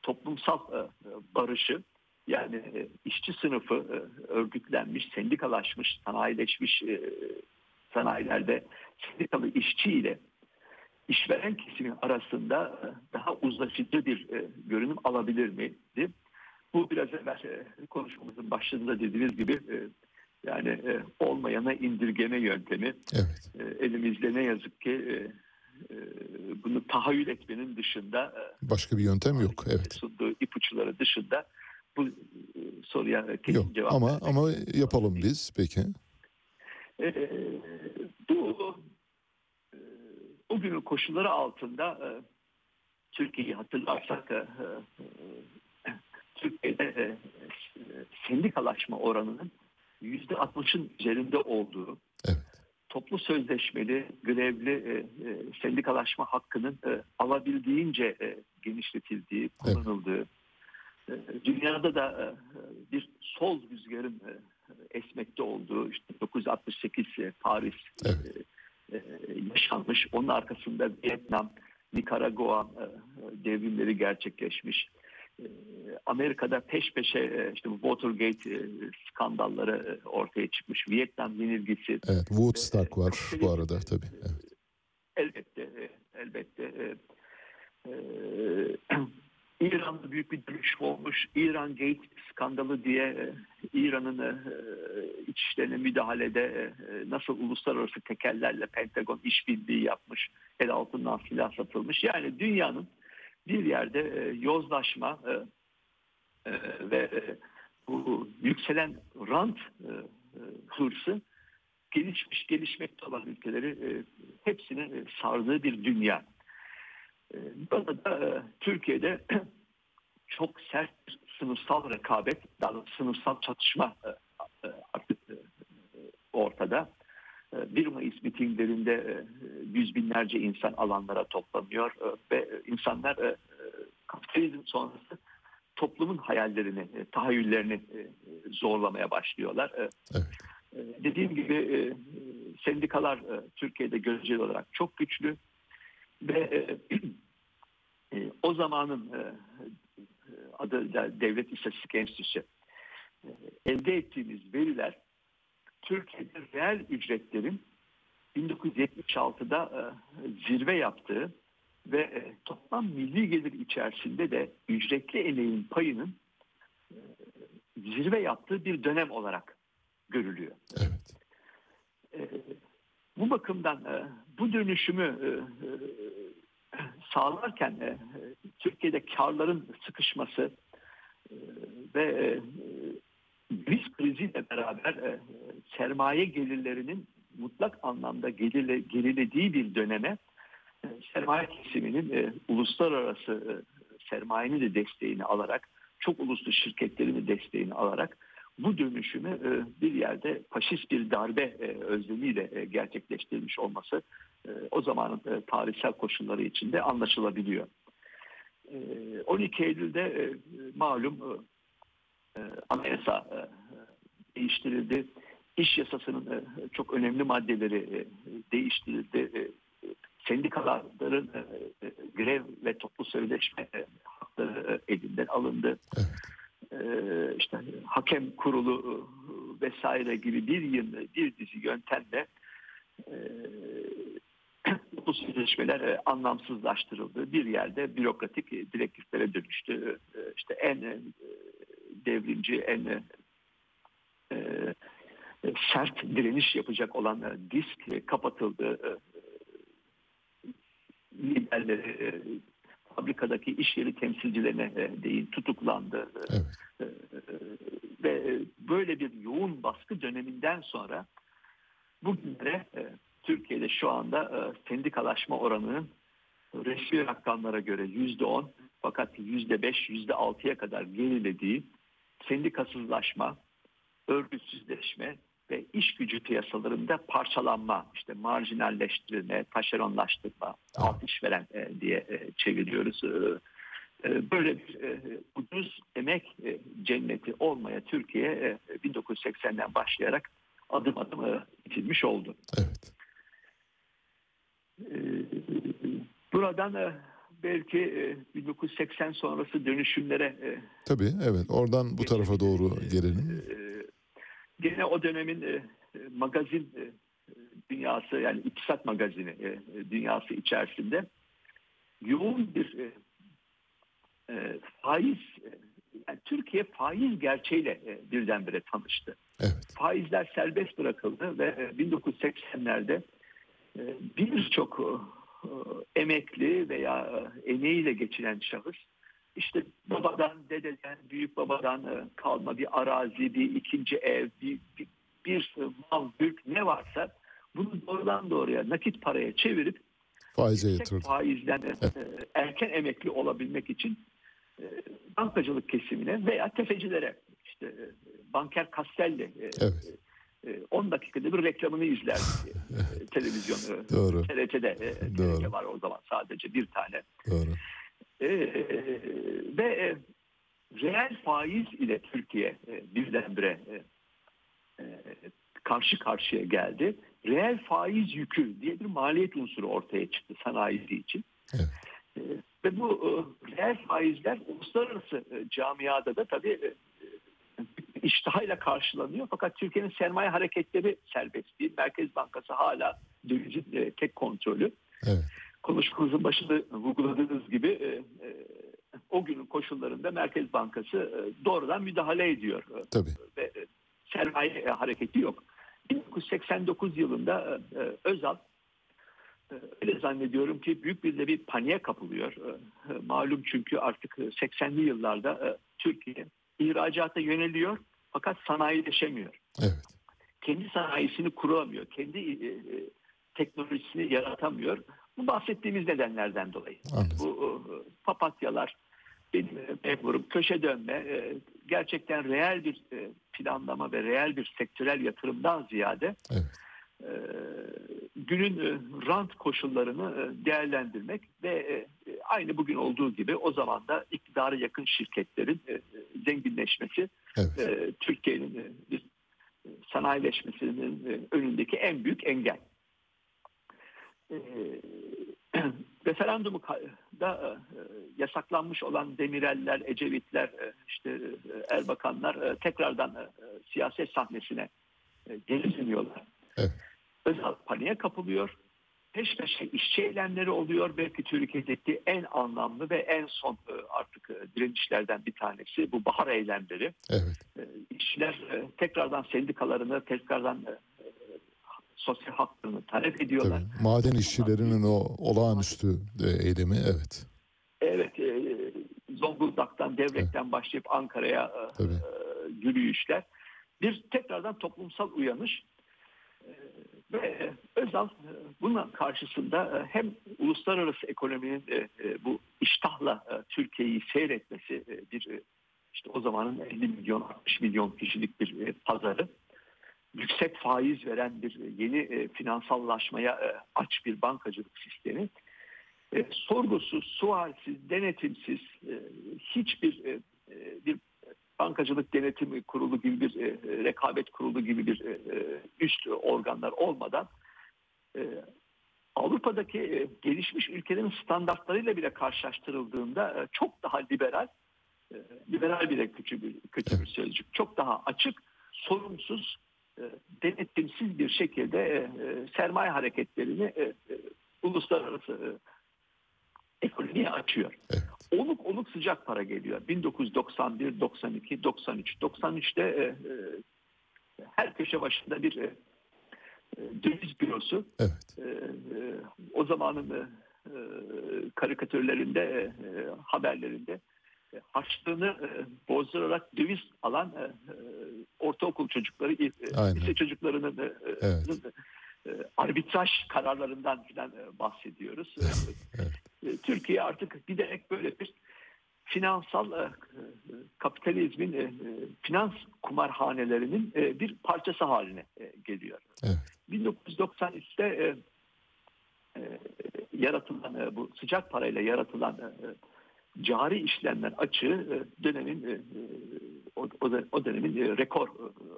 toplumsal e, barışı yani e, işçi sınıfı örgütlenmiş, sendikalaşmış, sanayileşmiş sanayilerde sendikalı işçi ile işveren kesimin arasında e, daha uzlaşıcı bir e, görünüm alabilir miydi? Bu biraz evvel e, konuşmamızın başında dediğiniz gibi yani olmayana indirgeme yöntemi Evet. elimizde ne yazık ki bunu tahayyül etmenin dışında Başka bir yöntem yok. Evet. sunduğu ipuçları dışında bu soruya kesin Yok cevap ama ama yapalım değil. biz peki. E, bu o günün koşulları altında e, Türkiye'yi hatırlarsak e, e, Türkiye'de e, sendikalaşma oranının yüzde 60'ın üzerinde olduğu Evet. toplu sözleşmeli, grevli e, e, sendikalaşma hakkının e, alabildiğince e, genişletildiği, kullanıldığı, e, dünyada da e, bir sol rüzgarın e, esmekte olduğu, işte 1968 e, Paris Evet. e, e, yaşanmış, onun arkasında Vietnam, Nikaragua e, devrimleri gerçekleşmiş. E, Amerika'da peş peşe e, işte Watergate e, skandalları e, ortaya çıkmış. Vietnam yenilgisi, Evet. Woodstock var bu arada tabii. Evet. Elbette, e, elbette. E, e, İran'da büyük bir dönüşüm olmuş. İran Gate skandalı diye e, İran'ın e, iç işlerine müdahalede e, nasıl uluslararası tekellerle Pentagon işbirliği yapmış, el altından silah satılmış. Yani dünyanın bir yerde e, yozlaşma e, e, ve e, bu yükselen rant e, e, hırsı gelişmiş gelişmekte olan ülkeleri e, hepsini e, sardığı bir dünya. E, burada da e, Türkiye'de çok sert sınıfsal rekabet, daha doğrusu sınıfsal çatışma e, e, artık ortada. E, 1 Mayıs mitinglerinde yüz binlerce insan alanlara toplanıyor ve insanlar kapitalizm sonrası toplumun hayallerini, tahayyüllerini zorlamaya başlıyorlar. Evet. ee, Dediğim gibi sendikalar Türkiye'de göreceli olarak çok güçlü ve e, e, o zamanın e, adı Devlet İstatistik Enstitüsü e, elde ettiğimiz veriler Türkiye'de reel ücretlerin 1976'da e, zirve yaptığı ve e, toplam milli gelir içerisinde de ücretli emeğin payının e, zirve yaptığı bir dönem olarak görülüyor. Evet. E, bu bakımdan e, bu dönüşümü e, e, sağlarken Türkiye'de karların sıkışması ve döviz kriziyle beraber sermaye gelirlerinin mutlak anlamda gerile, gerilediği bir döneme sermaye kesiminin uluslararası sermayenin de desteğini alarak çok uluslu şirketlerin de desteğini alarak bu dönüşümü e, bir yerde faşist bir darbe e, özlemiyle e, gerçekleştirilmiş olması o zamanın tarihsel koşulları içinde anlaşılabiliyor. E, 12 Eylül'de malum anayasa değiştirildi. İş yasasının çok önemli maddeleri değiştirildi. Sendikaların grev ve toplu sözleşme hakları elinden alındı. Evet. E, işte hakem kurulu e, vesaire gibi bir bir dizi yöntemle e, bu sözleşmeler anlamsızlaştırıldı. Bir yerde bürokratik direktiflere dönüştü. İşte en devrimci, en sert direniş yapacak olan disk kapatıldı. Liderleri fabrikadaki iş yeri temsilcilerine e, değil tutuklandı. Evet. E, ve böyle bir yoğun baskı döneminden sonra bugünlere e, Türkiye'de şu anda e, sendikalaşma oranının resmi rakamlara göre yüzde on fakat yüzde beş, yüzde altıya kadar gerilediği sendikasızlaşma, örgütsüzleşme ve iş gücü piyasalarında parçalanma, işte marjinalleştirilme, taşeronlaştırma, alt işveren e, diye e, çeviriyoruz. E, böyle bir ucuz emek cenneti olmaya Türkiye e, 1980'den başlayarak adım adım itilmiş oldu. Evet. Buradan belki e, 1980 sonrası dönüşümlere Tabii evet oradan bu tarafa doğru gelelim. gene o dönemin magazin dünyası yani iktisat magazini e, dünyası içerisinde yoğun bir e, e, faiz e, yani Türkiye faiz gerçeğiyle e, birdenbire tanıştı. Evet. Faizler serbest bırakıldı ve e, 1980'lerde e, birçok e, emekli veya e, emeğiyle geçinen şahıs işte babadan, dededen, büyük babadan e, kalma bir arazi, bir ikinci ev, bir, bir, bir mal, mülk ne varsa doğrudan doğruya nakit paraya çevirip Faize yatırdı. faizden e, erken emekli olabilmek için e, bankacılık kesimine veya tefecilere işte e, banker Castelli e, Evet. e, 10 dakikada bir reklamını izler e, televizyon e, Doğru. TRT'de e, Doğru. TRT var o zaman sadece bir tane Doğru. e, ve e, reel faiz ile Türkiye e, birdenbire e, e, karşı karşıya geldi. Reel faiz yükü diye bir maliyet unsuru ortaya çıktı sanayisi için. Evet. E, ve bu e, reel faizler uluslararası e, camiada da tabii e, iştahıyla karşılanıyor. Fakat Türkiye'nin sermaye hareketleri serbest değil. Merkez Bankası hala dövizin e, tek kontrolü. Evet. Konuşmamızın başında vurguladığınız gibi e, e, o günün koşullarında Merkez Bankası e, doğrudan müdahale ediyor. E, Tabii. ve e, sermaye e, hareketi yok. 1989 yılında e, e, Özal e, öyle zannediyorum ki büyük bir de bir paniğe kapılıyor. Malum çünkü artık e, 80'li yıllarda Türkiye ihracata yöneliyor fakat sanayileşemiyor. Evet. Kendi sanayisini kuramıyor. Kendi teknolojisini yaratamıyor. Bu bahsettiğimiz nedenlerden dolayı. Anladım. Bu papatyalar, benim memurum, köşe dönme gerçekten reel bir planlama ve reel bir sektörel yatırımdan ziyade Evet. e, günün e, rant koşullarını e, değerlendirmek ve e, aynı bugün olduğu gibi o zaman da iktidara yakın şirketlerin e, zenginleşmesi Evet. e, Türkiye'nin e, bir e, sanayileşmesinin e, önündeki en büyük engel. E, referandumu ka- da e, yasaklanmış olan Demireller, Ecevitler, e, işte e, Erbakanlar e, tekrardan siyaset sahnesine geri dönüyorlar. Evet. Özal paniğe kapılıyor. Peş peşe işçi eylemleri oluyor. Belki Türkiye'deki en anlamlı ve en son artık direnişlerden bir tanesi bu bahar eylemleri. Evet. İşçiler tekrardan sendikalarını, tekrardan sosyal haklarını talep ediyorlar. Tabii. Maden işçilerinin o olağanüstü eylemi evet. Evet, e, Zonguldak'tan, Devrek'ten başlayıp Ankara'ya e, e, yürüyüşler. Bir tekrardan toplumsal uyanış. E, ve Özal e, buna karşısında e, hem uluslararası ekonominin bu iştahla Türkiye'yi seyretmesi bir işte o zamanın 50 milyon 60 milyon kişilik bir pazarı yüksek faiz veren bir yeni finansallaşmaya aç bir bankacılık sistemi e, sorgusuz, sualsiz, denetimsiz e, hiçbir e, e, bir bankacılık denetim kurulu gibi bir e, rekabet kurulu gibi bir e, e, üst organlar olmadan e, Avrupa'daki e, gelişmiş ülkelerin standartlarıyla bile karşılaştırıldığında e, çok daha liberal e, liberal bile kötü bir kötü bir sözcük. Çok daha açık, sorumsuz, e, denetimsiz bir şekilde e, sermaye hareketlerini e, uluslararası ekonomiye açıyor. Evet. Oluk oluk sıcak para geliyor. 1991, 92, 93. 93'te e, e, her köşe başında bir e, e, döviz bürosu. Evet. E, e, o zamanın e, e, karikatürlerinde, e, e, haberlerinde e, harçlığını e, bozdurarak döviz alan e, ortaokul çocukları, e, lise çocuklarının e, Evet. e, arbitraj kararlarından filan bahsediyoruz. E, e, Türkiye artık giderek böyle bir finansal e, kapitalizmin e, e, finans kumarhanelerinin bir parçası haline geliyor. Evet. 1993'te e, e, yaratılan bu sıcak parayla yaratılan cari işlemler açığı dönemin o, o dö- o dönemin rekor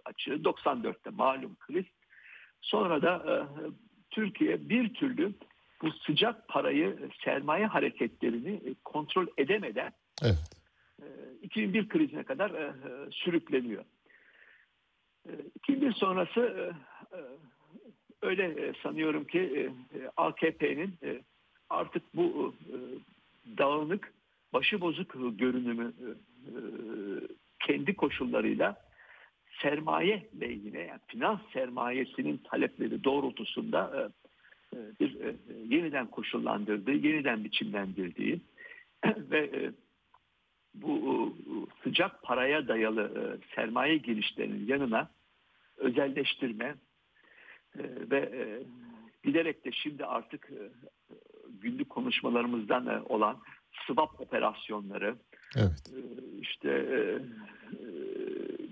açığı 94'te malum kriz. Sonra da Türkiye bir türlü bu sıcak parayı e, sermaye hareketlerini e, kontrol edemeden Evet. e, 2001 krizine kadar e, e, sürükleniyor. E, 2001 sonrası e, e, öyle e, sanıyorum ki e, e, AKP'nin e, artık bu e, dağınık, başıbozuk görünümü e, e, kendi koşullarıyla sermaye lehine, yani finans sermayesinin talepleri doğrultusunda e, e, bir e, yeniden koşullandırdığı, yeniden biçimlendirdiği ve e, bu e, sıcak paraya dayalı e, sermaye girişlerinin yanına özelleştirme e, ve e, giderek de şimdi artık e, günlük konuşmalarımızdan e, olan swap operasyonları, Evet. e, işte e, e,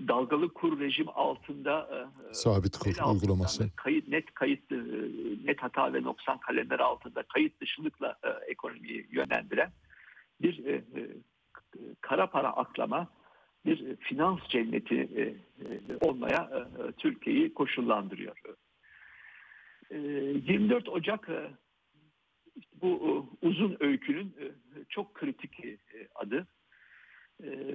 dalgalı kur rejim altında e, Sabit kur el altından uygulaması. Kayıt, net kayıt, e, net hata ve noksan kalemleri altında kayıt dışılıkla e, ekonomiyi yönlendiren bir e, e, kara para aklama, bir e, finans cenneti e, e, olmaya e, e, Türkiye'yi koşullandırıyor. E, 24 Ocak e, bu e, uzun öykünün e, çok kritik e, adı E,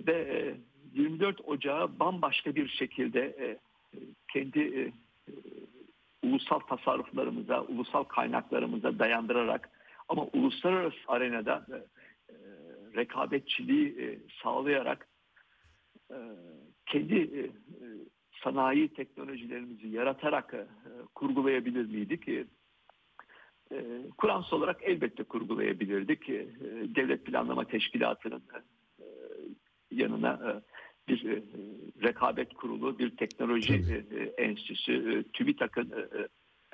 ve e, 24 Ocağı bambaşka bir şekilde e, kendi e, e, ulusal tasarruflarımıza, ulusal kaynaklarımıza dayandırarak ama uluslararası arenada e, e, rekabetçiliği e, sağlayarak e, kendi e, e, sanayi teknolojilerimizi yaratarak e, kurgulayabilir miydik? E, e, Kur'ansal olarak elbette kurgulayabilirdik. E, Devlet Planlama Teşkilatı'nın e, yanına e, bir e, rekabet kurulu, bir teknoloji e, e, enstitüsü, e, TÜBİTAK'ın e,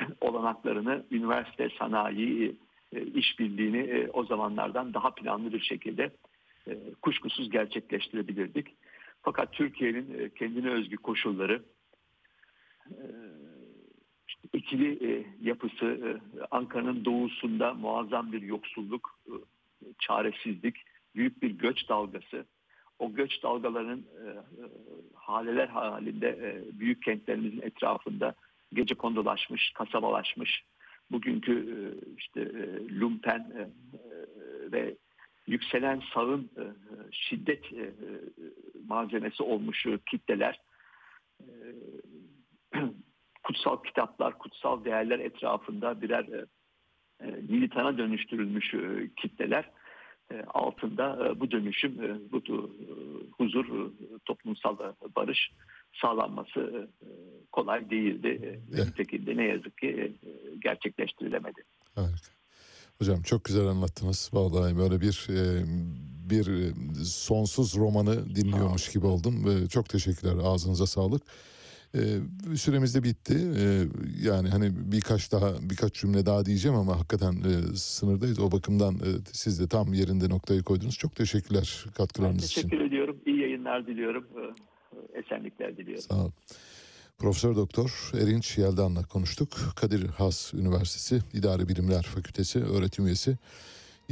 olanaklarını üniversite, sanayi, e, işbirliğini e, o zamanlardan daha planlı bir şekilde e, kuşkusuz gerçekleştirebilirdik. Fakat Türkiye'nin e, kendine özgü koşulları, e, işte ikili e, yapısı, e, Ankara'nın doğusunda muazzam bir yoksulluk, e, çaresizlik, büyük bir göç dalgası. O göç dalgalarının e, e, haleler halinde e, büyük kentlerimizin etrafında gece kondulaşmış, kasabalaşmış, bugünkü e, işte e, lumpen e, e, ve yükselen sağın e, şiddet e, e, malzemesi olmuş kitleler, e, kutsal kitaplar, kutsal değerler etrafında birer e, militana dönüştürülmüş e, kitleler altında e, bu dönüşüm, e, bu e, huzur, e, toplumsal e, barış sağlanması e, kolay değildi. E, ve Evet. Nitekim de ne yazık ki e, gerçekleştirilemedi. Harika. Hocam çok güzel anlattınız. Vallahi böyle bir e, bir e, sonsuz romanı dinliyormuş gibi oldum. Çok teşekkürler. Ağzınıza sağlık. Ee, süremiz de bitti. Ee, yani hani birkaç daha birkaç cümle daha diyeceğim ama hakikaten e, sınırdayız. O bakımdan e, siz de tam yerinde noktayı koydunuz. Çok teşekkürler Ben katkılarınız için. teşekkür ediyorum. İyi yayınlar diliyorum. Ee, Esenlikler diliyorum. Sağ olun. Profesör Doktor Erinç Yeldan'la konuştuk. Kadir Has Üniversitesi İdari Bilimler Fakültesi öğretim üyesi.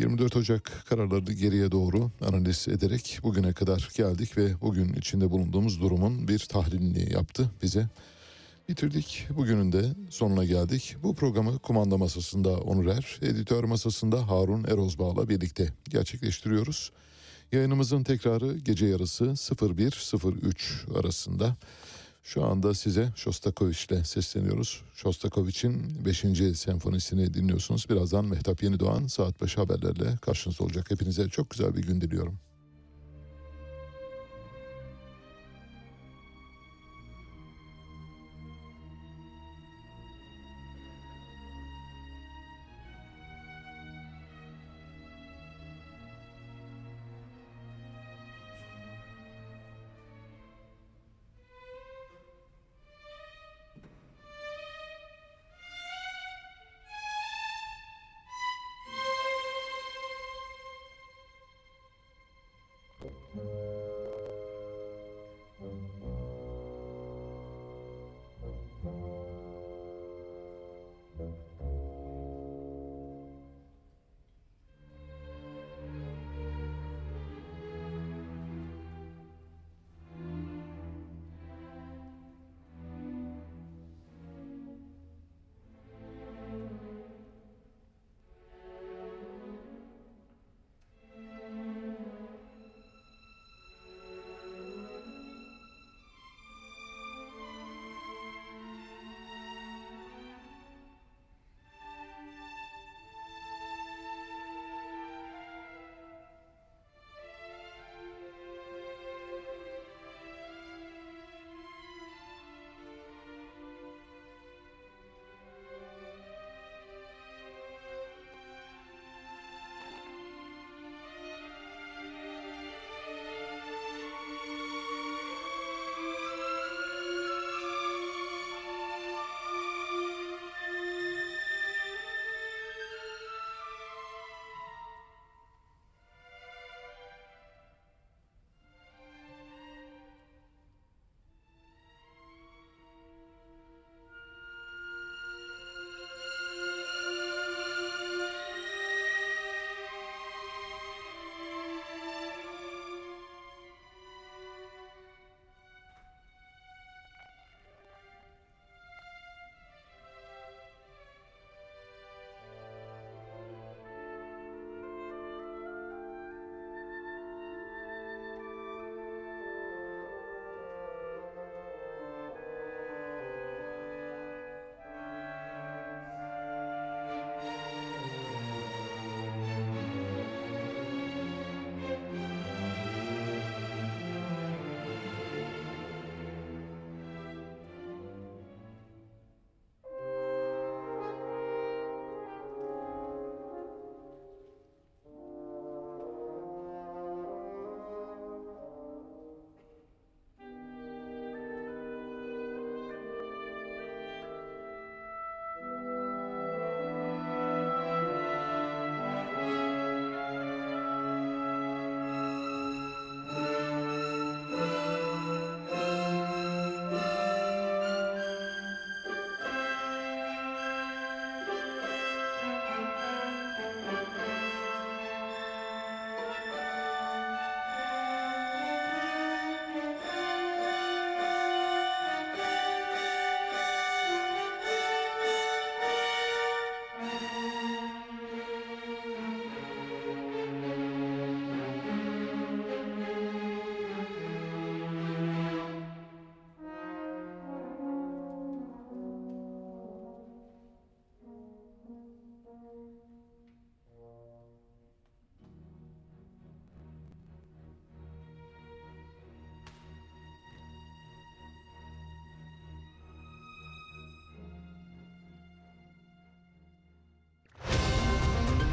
24 Ocak kararlarını geriye doğru analiz ederek bugüne kadar geldik ve bugün içinde bulunduğumuz durumun bir tahlilini yaptı bize. Bitirdik. Bugünün de sonuna geldik. Bu programı kumanda masasında Onur Er, editör masasında Harun Erozbağ'la birlikte gerçekleştiriyoruz. Yayınımızın tekrarı gece yarısı 01.03 arasında. Şu anda size Shostakovich'le sesleniyoruz. Shostakovich'in 5. senfonisini dinliyorsunuz. Birazdan Mehtap Yeni Doğan saat başı haberlerle karşınızda olacak. Hepinize çok güzel bir gün diliyorum.